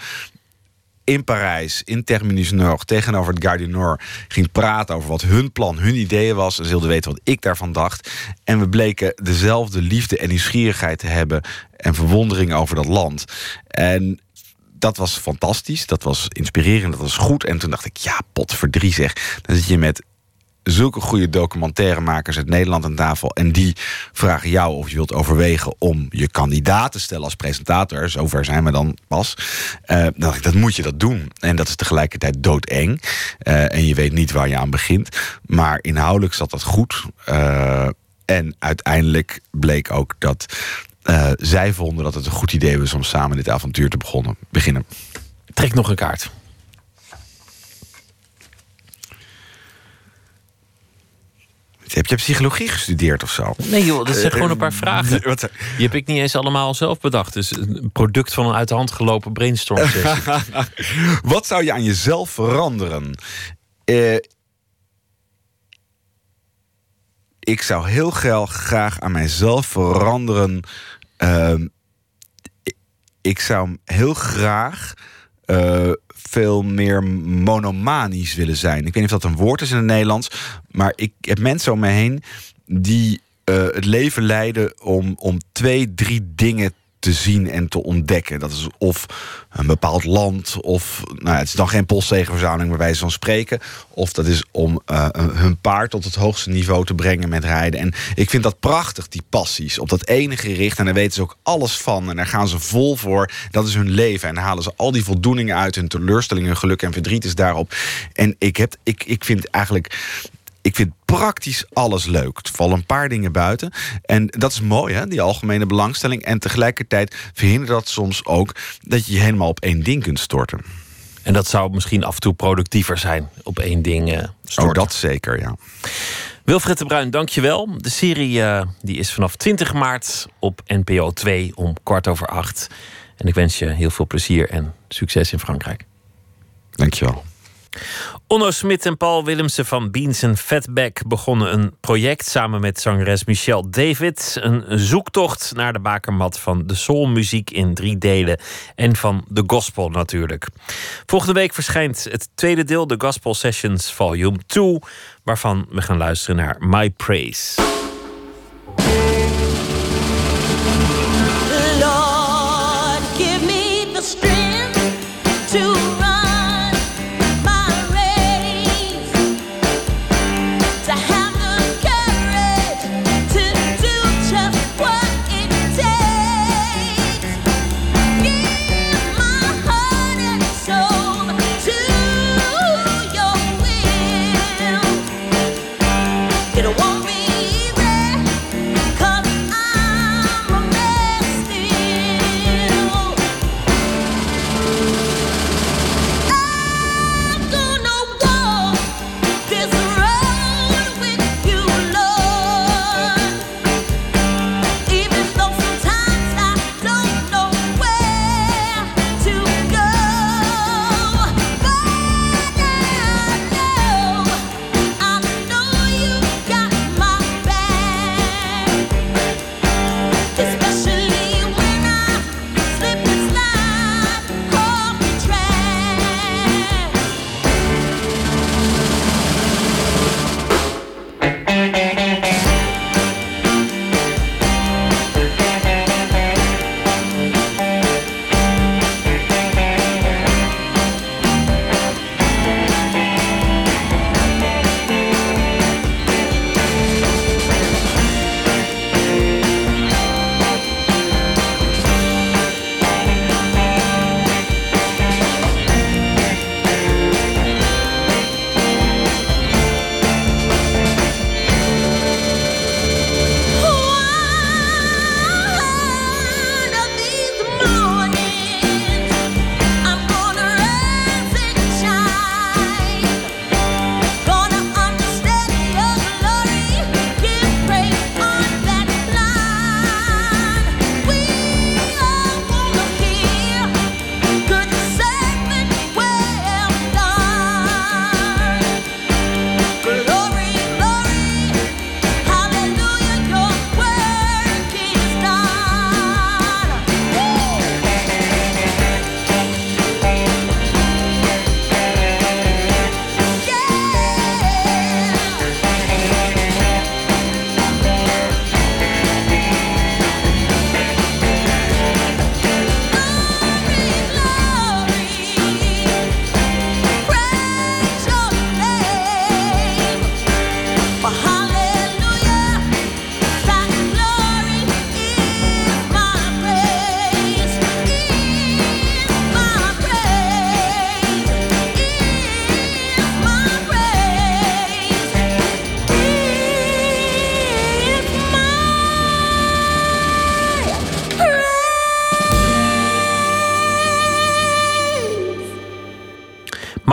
Speaker 12: in Parijs, in Terminus Nord, tegenover het Gare du Nord, ging praten over wat hun plan, hun ideeën was. En ze wilden weten wat ik daarvan dacht. En we bleken dezelfde liefde en nieuwsgierigheid te hebben en verwondering over dat land. En dat was fantastisch, dat was inspirerend, dat was goed. En toen dacht ik, ja, pot voor drie zeg. Dan zit je met zulke goede documentairemakers uit Nederland aan tafel. En die vragen jou of je wilt overwegen om je kandidaat te stellen als presentator. Zover zijn we dan pas. Eh, dan dacht ik, dat moet je dat doen. En dat is tegelijkertijd doodeng. Eh, en je weet niet waar je aan begint. Maar inhoudelijk zat dat goed. Eh, en uiteindelijk bleek ook dat zij vonden dat het een goed idee was om samen dit avontuur te begonnen, beginnen.
Speaker 4: Trek nog een kaart.
Speaker 12: Heb je psychologie gestudeerd of zo?
Speaker 4: Nee joh, dat zijn
Speaker 12: Eh,
Speaker 4: gewoon een paar vragen.
Speaker 12: Wat,
Speaker 4: Die heb ik niet eens allemaal zelf bedacht. Dus een product van een uit de hand gelopen brainstorm.
Speaker 12: Wat zou je aan jezelf veranderen? Eh, ik zou heel graag, graag aan mijzelf veranderen. Ehm, ik zou heel graag eh, veel meer monomanisch willen zijn. Ik weet niet of dat een woord is in het Nederlands. Maar ik heb mensen om me heen die eh, het leven leiden om, om twee, drie dingen te zien en te ontdekken. Dat is of een bepaald land, of nou, het is dan geen postzegenverzameling bij wijze van spreken. Of dat is om eh, hun paard tot het hoogste niveau te brengen met rijden. En ik vind dat prachtig, die passies. Op dat ene gericht. En daar weten ze ook alles van. En daar gaan ze vol voor. Dat is hun leven. En daar halen ze al die voldoeningen uit. Hun teleurstellingen, geluk en verdriet is daarop. En ik, heb, ik, ik vind eigenlijk ik vind praktisch alles leuk. Er vallen een paar dingen buiten. En dat is mooi, hè, die algemene belangstelling. En tegelijkertijd verhindert dat soms ook dat je je helemaal op één ding kunt storten.
Speaker 6: En dat zou misschien af en toe productiever zijn op één ding uh, storten.
Speaker 12: Oh, dat zeker, ja.
Speaker 6: Wilfred de Bruin, dankjewel. De serie uh, die is vanaf 20 maart op NPO 2 om kwart over acht. En ik wens je heel veel plezier en succes in Frankrijk.
Speaker 12: Dankjewel.
Speaker 6: Onno Smit en Paul Willemsen van Beans Fatback begonnen een project samen met zangeres Michelle David. Een zoektocht naar de bakermat van de soulmuziek in drie delen en van de gospel natuurlijk. Volgende week verschijnt het tweede deel, de Gospel Sessions Volume 2, waarvan we gaan luisteren naar My Praise.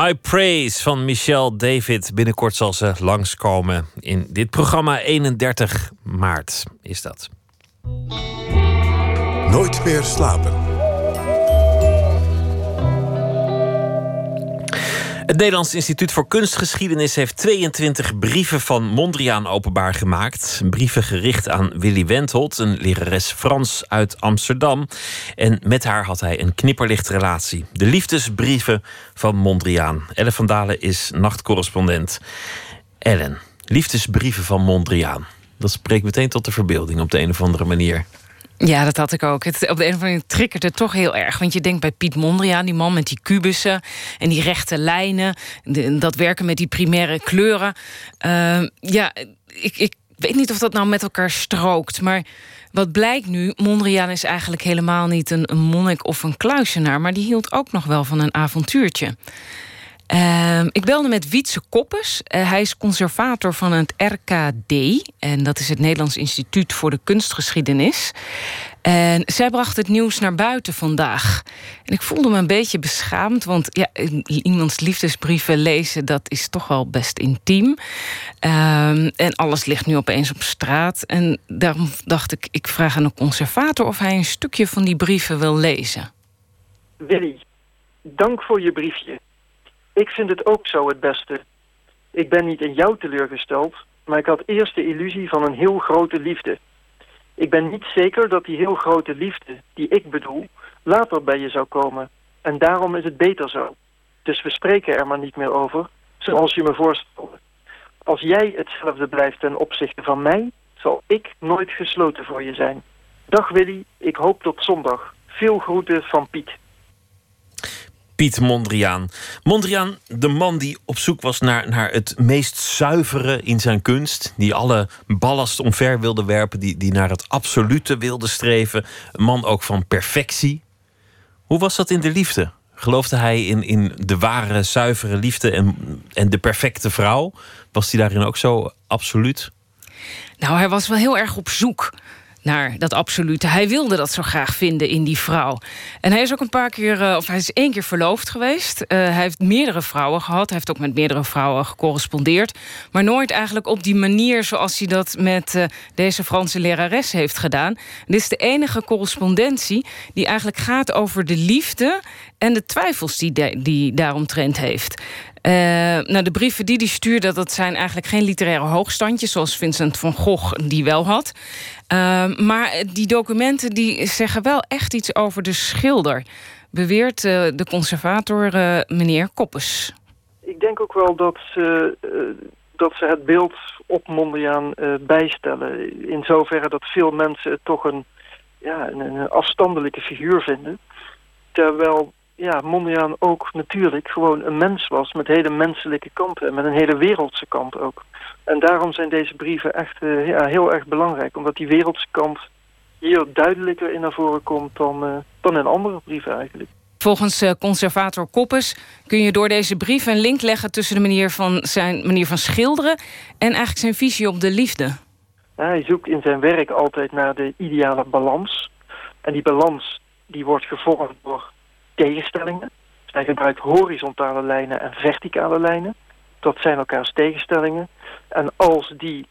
Speaker 6: My Praise van Michelle David. Binnenkort zal ze langskomen in dit programma. 31 maart is dat.
Speaker 2: Nooit meer slapen.
Speaker 6: Het Nederlands Instituut voor Kunstgeschiedenis heeft 22 brieven van Mondriaan openbaar gemaakt. Brieven gericht aan Willy Wentholt, een lerares Frans uit Amsterdam. En met haar had hij een knipperlichtrelatie. De liefdesbrieven van Mondriaan. Ellen van Dalen is nachtcorrespondent. Ellen, liefdesbrieven van Mondriaan. Dat spreekt meteen tot de verbeelding op de een of andere manier.
Speaker 13: Ja, dat had ik ook. Het, op de een of andere manier triggert het toch heel erg. Want je denkt bij Piet Mondriaan, die man met die kubussen en die rechte lijnen, dat werken met die primaire kleuren. Uh, ja, ik, ik weet niet of dat nou met elkaar strookt. Maar wat blijkt nu, Mondriaan is eigenlijk helemaal niet een, een monnik of een kluisenaar, maar die hield ook nog wel van een avontuurtje. Ehm, ik belde met Wietse Koppes. Eh, hij is conservator van het RKD. En dat is het Nederlands Instituut voor de Kunstgeschiedenis. En zij bracht het nieuws naar buiten vandaag. En ik voelde me een beetje beschaamd, want ja, iemands liefdesbrieven lezen, dat is toch wel best intiem. Ehm, en alles ligt nu opeens op straat. En daarom dacht ik, ik vraag aan een conservator of hij een stukje van die brieven wil lezen.
Speaker 14: Willy, dank voor je briefje. Ik vind het ook zo het beste. Ik ben niet in jou teleurgesteld, maar ik had eerst de illusie van een heel grote liefde. Ik ben niet zeker dat die heel grote liefde, die ik bedoel, later bij je zou komen. En daarom is het beter zo. Dus we spreken er maar niet meer over, zoals je me voorstelde. Als jij hetzelfde blijft ten opzichte van mij, zal ik nooit gesloten voor je zijn. Dag Willy, ik hoop tot zondag. Veel groeten van Piet.
Speaker 4: Piet Mondriaan. Mondriaan, de man die op zoek was naar, naar het meest zuivere in zijn kunst. Die alle ballast omver wilde werpen. Die, die naar het absolute wilde streven. Een man ook van perfectie. Hoe was dat in de liefde? Geloofde hij in, in de ware, zuivere liefde en, en de perfecte vrouw? Was hij daarin ook zo absoluut?
Speaker 13: Nou, hij was wel heel erg op zoek naar dat absolute. Hij wilde dat zo graag vinden in die vrouw. En hij is ook een paar keer, eh, of hij is één keer verloofd geweest. Uh, hij heeft meerdere vrouwen gehad. Hij heeft ook met meerdere vrouwen gecorrespondeerd. Maar nooit eigenlijk op die manier zoals hij dat met uh, deze Franse lerares heeft gedaan. Dit is de enige correspondentie die eigenlijk gaat over de liefde en de twijfels die, de, die daaromtrent heeft. Uh, nou, de brieven die hij stuurde, dat zijn eigenlijk geen literaire hoogstandjes... zoals Vincent van Gogh die wel had. Uh, maar die documenten die zeggen wel echt iets over de schilder... beweert uh, de conservator meneer Koppes.
Speaker 14: Ik denk ook wel dat ze, dat ze het beeld op Mondriaan bijstellen. In zoverre dat veel mensen het toch een, ja, een afstandelijke figuur vinden... Terwijl ja, Mondriaan ook natuurlijk gewoon een mens was met hele menselijke kanten en met een hele wereldse kant ook. En daarom zijn deze brieven echt uh, ja, heel erg belangrijk, omdat die wereldse kant hier duidelijker in naar voren komt dan, uh, dan in andere brieven eigenlijk.
Speaker 13: Volgens uh, conservator Koppes kun je door deze brief een link leggen tussen de manier van zijn manier van schilderen en eigenlijk zijn visie op de liefde.
Speaker 14: Ja, hij zoekt in zijn werk altijd naar de ideale balans. En die balans die wordt gevormd door tegenstellingen. Hij gebruikt horizontale lijnen en verticale lijnen. Dat zijn elkaars tegenstellingen. En als die,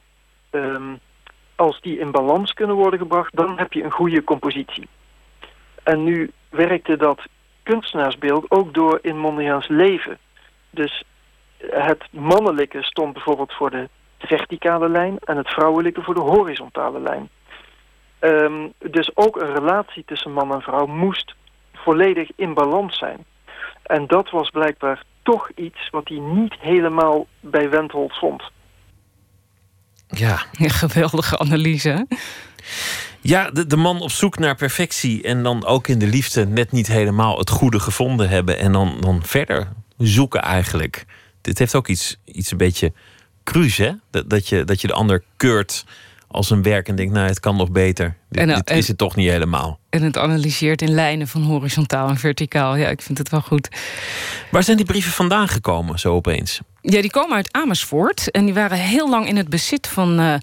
Speaker 14: um, als die in balans kunnen worden gebracht, dan heb je een goede compositie. En nu werkte dat kunstenaarsbeeld ook door in Mondriaans leven. Dus het mannelijke stond bijvoorbeeld voor de verticale lijn en het vrouwelijke voor de horizontale lijn. Um, dus ook een relatie tussen man en vrouw moest volledig in balans zijn. En dat was blijkbaar toch iets wat hij niet helemaal bij Wendhold vond.
Speaker 4: Ja.
Speaker 13: Een geweldige analyse.
Speaker 4: Ja, de, de man op zoek naar perfectie en dan ook in de liefde net niet helemaal het goede gevonden hebben en dan, dan verder zoeken eigenlijk. Dit heeft ook iets, iets een beetje cruus, hè? Dat, dat, je, dat je de ander keurt als een werk en denkt, nou, het kan nog beter. Dit, en, dit is het toch niet helemaal.
Speaker 13: En het analyseert in lijnen van horizontaal en verticaal. Ja, ik vind het wel goed.
Speaker 4: Waar zijn die brieven vandaan gekomen, zo opeens?
Speaker 13: Ja, die komen uit Amersfoort. En die waren heel lang in het bezit van uh,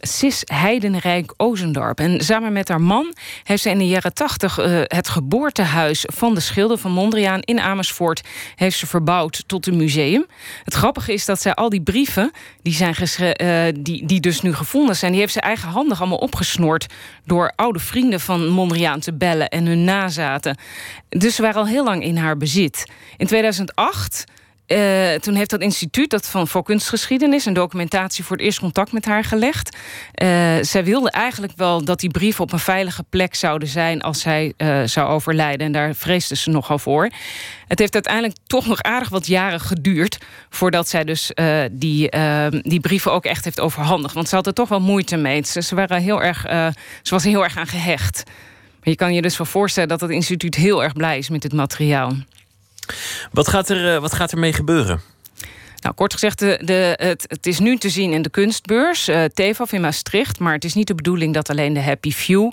Speaker 13: Sis Heidenrijk Ozendorp. En samen met haar man heeft ze in de jaren tachtig uh, het geboortehuis van de schilder van Mondriaan in Amersfoort heeft ze verbouwd tot een museum. Het grappige is dat zij al die brieven, die, zijn uh, die, die dus nu gevonden zijn, die heeft ze eigenhandig allemaal opgesnoord door oude vrienden van Mondriaan te bellen en hun nazaten. Dus ze waren al heel lang in haar bezit. In 2008 uh, toen heeft dat instituut dat van, voor kunstgeschiedenis... en documentatie voor het eerst contact met haar gelegd. Uh, zij wilde eigenlijk wel dat die brieven op een veilige plek zouden zijn... als zij uh, zou overlijden. En daar vreesde ze nogal voor. Het heeft uiteindelijk toch nog aardig wat jaren geduurd... voordat zij dus die, die brieven ook echt heeft overhandigd. Want ze had er toch wel moeite mee. Ze, ze, waren heel erg, ze was er heel erg aan gehecht. Maar je kan je dus wel voorstellen dat het instituut heel erg blij is met dit materiaal.
Speaker 4: Wat gaat er, wat gaat er mee gebeuren?
Speaker 13: Nou, kort gezegd, de, het, het is nu te zien in de kunstbeurs, uh, TEVAF in Maastricht. Maar het is niet de bedoeling dat alleen de Happy Few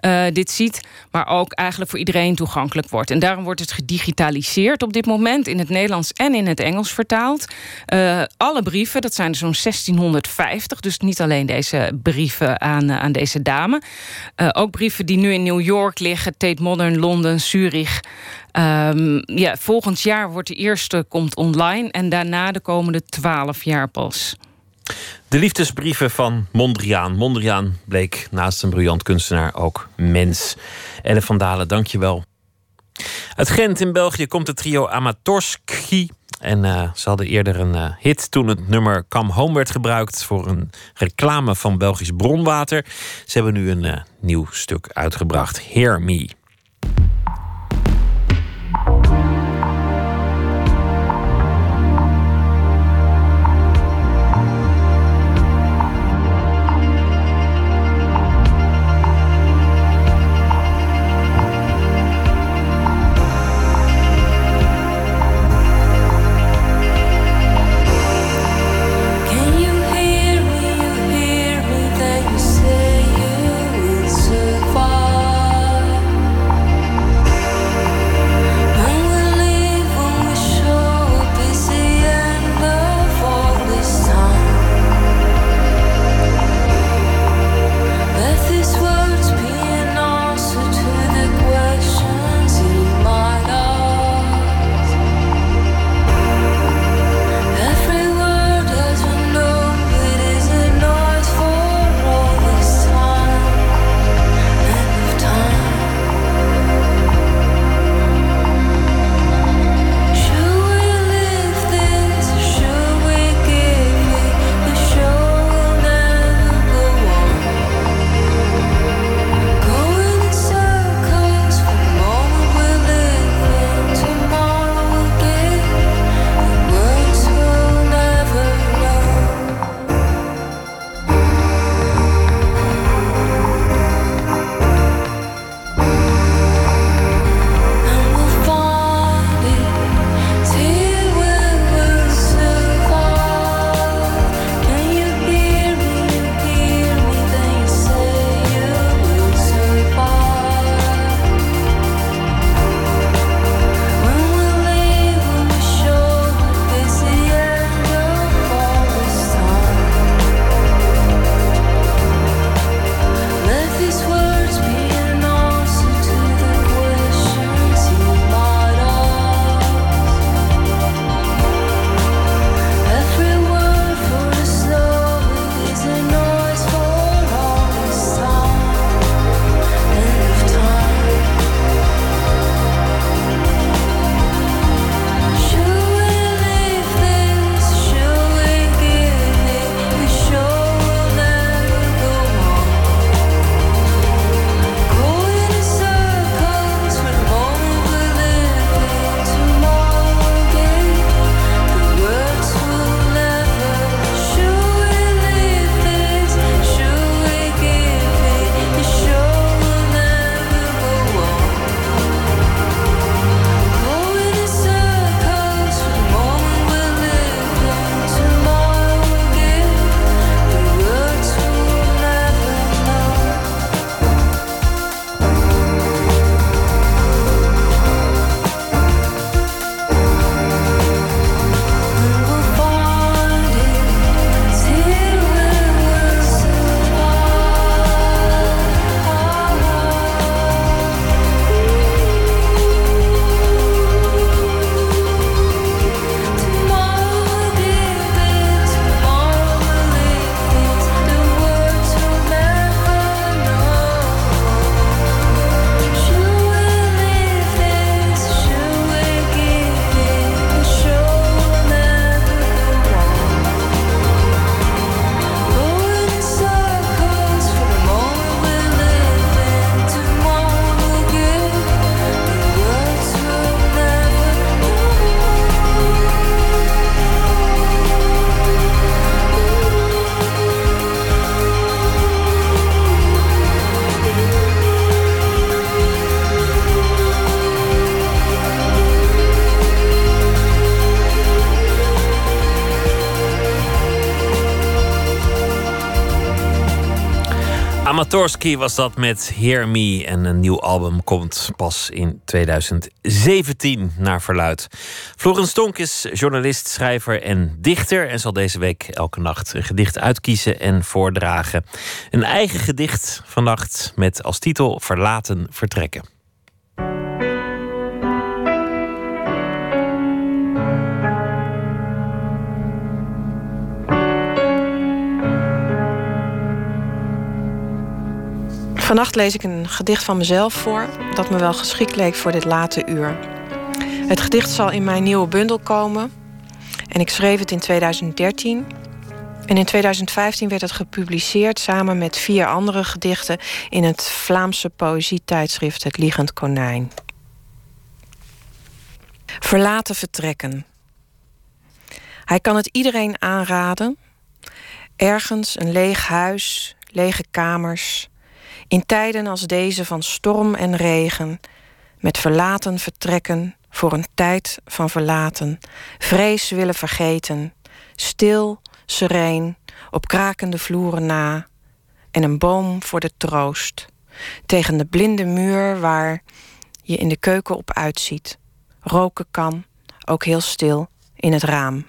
Speaker 13: uh, dit ziet, maar ook eigenlijk voor iedereen toegankelijk wordt. En daarom wordt het gedigitaliseerd op dit moment in het Nederlands en in het Engels vertaald. Alle brieven, dat zijn er zo'n 1650, dus niet alleen deze brieven aan, aan deze dame. ook brieven die nu in New York liggen, Tate Modern, Londen, Zurich. Um, ja, volgend jaar wordt de eerste komt online en daarna de komende twaalf jaar pas.
Speaker 4: De liefdesbrieven van Mondriaan. Mondriaan bleek naast een briljant kunstenaar ook mens. Elle van Dalen, dank je wel. Uit Gent in België komt het trio Amatorski. En uh, ze hadden eerder een uh, hit toen het nummer Come Home werd gebruikt voor een reclame van Belgisch bronwater. Ze hebben nu een uh, nieuw stuk uitgebracht, Hear Me. Amatorski was dat met Hear Me. En een nieuw album komt pas in 2017 naar verluid. Florence Stonk is journalist, schrijver en dichter. En zal deze week elke nacht een gedicht uitkiezen en voordragen. Een eigen gedicht vannacht met als titel Verlaten vertrekken.
Speaker 11: Vannacht lees ik een gedicht van mezelf voor dat me wel geschikt leek voor dit late uur. Het gedicht zal in mijn nieuwe bundel komen en ik schreef het in 2013. En in 2015 werd het gepubliceerd samen met vier andere gedichten in het Vlaamse poëzietijdschrift Het Liegend Konijn. Verlaten vertrekken. Hij kan het iedereen aanraden. Ergens een leeg huis, lege kamers, in tijden als deze van storm en regen, met verlaten vertrekken voor een tijd van verlaten, vrees willen vergeten, stil, sereen, op krakende vloeren na, en een boom voor de troost, tegen de blinde muur waar je in de keuken op uitziet, roken kan, ook heel stil, in het raam.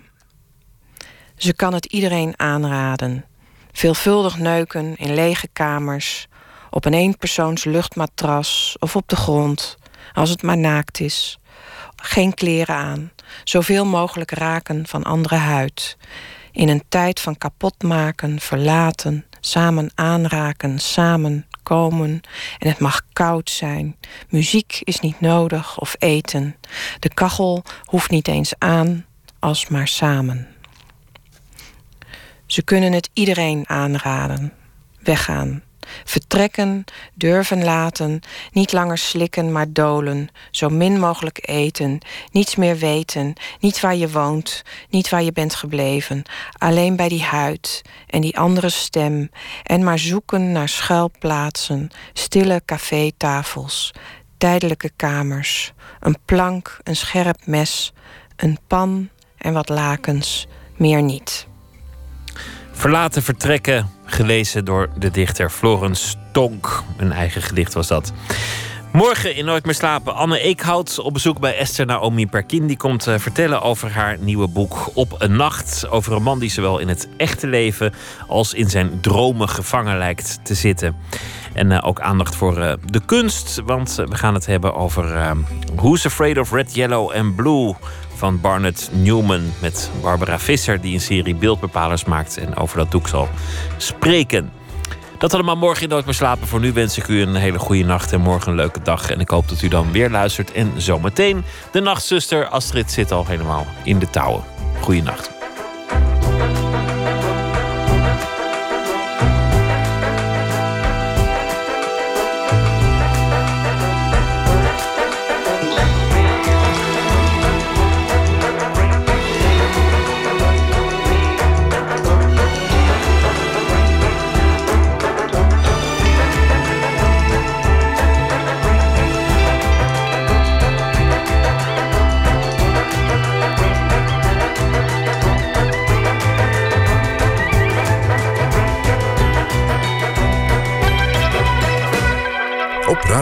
Speaker 11: Ze kan het iedereen aanraden. Veelvuldig neuken in lege kamers, op een eenpersoons luchtmatras of op de grond, als het maar naakt is. Geen kleren aan, zoveel mogelijk raken van andere huid. In een tijd van kapotmaken, verlaten, samen aanraken, samen komen. En het mag koud zijn. Muziek is niet nodig of eten. De kachel hoeft niet eens aan, als maar samen. Ze kunnen het iedereen aanraden. Weggaan, Vertrekken, durven laten, niet langer slikken, maar dolen, zo min mogelijk eten, niets meer weten, niet waar je woont, niet waar je bent gebleven, alleen bij die huid en die andere stem, en maar zoeken naar schuilplaatsen, stille cafétafels, tijdelijke kamers, een plank, een scherp mes, een pan en wat lakens, meer niet.
Speaker 4: Verlaten vertrekken, gelezen door de dichter Florence Tonk. Een eigen gedicht was dat. Morgen in Nooit meer slapen. Anne Eekhout op bezoek bij Esther Naomi Perkin. Die komt uh, vertellen over haar nieuwe boek Op een Nacht. Over een man die zowel in het echte leven als in zijn dromen gevangen lijkt te zitten. En uh, ook aandacht voor uh, de kunst. Want we gaan het hebben over Who's Afraid of Red, Yellow and Blue van Barnett Newman met Barbara Visser, die een serie beeldbepalers maakt en over dat doek zal spreken. Dat allemaal morgen in Nooit meer slapen. Voor nu wens ik u een hele goede nacht en morgen een leuke dag. En ik hoop dat u dan weer luistert. En zometeen de nachtzuster Astrid zit al helemaal in de touwen. Goeienacht.